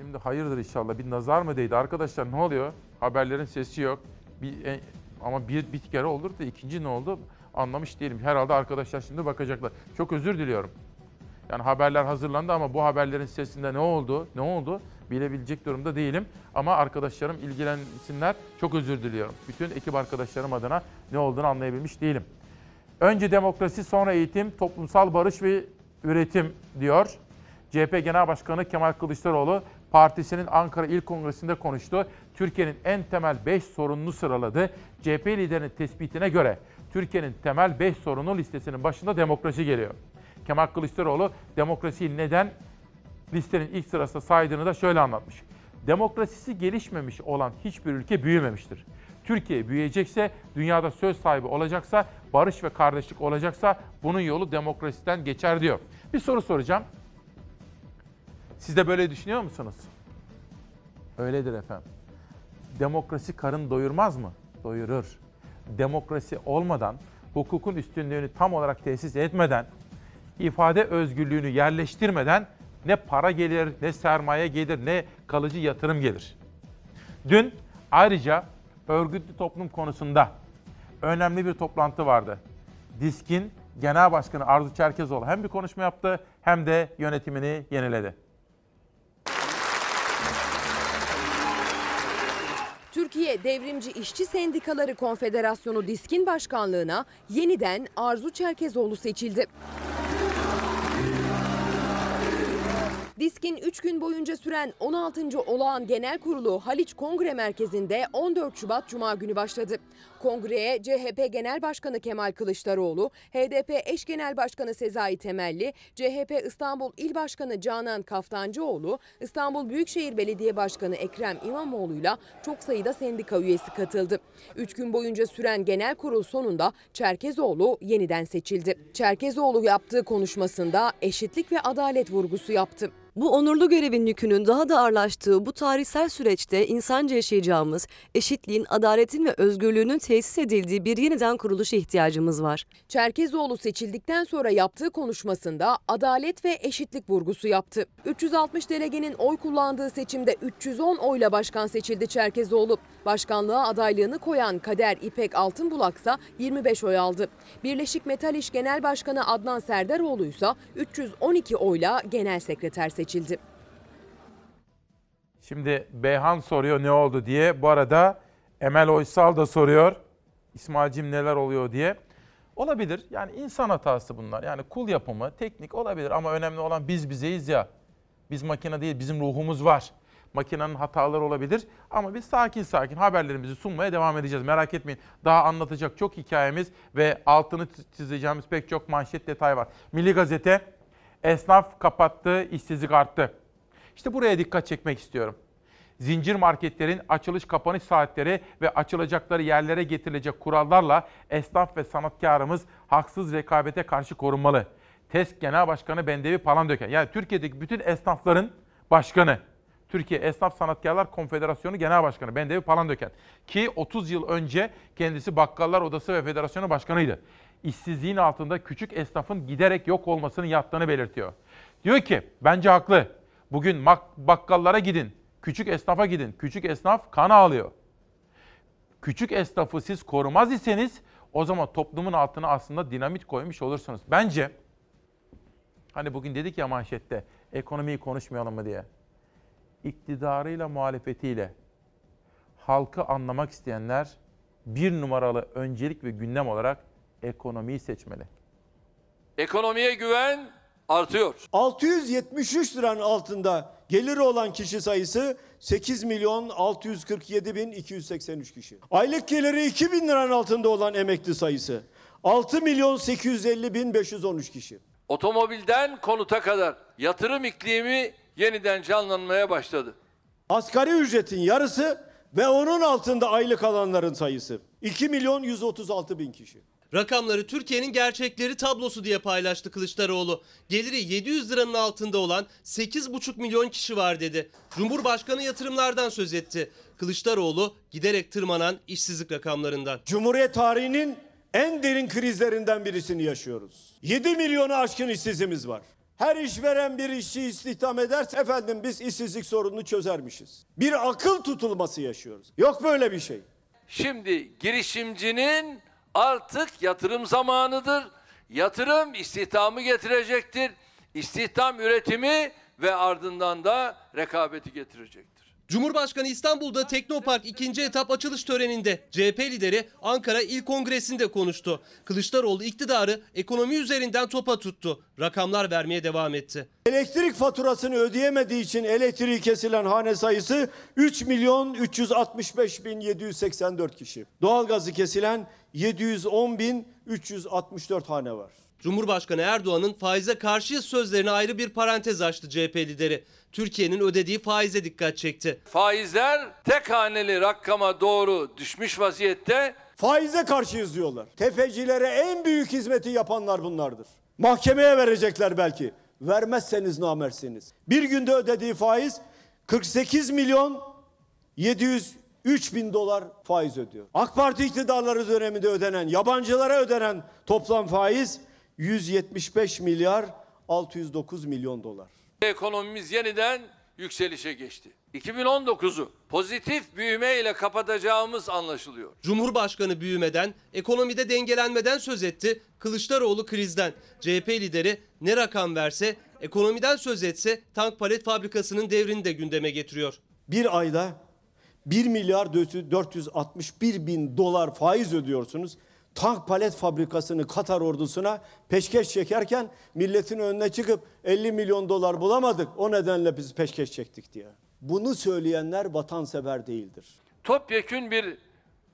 Şimdi hayırdır inşallah. Bir nazar mı değdi arkadaşlar? Ne oluyor? Haberlerin sesi yok. Bir, e, ama bir, bir kere olur da ikinci ne oldu? Anlamış değilim. Herhalde arkadaşlar şimdi bakacaklar. Çok özür diliyorum. Yani haberler hazırlandı ama bu haberlerin sesinde ne oldu? Ne oldu? Bilebilecek durumda değilim. Ama arkadaşlarım ilgilensinler. Çok özür diliyorum. Bütün ekip arkadaşlarım adına ne olduğunu anlayabilmiş değilim. Önce demokrasi, sonra eğitim, toplumsal barış ve üretim diyor. CHP Genel Başkanı Kemal Kılıçdaroğlu partisinin Ankara İl Kongresi'nde konuştu. Türkiye'nin en temel 5 sorununu sıraladı. CHP liderinin tespitine göre Türkiye'nin temel 5 sorunu listesinin başında demokrasi geliyor. Kemal Kılıçdaroğlu demokrasiyi neden listenin ilk sırasında saydığını da şöyle anlatmış. Demokrasisi gelişmemiş olan hiçbir ülke büyümemiştir. Türkiye büyüyecekse, dünyada söz sahibi olacaksa, barış ve kardeşlik olacaksa bunun yolu demokrasiden geçer diyor. Bir soru soracağım. Siz de böyle düşünüyor musunuz? Öyledir efendim. Demokrasi karın doyurmaz mı? Doyurur. Demokrasi olmadan, hukukun üstünlüğünü tam olarak tesis etmeden, ifade özgürlüğünü yerleştirmeden ne para gelir, ne sermaye gelir, ne kalıcı yatırım gelir. Dün ayrıca örgütlü toplum konusunda önemli bir toplantı vardı. DİSK'in Genel Başkanı Arzu Çerkezoğlu hem bir konuşma yaptı hem de yönetimini yeniledi.
Türkiye Devrimci İşçi Sendikaları Konfederasyonu Diskin Başkanlığına yeniden Arzu Çerkezoğlu seçildi. Diskin 3 gün boyunca süren 16. Olağan Genel Kurulu Haliç Kongre Merkezi'nde 14 Şubat Cuma günü başladı. Kongreye CHP Genel Başkanı Kemal Kılıçdaroğlu, HDP Eş Genel Başkanı Sezai Temelli, CHP İstanbul İl Başkanı Canan Kaftancıoğlu, İstanbul Büyükşehir Belediye Başkanı Ekrem İmamoğlu'yla çok sayıda sendika üyesi katıldı. 3 gün boyunca süren genel kurul sonunda Çerkezoğlu yeniden seçildi. Çerkezoğlu yaptığı konuşmasında eşitlik ve adalet vurgusu yaptı.
Bu onurlu görevin yükünün daha da ağırlaştığı bu tarihsel süreçte insanca yaşayacağımız, eşitliğin, adaletin ve özgürlüğünün tesis edildiği bir yeniden kuruluşa ihtiyacımız var.
Çerkezoğlu seçildikten sonra yaptığı konuşmasında adalet ve eşitlik vurgusu yaptı. 360 delegenin oy kullandığı seçimde 310 oyla başkan seçildi Çerkezoğlu. Başkanlığa adaylığını koyan Kader İpek Altınbulaksa 25 oy aldı. Birleşik Metal İş Genel Başkanı Adnan Serdaroğlu ise 312 oyla genel sekreter seçildi.
Şimdi Beyhan soruyor ne oldu diye. Bu arada Emel Oysal da soruyor. İsmail'cim neler oluyor diye. Olabilir. Yani insan hatası bunlar. Yani kul yapımı, teknik olabilir ama önemli olan biz bizeyiz ya. Biz makine değil, bizim ruhumuz var. Makinenin hataları olabilir ama biz sakin sakin haberlerimizi sunmaya devam edeceğiz. Merak etmeyin. Daha anlatacak çok hikayemiz ve altını çizeceğimiz pek çok manşet detay var. Milli Gazete esnaf kapattı, işsizlik arttı. İşte buraya dikkat çekmek istiyorum. Zincir marketlerin açılış kapanış saatleri ve açılacakları yerlere getirilecek kurallarla esnaf ve sanatkarımız haksız rekabete karşı korunmalı. TESK Genel Başkanı Bendevi Palandöken, yani Türkiye'deki bütün esnafların başkanı, Türkiye Esnaf Sanatkarlar Konfederasyonu Genel Başkanı Bendevi Palandöken ki 30 yıl önce kendisi Bakkallar Odası ve Federasyonu Başkanıydı. İşsizliğin altında küçük esnafın giderek yok olmasının yattığını belirtiyor. Diyor ki bence haklı. Bugün bakkallara gidin, küçük esnafa gidin. Küçük esnaf kan ağlıyor. Küçük esnafı siz korumaz iseniz o zaman toplumun altına aslında dinamit koymuş olursunuz. Bence hani bugün dedik ya manşette ekonomiyi konuşmayalım mı diye. İktidarıyla muhalefetiyle halkı anlamak isteyenler bir numaralı öncelik ve gündem olarak ekonomiyi seçmeli.
Ekonomiye güven artıyor.
673 liranın altında geliri olan kişi sayısı 8 milyon 647 bin 283 kişi. Aylık geliri 2 bin liranın altında olan emekli sayısı 6 milyon 850 bin 513 kişi.
Otomobilden konuta kadar yatırım iklimi yeniden canlanmaya başladı.
Asgari ücretin yarısı ve onun altında aylık alanların sayısı 2 milyon 136 bin kişi.
Rakamları Türkiye'nin gerçekleri tablosu diye paylaştı Kılıçdaroğlu. Geliri 700 liranın altında olan 8,5 milyon kişi var dedi. Cumhurbaşkanı yatırımlardan söz etti. Kılıçdaroğlu giderek tırmanan işsizlik rakamlarından.
Cumhuriyet tarihinin en derin krizlerinden birisini yaşıyoruz. 7 milyonu aşkın işsizimiz var. Her işveren bir işçi istihdam ederse efendim biz işsizlik sorununu çözermişiz. Bir akıl tutulması yaşıyoruz. Yok böyle bir şey.
Şimdi girişimcinin artık yatırım zamanıdır. Yatırım istihdamı getirecektir. İstihdam üretimi ve ardından da rekabeti getirecektir.
Cumhurbaşkanı İstanbul'da Teknopark ikinci etap açılış töreninde CHP lideri Ankara İl Kongresi'nde konuştu. Kılıçdaroğlu iktidarı ekonomi üzerinden topa tuttu. Rakamlar vermeye devam etti.
Elektrik faturasını ödeyemediği için elektriği kesilen hane sayısı 3 milyon 365 bin 784 kişi. Doğalgazı kesilen 710 bin 364 hane var.
Cumhurbaşkanı Erdoğan'ın faize karşıyız sözlerine ayrı bir parantez açtı CHP lideri. Türkiye'nin ödediği faize dikkat çekti.
Faizler tek haneli rakama doğru düşmüş vaziyette.
Faize karşıyız diyorlar. Tefecilere en büyük hizmeti yapanlar bunlardır. Mahkemeye verecekler belki. Vermezseniz namersiniz. Bir günde ödediği faiz 48 milyon 703 bin dolar faiz ödüyor. AK Parti iktidarları döneminde ödenen, yabancılara ödenen toplam faiz 175 milyar 609 milyon dolar.
Ekonomimiz yeniden yükselişe geçti. 2019'u pozitif büyüme ile kapatacağımız anlaşılıyor.
Cumhurbaşkanı büyümeden, ekonomide dengelenmeden söz etti. Kılıçdaroğlu krizden. CHP lideri ne rakam verse, ekonomiden söz etse tank palet fabrikasının devrini de gündeme getiriyor.
Bir ayda 1 milyar 461 bin dolar faiz ödüyorsunuz. Tank palet fabrikasını Katar ordusuna peşkeş çekerken milletin önüne çıkıp 50 milyon dolar bulamadık. O nedenle biz peşkeş çektik diye. Bunu söyleyenler vatansever değildir.
Topyekün bir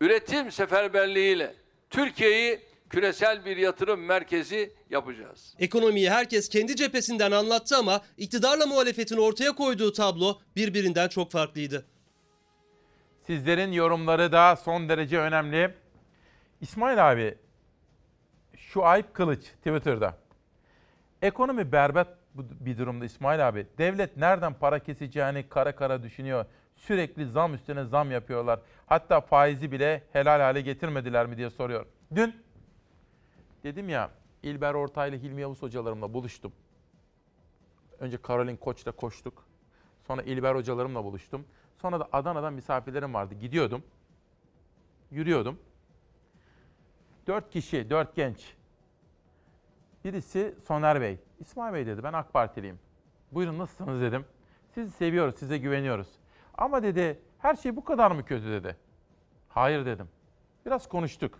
üretim seferberliğiyle Türkiye'yi küresel bir yatırım merkezi yapacağız.
Ekonomiyi herkes kendi cephesinden anlattı ama iktidarla muhalefetin ortaya koyduğu tablo birbirinden çok farklıydı.
Sizlerin yorumları da son derece önemli. İsmail abi, şu ayıp kılıç Twitter'da. Ekonomi berbat bir durumda İsmail abi. Devlet nereden para keseceğini kara kara düşünüyor. Sürekli zam üstüne zam yapıyorlar. Hatta faizi bile helal hale getirmediler mi diye soruyor. Dün dedim ya İlber Ortaylı Hilmi Yavuz hocalarımla buluştum. Önce Karolin Koç'la koştuk. Sonra İlber hocalarımla buluştum. Sonra da Adana'dan misafirlerim vardı. Gidiyordum. Yürüyordum. Dört kişi, dört genç. Birisi Soner Bey. İsmail Bey dedi ben AK Partiliyim. Buyurun nasılsınız dedim. Sizi seviyoruz, size güveniyoruz. Ama dedi her şey bu kadar mı kötü dedi. Hayır dedim. Biraz konuştuk.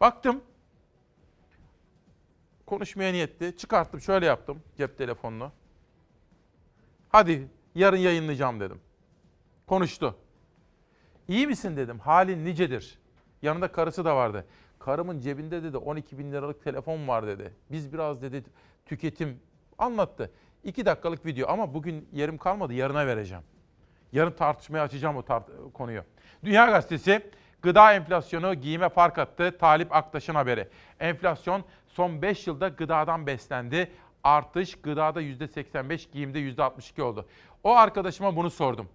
Baktım konuşmaya niyetli. Çıkarttım şöyle yaptım cep telefonunu. Hadi yarın yayınlayacağım dedim. Konuştu. İyi misin dedim. Halin nicedir. Yanında karısı da vardı. Karımın cebinde dedi 12 bin liralık telefon var dedi. Biz biraz dedi tüketim anlattı. İki dakikalık video ama bugün yerim kalmadı yarına vereceğim. Yarın tartışmaya açacağım o tart- konuyu. Dünya Gazetesi gıda enflasyonu giyime fark attı. Talip Aktaş'ın haberi. Enflasyon son 5 yılda gıdadan beslendi. Artış gıdada %85, giyimde %62 oldu. O arkadaşıma bunu sordum.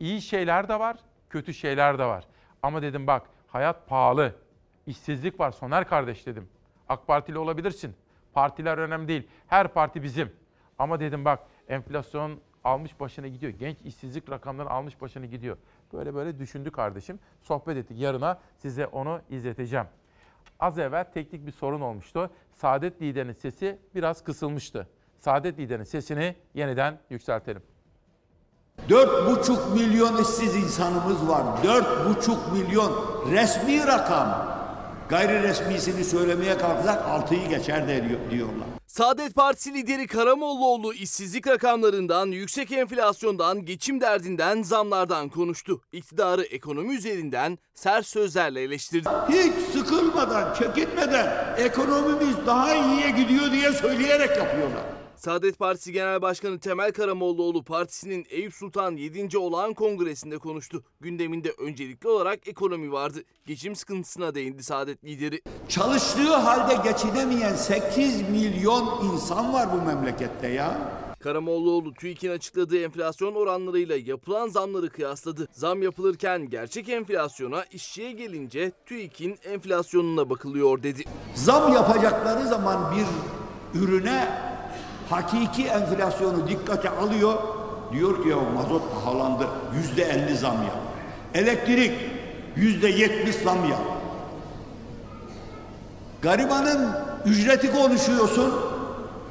İyi şeyler de var, kötü şeyler de var. Ama dedim bak hayat pahalı. İşsizlik var Soner kardeş dedim. AK Partili olabilirsin. Partiler önemli değil. Her parti bizim. Ama dedim bak enflasyon almış başını gidiyor. Genç işsizlik rakamları almış başını gidiyor. Böyle böyle düşündü kardeşim. Sohbet ettik. Yarına size onu izleteceğim. Az evvel teknik bir sorun olmuştu. Saadet liderinin sesi biraz kısılmıştı. Saadet liderinin sesini yeniden yükseltelim.
Dört buçuk milyon işsiz insanımız var. Dört buçuk milyon resmi rakam. Gayri resmisini söylemeye kalksak altıyı geçer de diyorlar.
Saadet Partisi lideri Karamollaoğlu işsizlik rakamlarından, yüksek enflasyondan, geçim derdinden, zamlardan konuştu. İktidarı ekonomi üzerinden sert sözlerle eleştirdi.
Hiç sıkılmadan, çekinmeden ekonomimiz daha iyiye gidiyor diye söyleyerek yapıyorlar.
Saadet Partisi Genel Başkanı Temel Karamollaoğlu partisinin Eyüp Sultan 7. Olağan Kongresi'nde konuştu. Gündeminde öncelikli olarak ekonomi vardı. Geçim sıkıntısına değindi Saadet lideri.
Çalıştığı halde geçinemeyen 8 milyon insan var bu memlekette ya.
Karamollaoğlu TÜİK'in açıkladığı enflasyon oranlarıyla yapılan zamları kıyasladı. Zam yapılırken gerçek enflasyona işçiye gelince TÜİK'in enflasyonuna bakılıyor dedi.
Zam yapacakları zaman bir ürüne hakiki enflasyonu dikkate alıyor. Diyor ki ya mazot pahalandı. Yüzde elli zam yap. Elektrik yüzde yetmiş zam yap. Garibanın ücreti konuşuyorsun.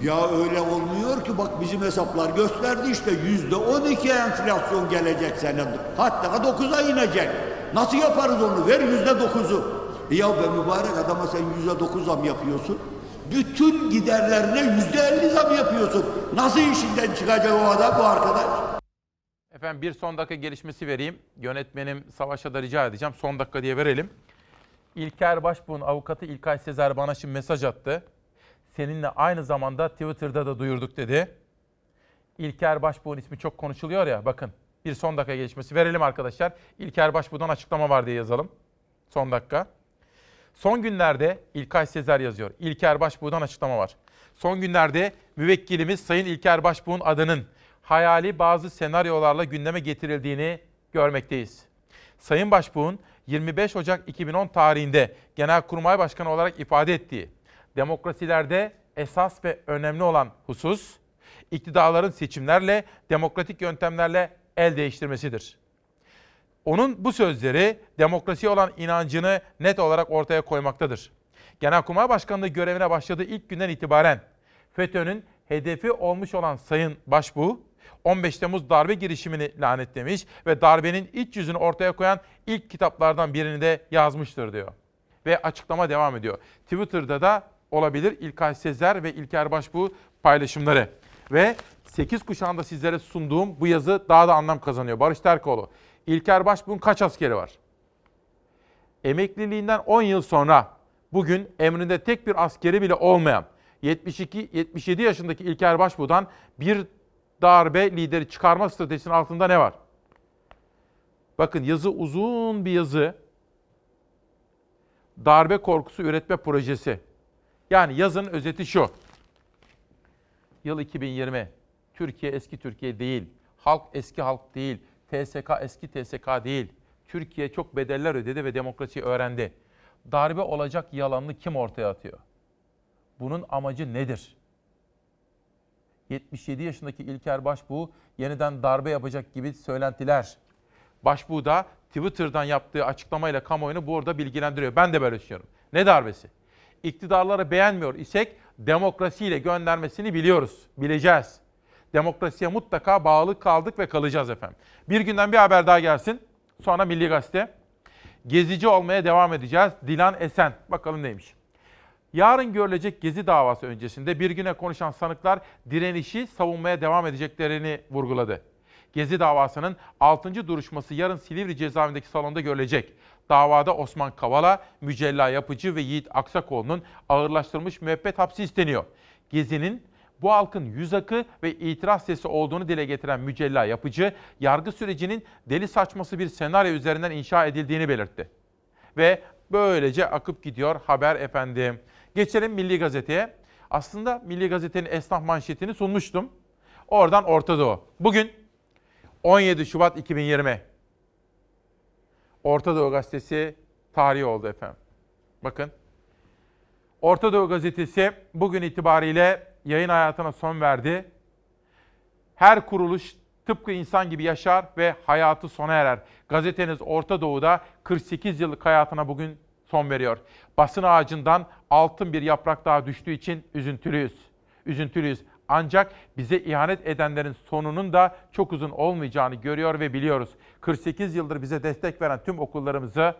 Ya öyle olmuyor ki bak bizim hesaplar gösterdi işte yüzde on iki enflasyon gelecek sene. Hatta dokuza inecek. Nasıl yaparız onu? Ver yüzde dokuzu. Ya be mübarek adama sen yüzde dokuz zam yapıyorsun. Bütün giderlerine yüzde elli zam yapıyorsun. Nasıl işinden çıkacak o adam bu arkadaş?
Efendim bir son dakika gelişmesi vereyim. Yönetmenim Savaş'a da rica edeceğim. Son dakika diye verelim. İlker Başbuğ'un avukatı İlkay Sezer bana şimdi mesaj attı. Seninle aynı zamanda Twitter'da da duyurduk dedi. İlker Başbuğ'un ismi çok konuşuluyor ya bakın. Bir son dakika gelişmesi verelim arkadaşlar. İlker Başbuğ'dan açıklama var diye yazalım. Son dakika. Son günlerde İlkay Sezer yazıyor. İlker Başbuğ'dan açıklama var. Son günlerde müvekkilimiz Sayın İlker Başbuğ'un adının hayali bazı senaryolarla gündeme getirildiğini görmekteyiz. Sayın Başbuğ'un 25 Ocak 2010 tarihinde Genelkurmay Başkanı olarak ifade ettiği demokrasilerde esas ve önemli olan husus iktidarların seçimlerle, demokratik yöntemlerle el değiştirmesidir. Onun bu sözleri demokrasiye olan inancını net olarak ortaya koymaktadır. Genelkurmay Başkanlığı görevine başladığı ilk günden itibaren FETÖ'nün hedefi olmuş olan Sayın Başbuğ, 15 Temmuz darbe girişimini lanetlemiş ve darbenin iç yüzünü ortaya koyan ilk kitaplardan birini de yazmıştır diyor. Ve açıklama devam ediyor. Twitter'da da olabilir İlkay Sezer ve İlker Başbuğ paylaşımları. Ve 8 kuşağında sizlere sunduğum bu yazı daha da anlam kazanıyor. Barış Terkoğlu. İlker Başbuğ'un kaç askeri var? Emekliliğinden 10 yıl sonra bugün emrinde tek bir askeri bile olmayan 72-77 yaşındaki İlker Başbuğ'dan bir darbe lideri çıkarma stratejisinin altında ne var? Bakın yazı uzun bir yazı. Darbe korkusu üretme projesi. Yani yazının özeti şu. Yıl 2020. Türkiye eski Türkiye değil. Halk eski halk değil. TSK eski TSK değil. Türkiye çok bedeller ödedi ve demokrasiyi öğrendi. Darbe olacak yalanını kim ortaya atıyor? Bunun amacı nedir? 77 yaşındaki İlker Başbuğ yeniden darbe yapacak gibi söylentiler. Başbuğ da Twitter'dan yaptığı açıklamayla kamuoyunu burada bilgilendiriyor. Ben de böyle düşünüyorum. Ne darbesi? İktidarları beğenmiyor isek demokrasiyle göndermesini biliyoruz, bileceğiz. Demokrasiye mutlaka bağlı kaldık ve kalacağız efendim. Bir günden bir haber daha gelsin. Sonra Milli Gazete. Gezici olmaya devam edeceğiz. Dilan Esen. Bakalım neymiş. Yarın görülecek Gezi davası öncesinde bir güne konuşan sanıklar direnişi savunmaya devam edeceklerini vurguladı. Gezi davasının 6. duruşması yarın Silivri cezaevindeki salonda görülecek. Davada Osman Kavala, Mücella Yapıcı ve Yiğit Aksakoğlu'nun ağırlaştırılmış müebbet hapsi isteniyor. Gezi'nin bu halkın yüz akı ve itiraz sesi olduğunu dile getiren Mücella Yapıcı, yargı sürecinin deli saçması bir senaryo üzerinden inşa edildiğini belirtti. Ve böylece akıp gidiyor haber efendim. Geçelim Milli Gazete'ye. Aslında Milli Gazete'nin esnaf manşetini sunmuştum. Oradan Orta Doğu. Bugün 17 Şubat 2020. Orta Doğu Gazetesi tarihi oldu efendim. Bakın. Orta Doğu Gazetesi bugün itibariyle yayın hayatına son verdi. Her kuruluş tıpkı insan gibi yaşar ve hayatı sona erer. Gazeteniz Orta Doğu'da 48 yıllık hayatına bugün son veriyor. Basın ağacından altın bir yaprak daha düştüğü için üzüntülüyüz. Üzüntülüyüz. Ancak bize ihanet edenlerin sonunun da çok uzun olmayacağını görüyor ve biliyoruz. 48 yıldır bize destek veren tüm okullarımızı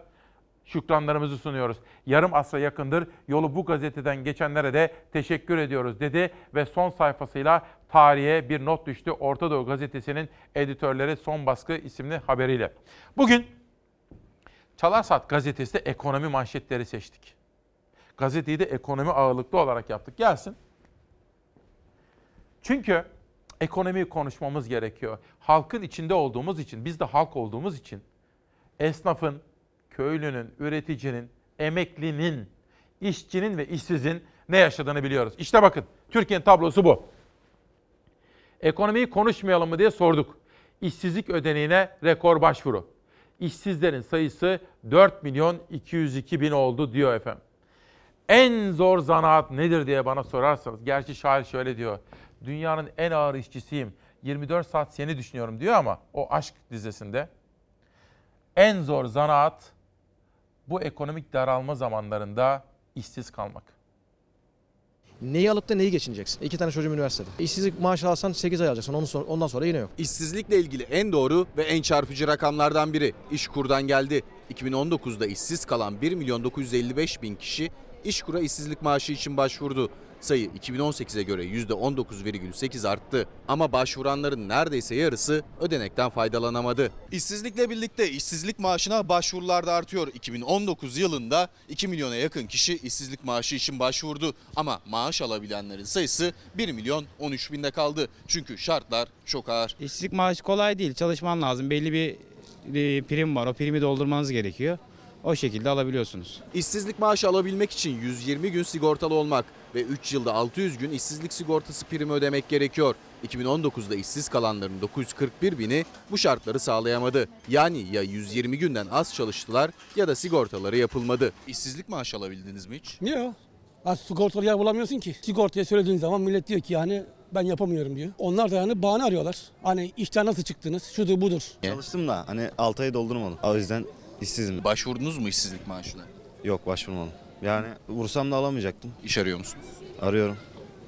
şükranlarımızı sunuyoruz. Yarım asra yakındır yolu bu gazeteden geçenlere de teşekkür ediyoruz dedi ve son sayfasıyla tarihe bir not düştü Orta Doğu Gazetesi'nin editörleri son baskı isimli haberiyle. Bugün Çalar Saat gazetesinde ekonomi manşetleri seçtik. Gazeteyi de ekonomi ağırlıklı olarak yaptık. Gelsin. Çünkü ekonomiyi konuşmamız gerekiyor. Halkın içinde olduğumuz için, biz de halk olduğumuz için esnafın, köylünün, üreticinin, emeklinin, işçinin ve işsizin ne yaşadığını biliyoruz. İşte bakın Türkiye'nin tablosu bu. Ekonomiyi konuşmayalım mı diye sorduk. İşsizlik ödeneğine rekor başvuru. İşsizlerin sayısı 4 milyon 202 bin oldu diyor efendim. En zor zanaat nedir diye bana sorarsanız. Gerçi şair şöyle diyor. Dünyanın en ağır işçisiyim. 24 saat seni düşünüyorum diyor ama o aşk dizesinde. En zor zanaat bu ekonomik daralma zamanlarında işsiz kalmak.
Neyi alıp da neyi geçineceksin? İki tane çocuğum üniversitede. İşsizlik maaşı alsan 8 ay alacaksın. Ondan sonra, ondan sonra yine yok.
İşsizlikle ilgili en doğru ve en çarpıcı rakamlardan biri İşkur'dan geldi. 2019'da işsiz kalan 1 milyon 955 bin kişi İşkur'a işsizlik maaşı için başvurdu. Sayı 2018'e göre %19,8 arttı. Ama başvuranların neredeyse yarısı ödenekten faydalanamadı. İşsizlikle birlikte işsizlik maaşına başvurular da artıyor. 2019 yılında 2 milyona yakın kişi işsizlik maaşı için başvurdu. Ama maaş alabilenlerin sayısı 1 milyon 13 binde kaldı. Çünkü şartlar çok ağır.
İşsizlik maaşı kolay değil. Çalışman lazım. Belli bir prim var. O primi doldurmanız gerekiyor. O şekilde alabiliyorsunuz.
İşsizlik maaşı alabilmek için 120 gün sigortalı olmak ve 3 yılda 600 gün işsizlik sigortası primi ödemek gerekiyor. 2019'da işsiz kalanların 941 bini bu şartları sağlayamadı. Yani ya 120 günden az çalıştılar ya da sigortaları yapılmadı. İşsizlik maaşı alabildiniz mi hiç?
Yok. Az sigortalı yer bulamıyorsun ki. Sigortaya söylediğin zaman millet diyor ki yani ben yapamıyorum diyor. Onlar da yani bahane arıyorlar. Hani işten nasıl çıktınız? Şudur budur.
Çalıştım da hani 6 ay doldurmadım. O yüzden işsizim.
Başvurdunuz mu işsizlik maaşına?
Yok başvurmadım. Yani vursam da alamayacaktım.
İş arıyor musunuz?
Arıyorum.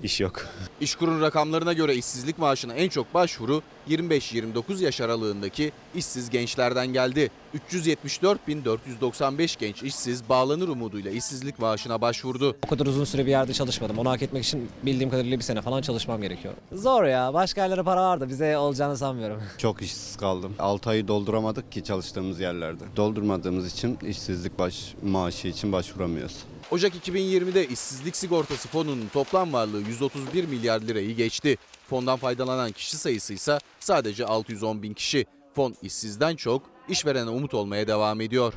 İş yok.
İşkur'un rakamlarına göre işsizlik maaşına en çok başvuru 25-29 yaş aralığındaki işsiz gençlerden geldi. 374.495 genç işsiz bağlanır umuduyla işsizlik maaşına başvurdu.
O kadar uzun süre bir yerde çalışmadım. Onu hak etmek için bildiğim kadarıyla bir sene falan çalışmam gerekiyor. Zor ya. Başka yerlere para var da bize olacağını sanmıyorum.
Çok işsiz kaldım. 6 ayı dolduramadık ki çalıştığımız yerlerde. Doldurmadığımız için işsizlik baş, maaşı için başvuramıyoruz.
Ocak 2020'de işsizlik sigortası fonunun toplam varlığı 131 milyar lirayı geçti. Fondan faydalanan kişi sayısı ise sadece 610 bin kişi. Fon işsizden çok işverene umut olmaya devam ediyor.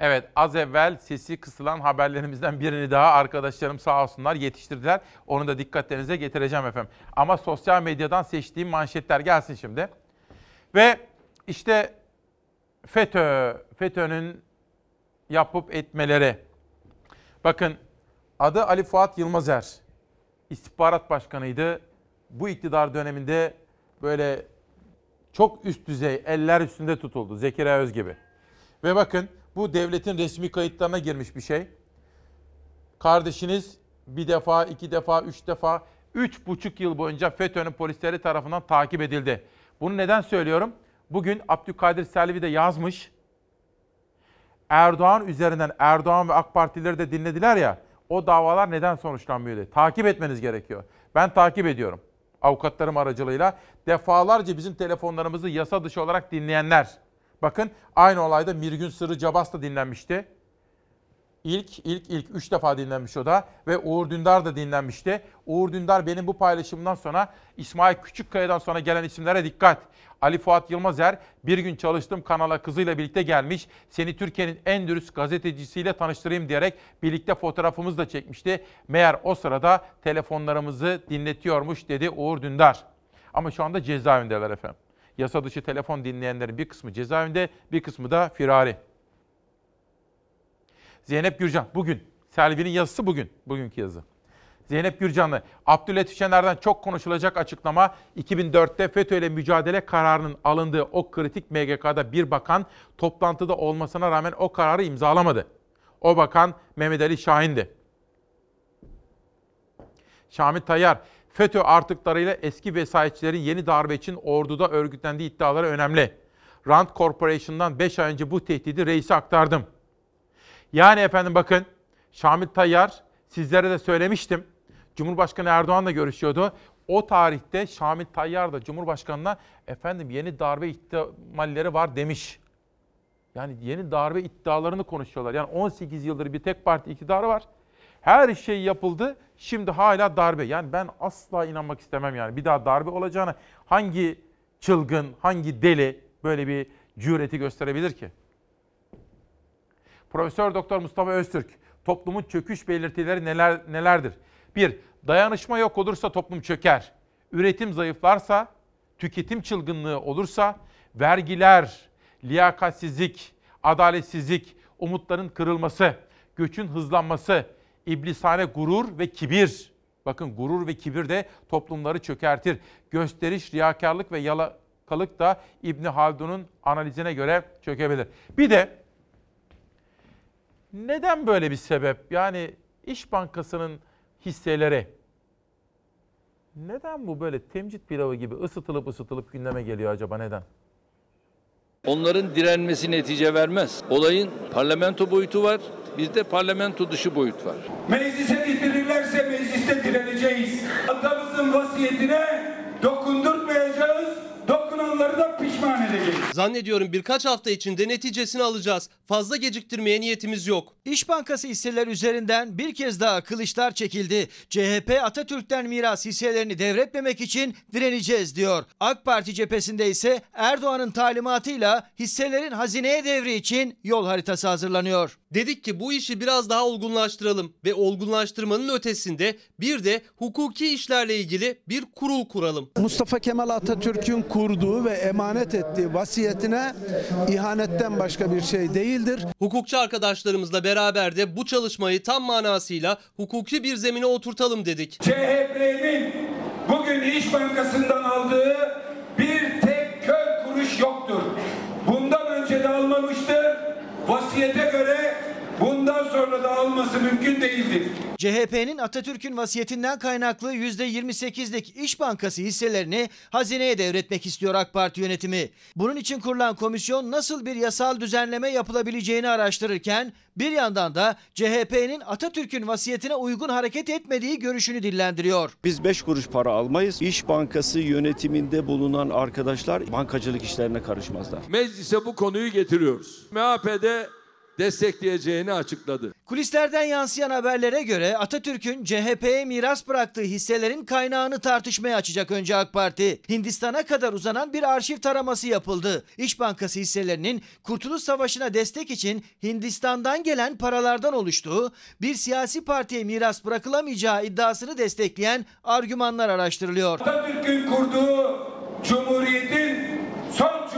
Evet az evvel sesi kısılan haberlerimizden birini daha arkadaşlarım sağ olsunlar yetiştirdiler. Onu da dikkatlerinize getireceğim efendim. Ama sosyal medyadan seçtiğim manşetler gelsin şimdi. Ve işte FETÖ, FETÖ'nün yapıp etmeleri. Bakın adı Ali Fuat Yılmazer. İstihbarat Başkanıydı. Bu iktidar döneminde böyle çok üst düzey eller üstünde tutuldu. Zekeriya Öz gibi. Ve bakın bu devletin resmi kayıtlarına girmiş bir şey. Kardeşiniz bir defa, iki defa, üç defa, üç buçuk yıl boyunca FETÖ'nün polisleri tarafından takip edildi. Bunu neden söylüyorum? Bugün Abdülkadir Selvi de yazmış. Erdoğan üzerinden Erdoğan ve AK Partileri de dinlediler ya. O davalar neden sonuçlanmıyor diye. Takip etmeniz gerekiyor. Ben takip ediyorum. Avukatlarım aracılığıyla defalarca bizim telefonlarımızı yasa dışı olarak dinleyenler. Bakın aynı olayda Mirgün Sırrı Cabas da dinlenmişti. İlk, ilk, ilk üç defa dinlenmiş o da ve Uğur Dündar da dinlenmişti. Uğur Dündar benim bu paylaşımımdan sonra İsmail Küçükkaya'dan sonra gelen isimlere dikkat. Ali Fuat Yılmazer bir gün çalıştığım kanala kızıyla birlikte gelmiş. Seni Türkiye'nin en dürüst gazetecisiyle tanıştırayım diyerek birlikte fotoğrafımızı da çekmişti. Meğer o sırada telefonlarımızı dinletiyormuş dedi Uğur Dündar. Ama şu anda cezaevindeler efendim. Yasa dışı telefon dinleyenlerin bir kısmı cezaevinde, bir kısmı da firari. Zeynep Gürcan bugün. Selvi'nin yazısı bugün. Bugünkü yazı. Zeynep Gürcanlı, Abdülhatif Şener'den çok konuşulacak açıklama 2004'te FETÖ ile mücadele kararının alındığı o kritik MGK'da bir bakan toplantıda olmasına rağmen o kararı imzalamadı. O bakan Mehmet Ali Şahin'di. Şamil Tayyar, FETÖ artıklarıyla eski vesayetçilerin yeni darbe için orduda örgütlendiği iddiaları önemli. Rand Corporation'dan 5 ay önce bu tehdidi reise aktardım. Yani efendim bakın Şamil Tayyar sizlere de söylemiştim. Cumhurbaşkanı Erdoğan'la görüşüyordu. O tarihte Şamil Tayyar da Cumhurbaşkanı'na efendim yeni darbe ihtimalleri var demiş. Yani yeni darbe iddialarını konuşuyorlar. Yani 18 yıldır bir tek parti iktidarı var. Her şey yapıldı. Şimdi hala darbe. Yani ben asla inanmak istemem yani. Bir daha darbe olacağını hangi çılgın, hangi deli böyle bir cüreti gösterebilir ki? Profesör Doktor Mustafa Öztürk, toplumun çöküş belirtileri neler nelerdir? Bir, dayanışma yok olursa toplum çöker. Üretim zayıflarsa, tüketim çılgınlığı olursa, vergiler, liyakatsizlik, adaletsizlik, umutların kırılması, göçün hızlanması, iblisane gurur ve kibir. Bakın gurur ve kibir de toplumları çökertir. Gösteriş, riyakarlık ve yalakalık da İbni Haldun'un analizine göre çökebilir. Bir de neden böyle bir sebep? Yani İş Bankası'nın hisseleri neden bu böyle temcit pilavı gibi ısıtılıp ısıtılıp gündeme geliyor acaba neden?
Onların direnmesi netice vermez. Olayın parlamento boyutu var. Bizde parlamento dışı boyut var.
Meclise getirirlerse mecliste direneceğiz. Atamızın vasiyetine dokundurtmayacağız. Dokunanları da pişman edeceğiz.
Zannediyorum birkaç hafta içinde neticesini alacağız. Fazla geciktirmeye niyetimiz yok.
İş Bankası hisseler üzerinden bir kez daha kılıçlar çekildi. CHP Atatürk'ten miras hisselerini devretmemek için direneceğiz diyor. AK Parti cephesinde ise Erdoğan'ın talimatıyla hisselerin hazineye devri için yol haritası hazırlanıyor.
Dedik ki bu işi biraz daha olgunlaştıralım ve olgunlaştırmanın ötesinde bir de hukuki işlerle ilgili bir kurul kuralım.
Mustafa Kemal Atatürk'ün kurduğu ve emanet ettiği vasiyetine ihanetten başka bir şey değildir.
Hukukçu arkadaşlarımızla beraber de bu çalışmayı tam manasıyla hukuki bir zemine oturtalım dedik.
CHP'nin bugün İş Bankası'ndan aldığı bir tek kör kuruş yoktur. Bundan önce de almamıştır. Vasiyete göre bundan sonra da alması mümkün değildir.
CHP'nin Atatürk'ün vasiyetinden kaynaklı %28'lik İş Bankası hisselerini hazineye devretmek istiyor AK Parti yönetimi. Bunun için kurulan komisyon nasıl bir yasal düzenleme yapılabileceğini araştırırken bir yandan da CHP'nin Atatürk'ün vasiyetine uygun hareket etmediği görüşünü dillendiriyor.
Biz 5 kuruş para almayız. İş Bankası yönetiminde bulunan arkadaşlar bankacılık işlerine karışmazlar.
Meclise bu konuyu getiriyoruz. MHP'de destekleyeceğini açıkladı.
Kulislerden yansıyan haberlere göre Atatürk'ün CHP'ye miras bıraktığı hisselerin kaynağını tartışmaya açacak önce AK Parti. Hindistan'a kadar uzanan bir arşiv taraması yapıldı. İş Bankası hisselerinin Kurtuluş Savaşı'na destek için Hindistan'dan gelen paralardan oluştuğu, bir siyasi partiye miras bırakılamayacağı iddiasını destekleyen argümanlar araştırılıyor.
Atatürk'ün kurduğu Cumhuriyet'in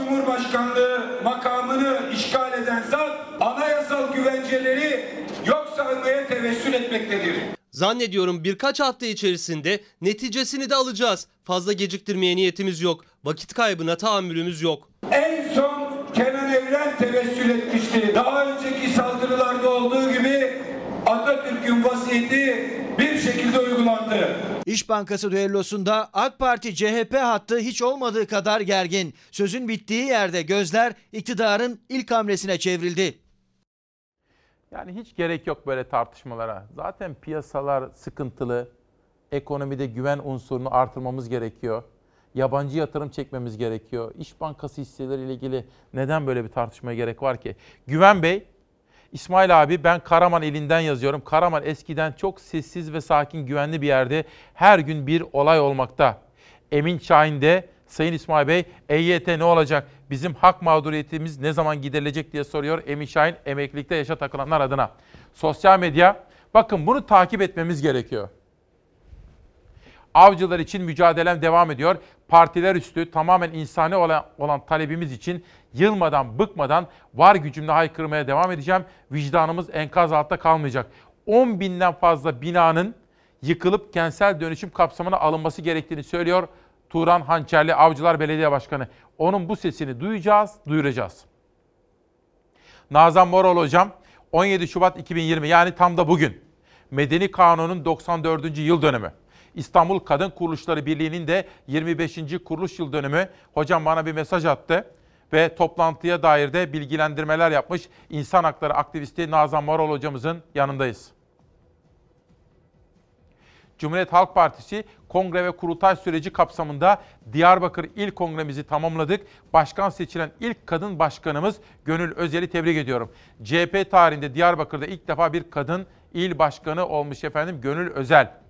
Cumhurbaşkanlığı makamını işgal eden zat anayasal güvenceleri yok saymaya tevessül etmektedir.
Zannediyorum birkaç hafta içerisinde neticesini de alacağız. Fazla geciktirmeye niyetimiz yok. Vakit kaybına tahammülümüz yok.
En son Kenan Evren tevessül etmişti. Daha önceki saldırılarda olduğu gibi Atatürk'ün vasiyeti şekilde uygulandı.
İş Bankası düellosunda AK Parti CHP hattı hiç olmadığı kadar gergin. Sözün bittiği yerde gözler iktidarın ilk hamlesine çevrildi.
Yani hiç gerek yok böyle tartışmalara. Zaten piyasalar sıkıntılı. Ekonomide güven unsurunu artırmamız gerekiyor. Yabancı yatırım çekmemiz gerekiyor. İş Bankası hisseleriyle ilgili neden böyle bir tartışmaya gerek var ki? Güven Bey, İsmail abi ben Karaman ilinden yazıyorum. Karaman eskiden çok sessiz ve sakin güvenli bir yerde her gün bir olay olmakta. Emin Şahin Sayın İsmail Bey EYT ne olacak? Bizim hak mağduriyetimiz ne zaman giderilecek diye soruyor Emin Şahin emeklilikte yaşa takılanlar adına. Sosyal medya bakın bunu takip etmemiz gerekiyor. Avcılar için mücadelem devam ediyor. Partiler üstü tamamen insani olan, olan talebimiz için yılmadan, bıkmadan var gücümle haykırmaya devam edeceğim. Vicdanımız enkaz altta kalmayacak. 10 binden fazla binanın yıkılıp kentsel dönüşüm kapsamına alınması gerektiğini söylüyor Turan Hançerli Avcılar Belediye Başkanı. Onun bu sesini duyacağız, duyuracağız. Nazan Moral Hocam 17 Şubat 2020 yani tam da bugün Medeni Kanun'un 94. yıl dönümü. İstanbul Kadın Kuruluşları Birliği'nin de 25. kuruluş yıl dönümü. Hocam bana bir mesaj attı ve toplantıya dair de bilgilendirmeler yapmış. İnsan hakları aktivisti Nazan Moral hocamızın yanındayız. Cumhuriyet Halk Partisi kongre ve kurultay süreci kapsamında Diyarbakır İl Kongremizi tamamladık. Başkan seçilen ilk kadın başkanımız Gönül Özel'i tebrik ediyorum. CHP tarihinde Diyarbakır'da ilk defa bir kadın il başkanı olmuş efendim Gönül Özel.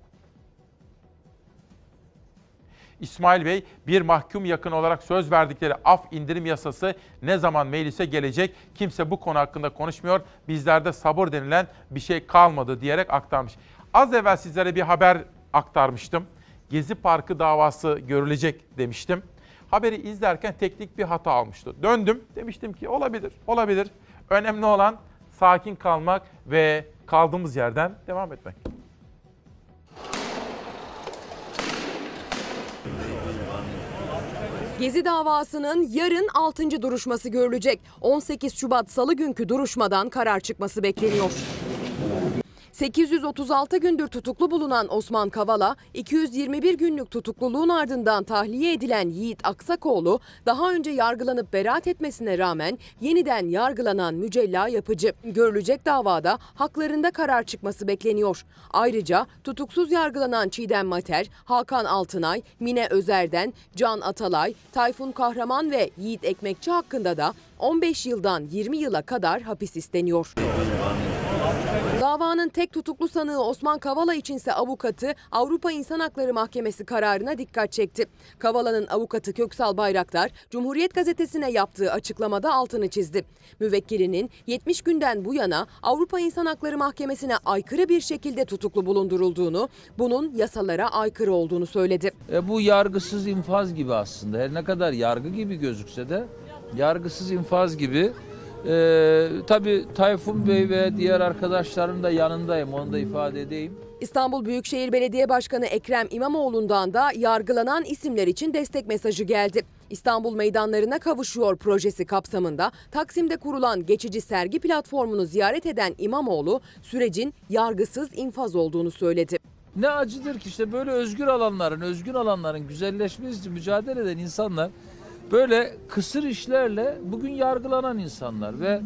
İsmail Bey bir mahkum yakın olarak söz verdikleri af indirim yasası ne zaman meclise gelecek? Kimse bu konu hakkında konuşmuyor. Bizlerde sabır denilen bir şey kalmadı diyerek aktarmış. Az evvel sizlere bir haber aktarmıştım. Gezi Parkı davası görülecek demiştim. Haberi izlerken teknik bir hata almıştı. Döndüm demiştim ki olabilir, olabilir. Önemli olan sakin kalmak ve kaldığımız yerden devam etmek.
Gezi davasının yarın 6. duruşması görülecek. 18 Şubat Salı günkü duruşmadan karar çıkması bekleniyor.
836 gündür tutuklu bulunan Osman Kavala, 221 günlük tutukluluğun ardından tahliye edilen Yiğit Aksakoğlu, daha önce yargılanıp beraat etmesine rağmen yeniden yargılanan Mücella Yapıcı. Görülecek davada haklarında karar çıkması bekleniyor. Ayrıca tutuksuz yargılanan Çiğdem Mater, Hakan Altınay, Mine Özer'den, Can Atalay, Tayfun Kahraman ve Yiğit Ekmekçi hakkında da 15 yıldan 20 yıla kadar hapis isteniyor. Davanın tek tutuklu sanığı Osman Kavala içinse avukatı Avrupa İnsan Hakları Mahkemesi kararına dikkat çekti. Kavala'nın avukatı Köksal Bayraktar, Cumhuriyet Gazetesi'ne yaptığı açıklamada altını çizdi. Müvekkilinin 70 günden bu yana Avrupa İnsan Hakları Mahkemesi'ne aykırı bir şekilde tutuklu bulundurulduğunu, bunun yasalara aykırı olduğunu söyledi.
E, bu yargısız infaz gibi aslında. Her ne kadar yargı gibi gözükse de yargısız infaz gibi. E, tabii Tayfun Bey ve diğer arkadaşların da yanındayım. Onu da ifade edeyim.
İstanbul Büyükşehir Belediye Başkanı Ekrem İmamoğlu'ndan da yargılanan isimler için destek mesajı geldi. İstanbul meydanlarına kavuşuyor projesi kapsamında Taksim'de kurulan geçici sergi platformunu ziyaret eden İmamoğlu sürecin yargısız infaz olduğunu söyledi.
Ne acıdır ki işte böyle özgür alanların, özgün alanların güzelleşmesi için mücadele eden insanlar böyle kısır işlerle bugün yargılanan insanlar ve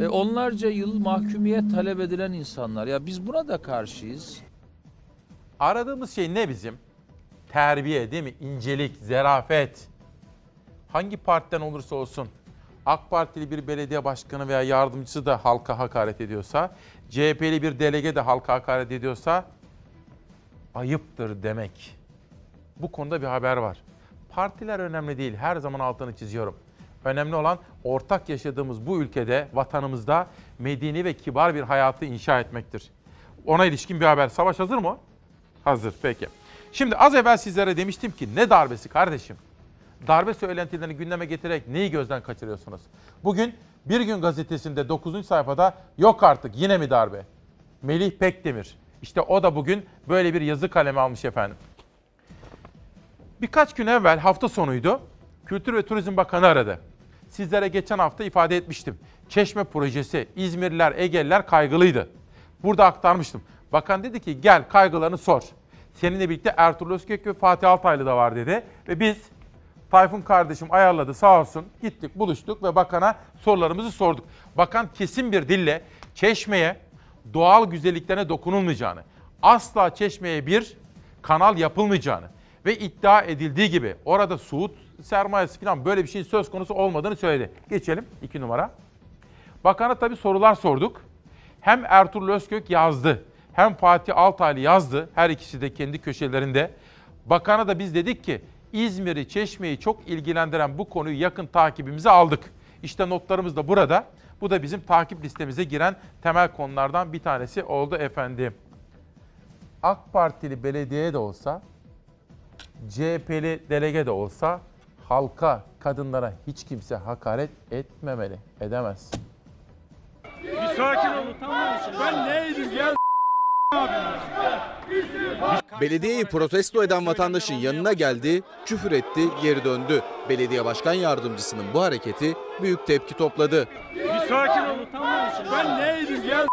e, onlarca yıl mahkumiyet talep edilen insanlar. Ya biz buna da karşıyız.
Aradığımız şey ne bizim? Terbiye değil mi? İncelik, zerafet. Hangi partiden olursa olsun AK Partili bir belediye başkanı veya yardımcısı da halka hakaret ediyorsa, CHP'li bir delege de halka hakaret ediyorsa ayıptır demek. Bu konuda bir haber var. Partiler önemli değil. Her zaman altını çiziyorum. Önemli olan ortak yaşadığımız bu ülkede, vatanımızda medeni ve kibar bir hayatı inşa etmektir. Ona ilişkin bir haber. Savaş hazır mı? Hazır. Peki. Şimdi az evvel sizlere demiştim ki ne darbesi kardeşim? Darbe söylentilerini gündeme getirerek neyi gözden kaçırıyorsunuz? Bugün Bir Gün Gazetesi'nde 9. sayfada yok artık yine mi darbe? Melih Pekdemir. İşte o da bugün böyle bir yazı kalemi almış efendim. Birkaç gün evvel hafta sonuydu. Kültür ve Turizm Bakanı aradı. Sizlere geçen hafta ifade etmiştim. Çeşme projesi İzmirliler, Egeliler kaygılıydı. Burada aktarmıştım. Bakan dedi ki gel kaygılarını sor. Seninle birlikte Ertuğrul Özkök ve Fatih Altaylı da var dedi. Ve biz Tayfun kardeşim ayarladı sağ olsun. Gittik buluştuk ve bakana sorularımızı sorduk. Bakan kesin bir dille Çeşme'ye doğal güzelliklerine dokunulmayacağını, asla Çeşme'ye bir kanal yapılmayacağını ve iddia edildiği gibi orada Suud sermayesi falan böyle bir şeyin söz konusu olmadığını söyledi. Geçelim iki numara. Bakana tabii sorular sorduk. Hem Ertuğrul Özkök yazdı hem Fatih Altaylı yazdı. Her ikisi de kendi köşelerinde. Bakana da biz dedik ki İzmir'i, Çeşme'yi çok ilgilendiren bu konuyu yakın takibimize aldık. İşte notlarımız da burada. Bu da bizim takip listemize giren temel konulardan bir tanesi oldu efendim. AK Partili belediye de olsa, CHP'li delege de olsa halka, kadınlara hiç kimse hakaret etmemeli, edemez.
Bir sakin olun tamam Ben neydim gel
Belediyeyi protesto eden vatandaşın yanına geldi, küfür etti, geri döndü. Belediye başkan yardımcısının bu hareketi büyük tepki topladı.
Bir sakin olun tamam Ben neydim gel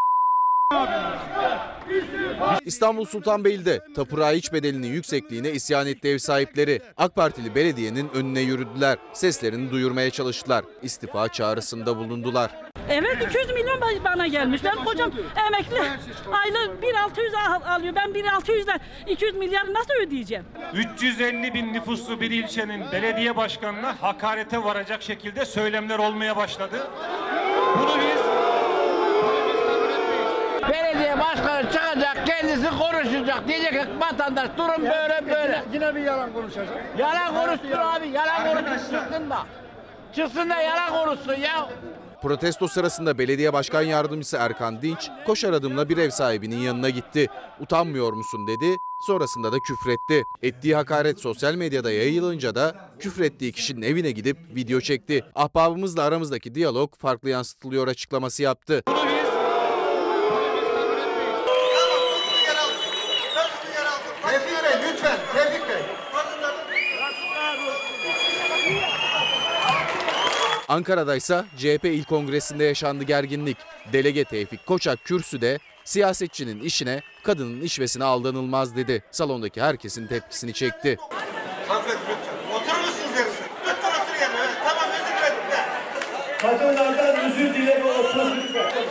İstanbul Sultanbeyli'de tapu raiç bedelinin yüksekliğine isyan etti ev sahipleri. AK Partili belediyenin önüne yürüdüler. Seslerini duyurmaya çalıştılar. İstifa çağrısında bulundular.
Evet 200 milyon bana gelmiş. Ben kocam emekli. Aylık 1600 al- alıyor. Ben 1600'den 200 milyar nasıl ödeyeceğim?
350 bin nüfuslu bir ilçenin belediye başkanına hakarete varacak şekilde söylemler olmaya başladı. Bunu biz
Belediye başkanı çıkacak, kendisi konuşacak. Diyecek ki vatandaş durum böyle böyle.
Yine bir yalan konuşacak.
Yalan konuşsun abi, yalan konuşsun çıksın da. Çıksın da yalan konuşsun ya.
Protesto sırasında belediye başkan yardımcısı Erkan Dinç koşar adımla bir ev sahibinin yanına gitti. Utanmıyor musun dedi. Sonrasında da küfretti. Ettiği hakaret sosyal medyada yayılınca da küfrettiği kişinin evine gidip video çekti. Ahbabımızla aramızdaki diyalog farklı yansıtılıyor açıklaması yaptı.
Tevfik
Ankara'da ise CHP İl Kongresi'nde yaşandı gerginlik. Delege Tevfik Koçak kürsüde Siyasetçinin işine, kadının işvesine aldanılmaz dedi. Salondaki herkesin tepkisini çekti.
Lütfen. Oturur musunuz? Lütfen otur yerine. Evet, Tamam özür dilerim de.
Kadınlardan özür otur lütfen.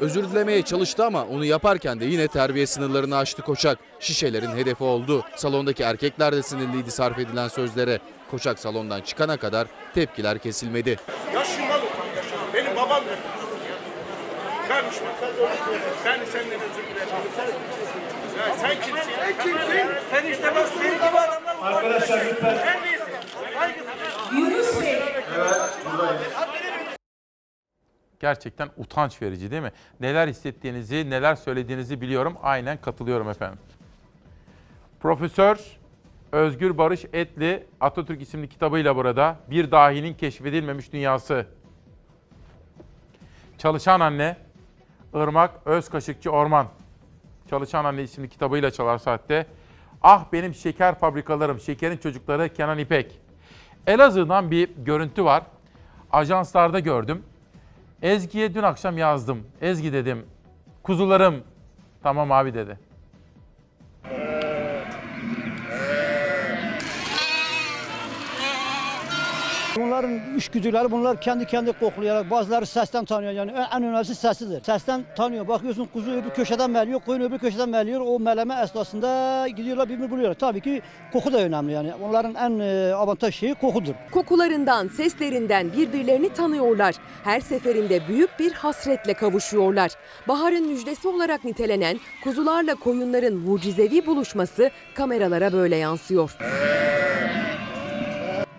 Özür dilemeye çalıştı ama onu yaparken de yine terbiye sınırlarını aştı Koçak. Şişelerin hedefi oldu. Salondaki erkekler de sinirliydi sarf edilen sözlere. Koçak salondan çıkana kadar tepkiler kesilmedi.
Utan yaşından. Benim babam da. Kardeşim ben senden özür dilerim. Ya sen kimsin? Sen kimsin? Sen işte bak senin gibi adamlar. Arkadaşlar lütfen.
Yunus Bey.
Gerçekten utanç verici değil mi? Neler hissettiğinizi, neler söylediğinizi biliyorum. Aynen katılıyorum efendim. Profesör Özgür Barış Etli Atatürk isimli kitabıyla burada. Bir dahinin keşfedilmemiş dünyası. Çalışan Anne Irmak Özkaşıkçı Orman. Çalışan Anne isimli kitabıyla Çalar Saat'te. Ah benim şeker fabrikalarım, şekerin çocukları Kenan İpek. Elazığ'dan bir görüntü var. Ajanslarda gördüm. Ezgi'ye dün akşam yazdım. Ezgi dedim. Kuzularım. Tamam abi dedi.
Bunların işgüdüleri bunlar kendi kendi koklayarak bazıları sesten tanıyor yani en, en önemlisi sesidir. Sesten tanıyor bakıyorsun kuzu öbür köşeden meliyor koyun öbür köşeden meliyor o meleme esnasında gidiyorlar birbirini buluyorlar. Tabii ki koku da önemli yani onların en e, avantaj şeyi kokudur.
Kokularından, seslerinden birbirlerini tanıyorlar. Her seferinde büyük bir hasretle kavuşuyorlar. Baharın müjdesi olarak nitelenen kuzularla koyunların mucizevi buluşması kameralara böyle yansıyor.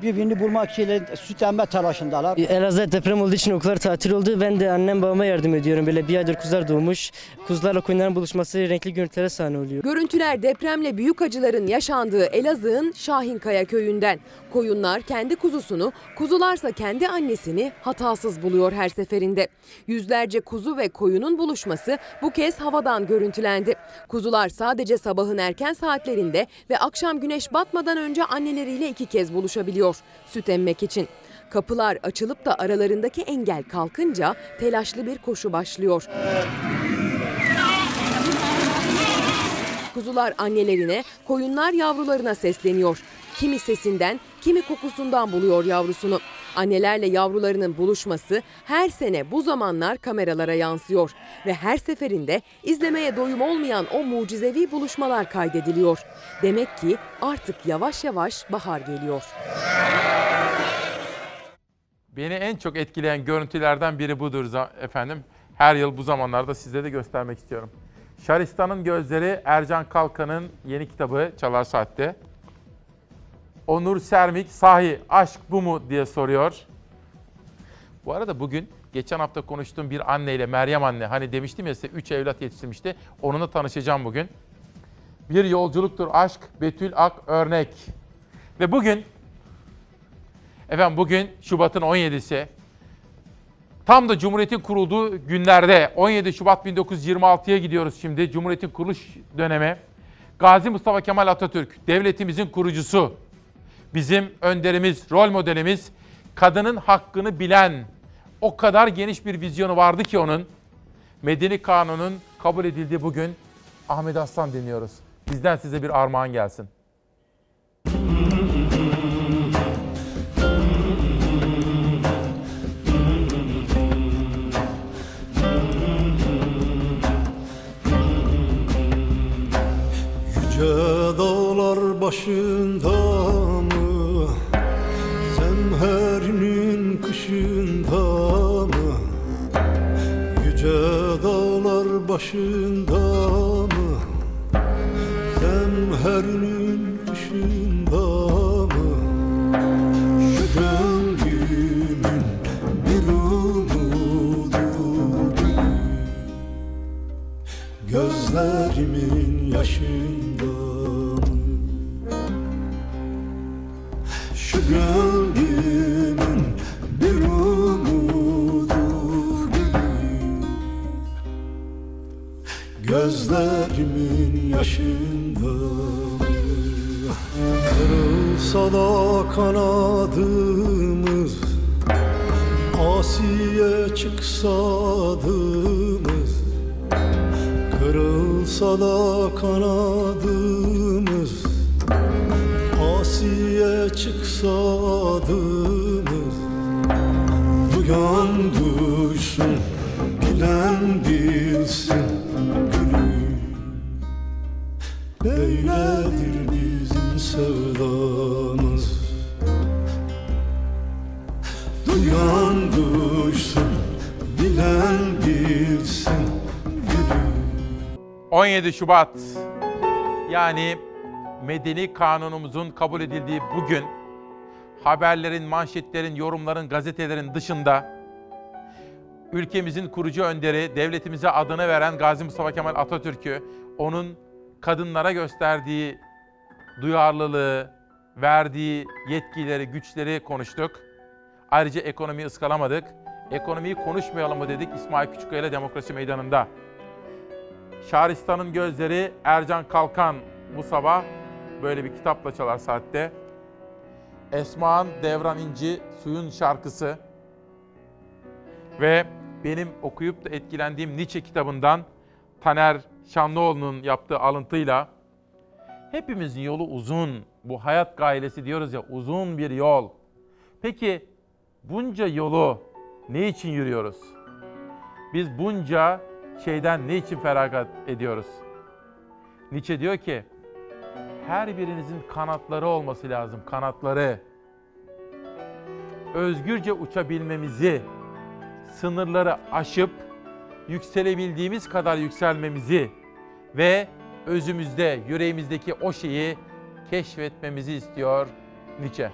Birbirini bulmak için süt emme telaşındalar.
Elazığ deprem olduğu için okullar tatil oldu. Ben de annem babama yardım ediyorum. Böyle bir aydır kuzular doğmuş. Kuzularla koyunların buluşması renkli görüntülere sahne oluyor.
Görüntüler depremle büyük acıların yaşandığı Elazığ'ın Şahinkaya köyünden. Koyunlar kendi kuzusunu, kuzularsa kendi annesini hatasız buluyor her seferinde. Yüzlerce kuzu ve koyunun buluşması bu kez havadan görüntülendi. Kuzular sadece sabahın erken saatlerinde ve akşam güneş batmadan önce anneleriyle iki kez buluşabiliyor süt emmek için. Kapılar açılıp da aralarındaki engel kalkınca telaşlı bir koşu başlıyor. Kuzular annelerine, koyunlar yavrularına sesleniyor. Kimi sesinden, kimi kokusundan buluyor yavrusunu. Annelerle yavrularının buluşması her sene bu zamanlar kameralara yansıyor ve her seferinde izlemeye doyum olmayan o mucizevi buluşmalar kaydediliyor. Demek ki artık yavaş yavaş bahar geliyor.
Beni en çok etkileyen görüntülerden biri budur efendim. Her yıl bu zamanlarda size de göstermek istiyorum. Şaristan'ın Gözleri Ercan Kalkan'ın yeni kitabı Çalar Saat'te. Onur Sermik sahi aşk bu mu diye soruyor. Bu arada bugün geçen hafta konuştuğum bir anneyle Meryem anne hani demiştim ya size 3 evlat yetiştirmişti. Onunla tanışacağım bugün. Bir yolculuktur aşk Betül Ak örnek. Ve bugün efendim bugün Şubat'ın 17'si Tam da Cumhuriyet'in kurulduğu günlerde 17 Şubat 1926'ya gidiyoruz şimdi. Cumhuriyet'in kuruluş dönemi. Gazi Mustafa Kemal Atatürk devletimizin kurucusu. Bizim önderimiz, rol modelimiz, kadının hakkını bilen, o kadar geniş bir vizyonu vardı ki onun. Medeni Kanun'un kabul edildiği bugün Ahmet Aslan dinliyoruz. Bizden size bir armağan gelsin.
Yüce dağlar başında başında mı? Zemherinin kışında mı? Şu gönlümün bir umudu Gözlerimin yaşında Gözlerimin yaşında. Kırılsa da kanadımız Asiye çıksa adımız. Kırılsa da kanadımız Asiye çıksa adımız. Duyan duysun Bilen bilsin Böyledir bizim sevdamız. Duyan duysun Bilen bilsin.
17 Şubat. Yani medeni kanunumuzun kabul edildiği bugün haberlerin, manşetlerin, yorumların, gazetelerin dışında ülkemizin kurucu önderi, devletimize adını veren Gazi Mustafa Kemal Atatürk'ü, onun kadınlara gösterdiği duyarlılığı, verdiği yetkileri, güçleri konuştuk. Ayrıca ekonomiyi ıskalamadık. Ekonomiyi konuşmayalım mı dedik İsmail Küçükkaya ile Demokrasi Meydanı'nda. Şahristan'ın Gözleri Ercan Kalkan bu sabah böyle bir kitapla çalar saatte. Esma'nın Devran İnci Suyun şarkısı ve benim okuyup da etkilendiğim Nietzsche kitabından Taner Şanlıoğlu'nun yaptığı alıntıyla hepimizin yolu uzun. Bu hayat gailesi diyoruz ya uzun bir yol. Peki bunca yolu ne için yürüyoruz? Biz bunca şeyden ne için feragat ediyoruz? Nietzsche diyor ki, her birinizin kanatları olması lazım, kanatları. Özgürce uçabilmemizi, sınırları aşıp yükselebildiğimiz kadar yükselmemizi ve özümüzde, yüreğimizdeki o şeyi keşfetmemizi istiyor Nietzsche.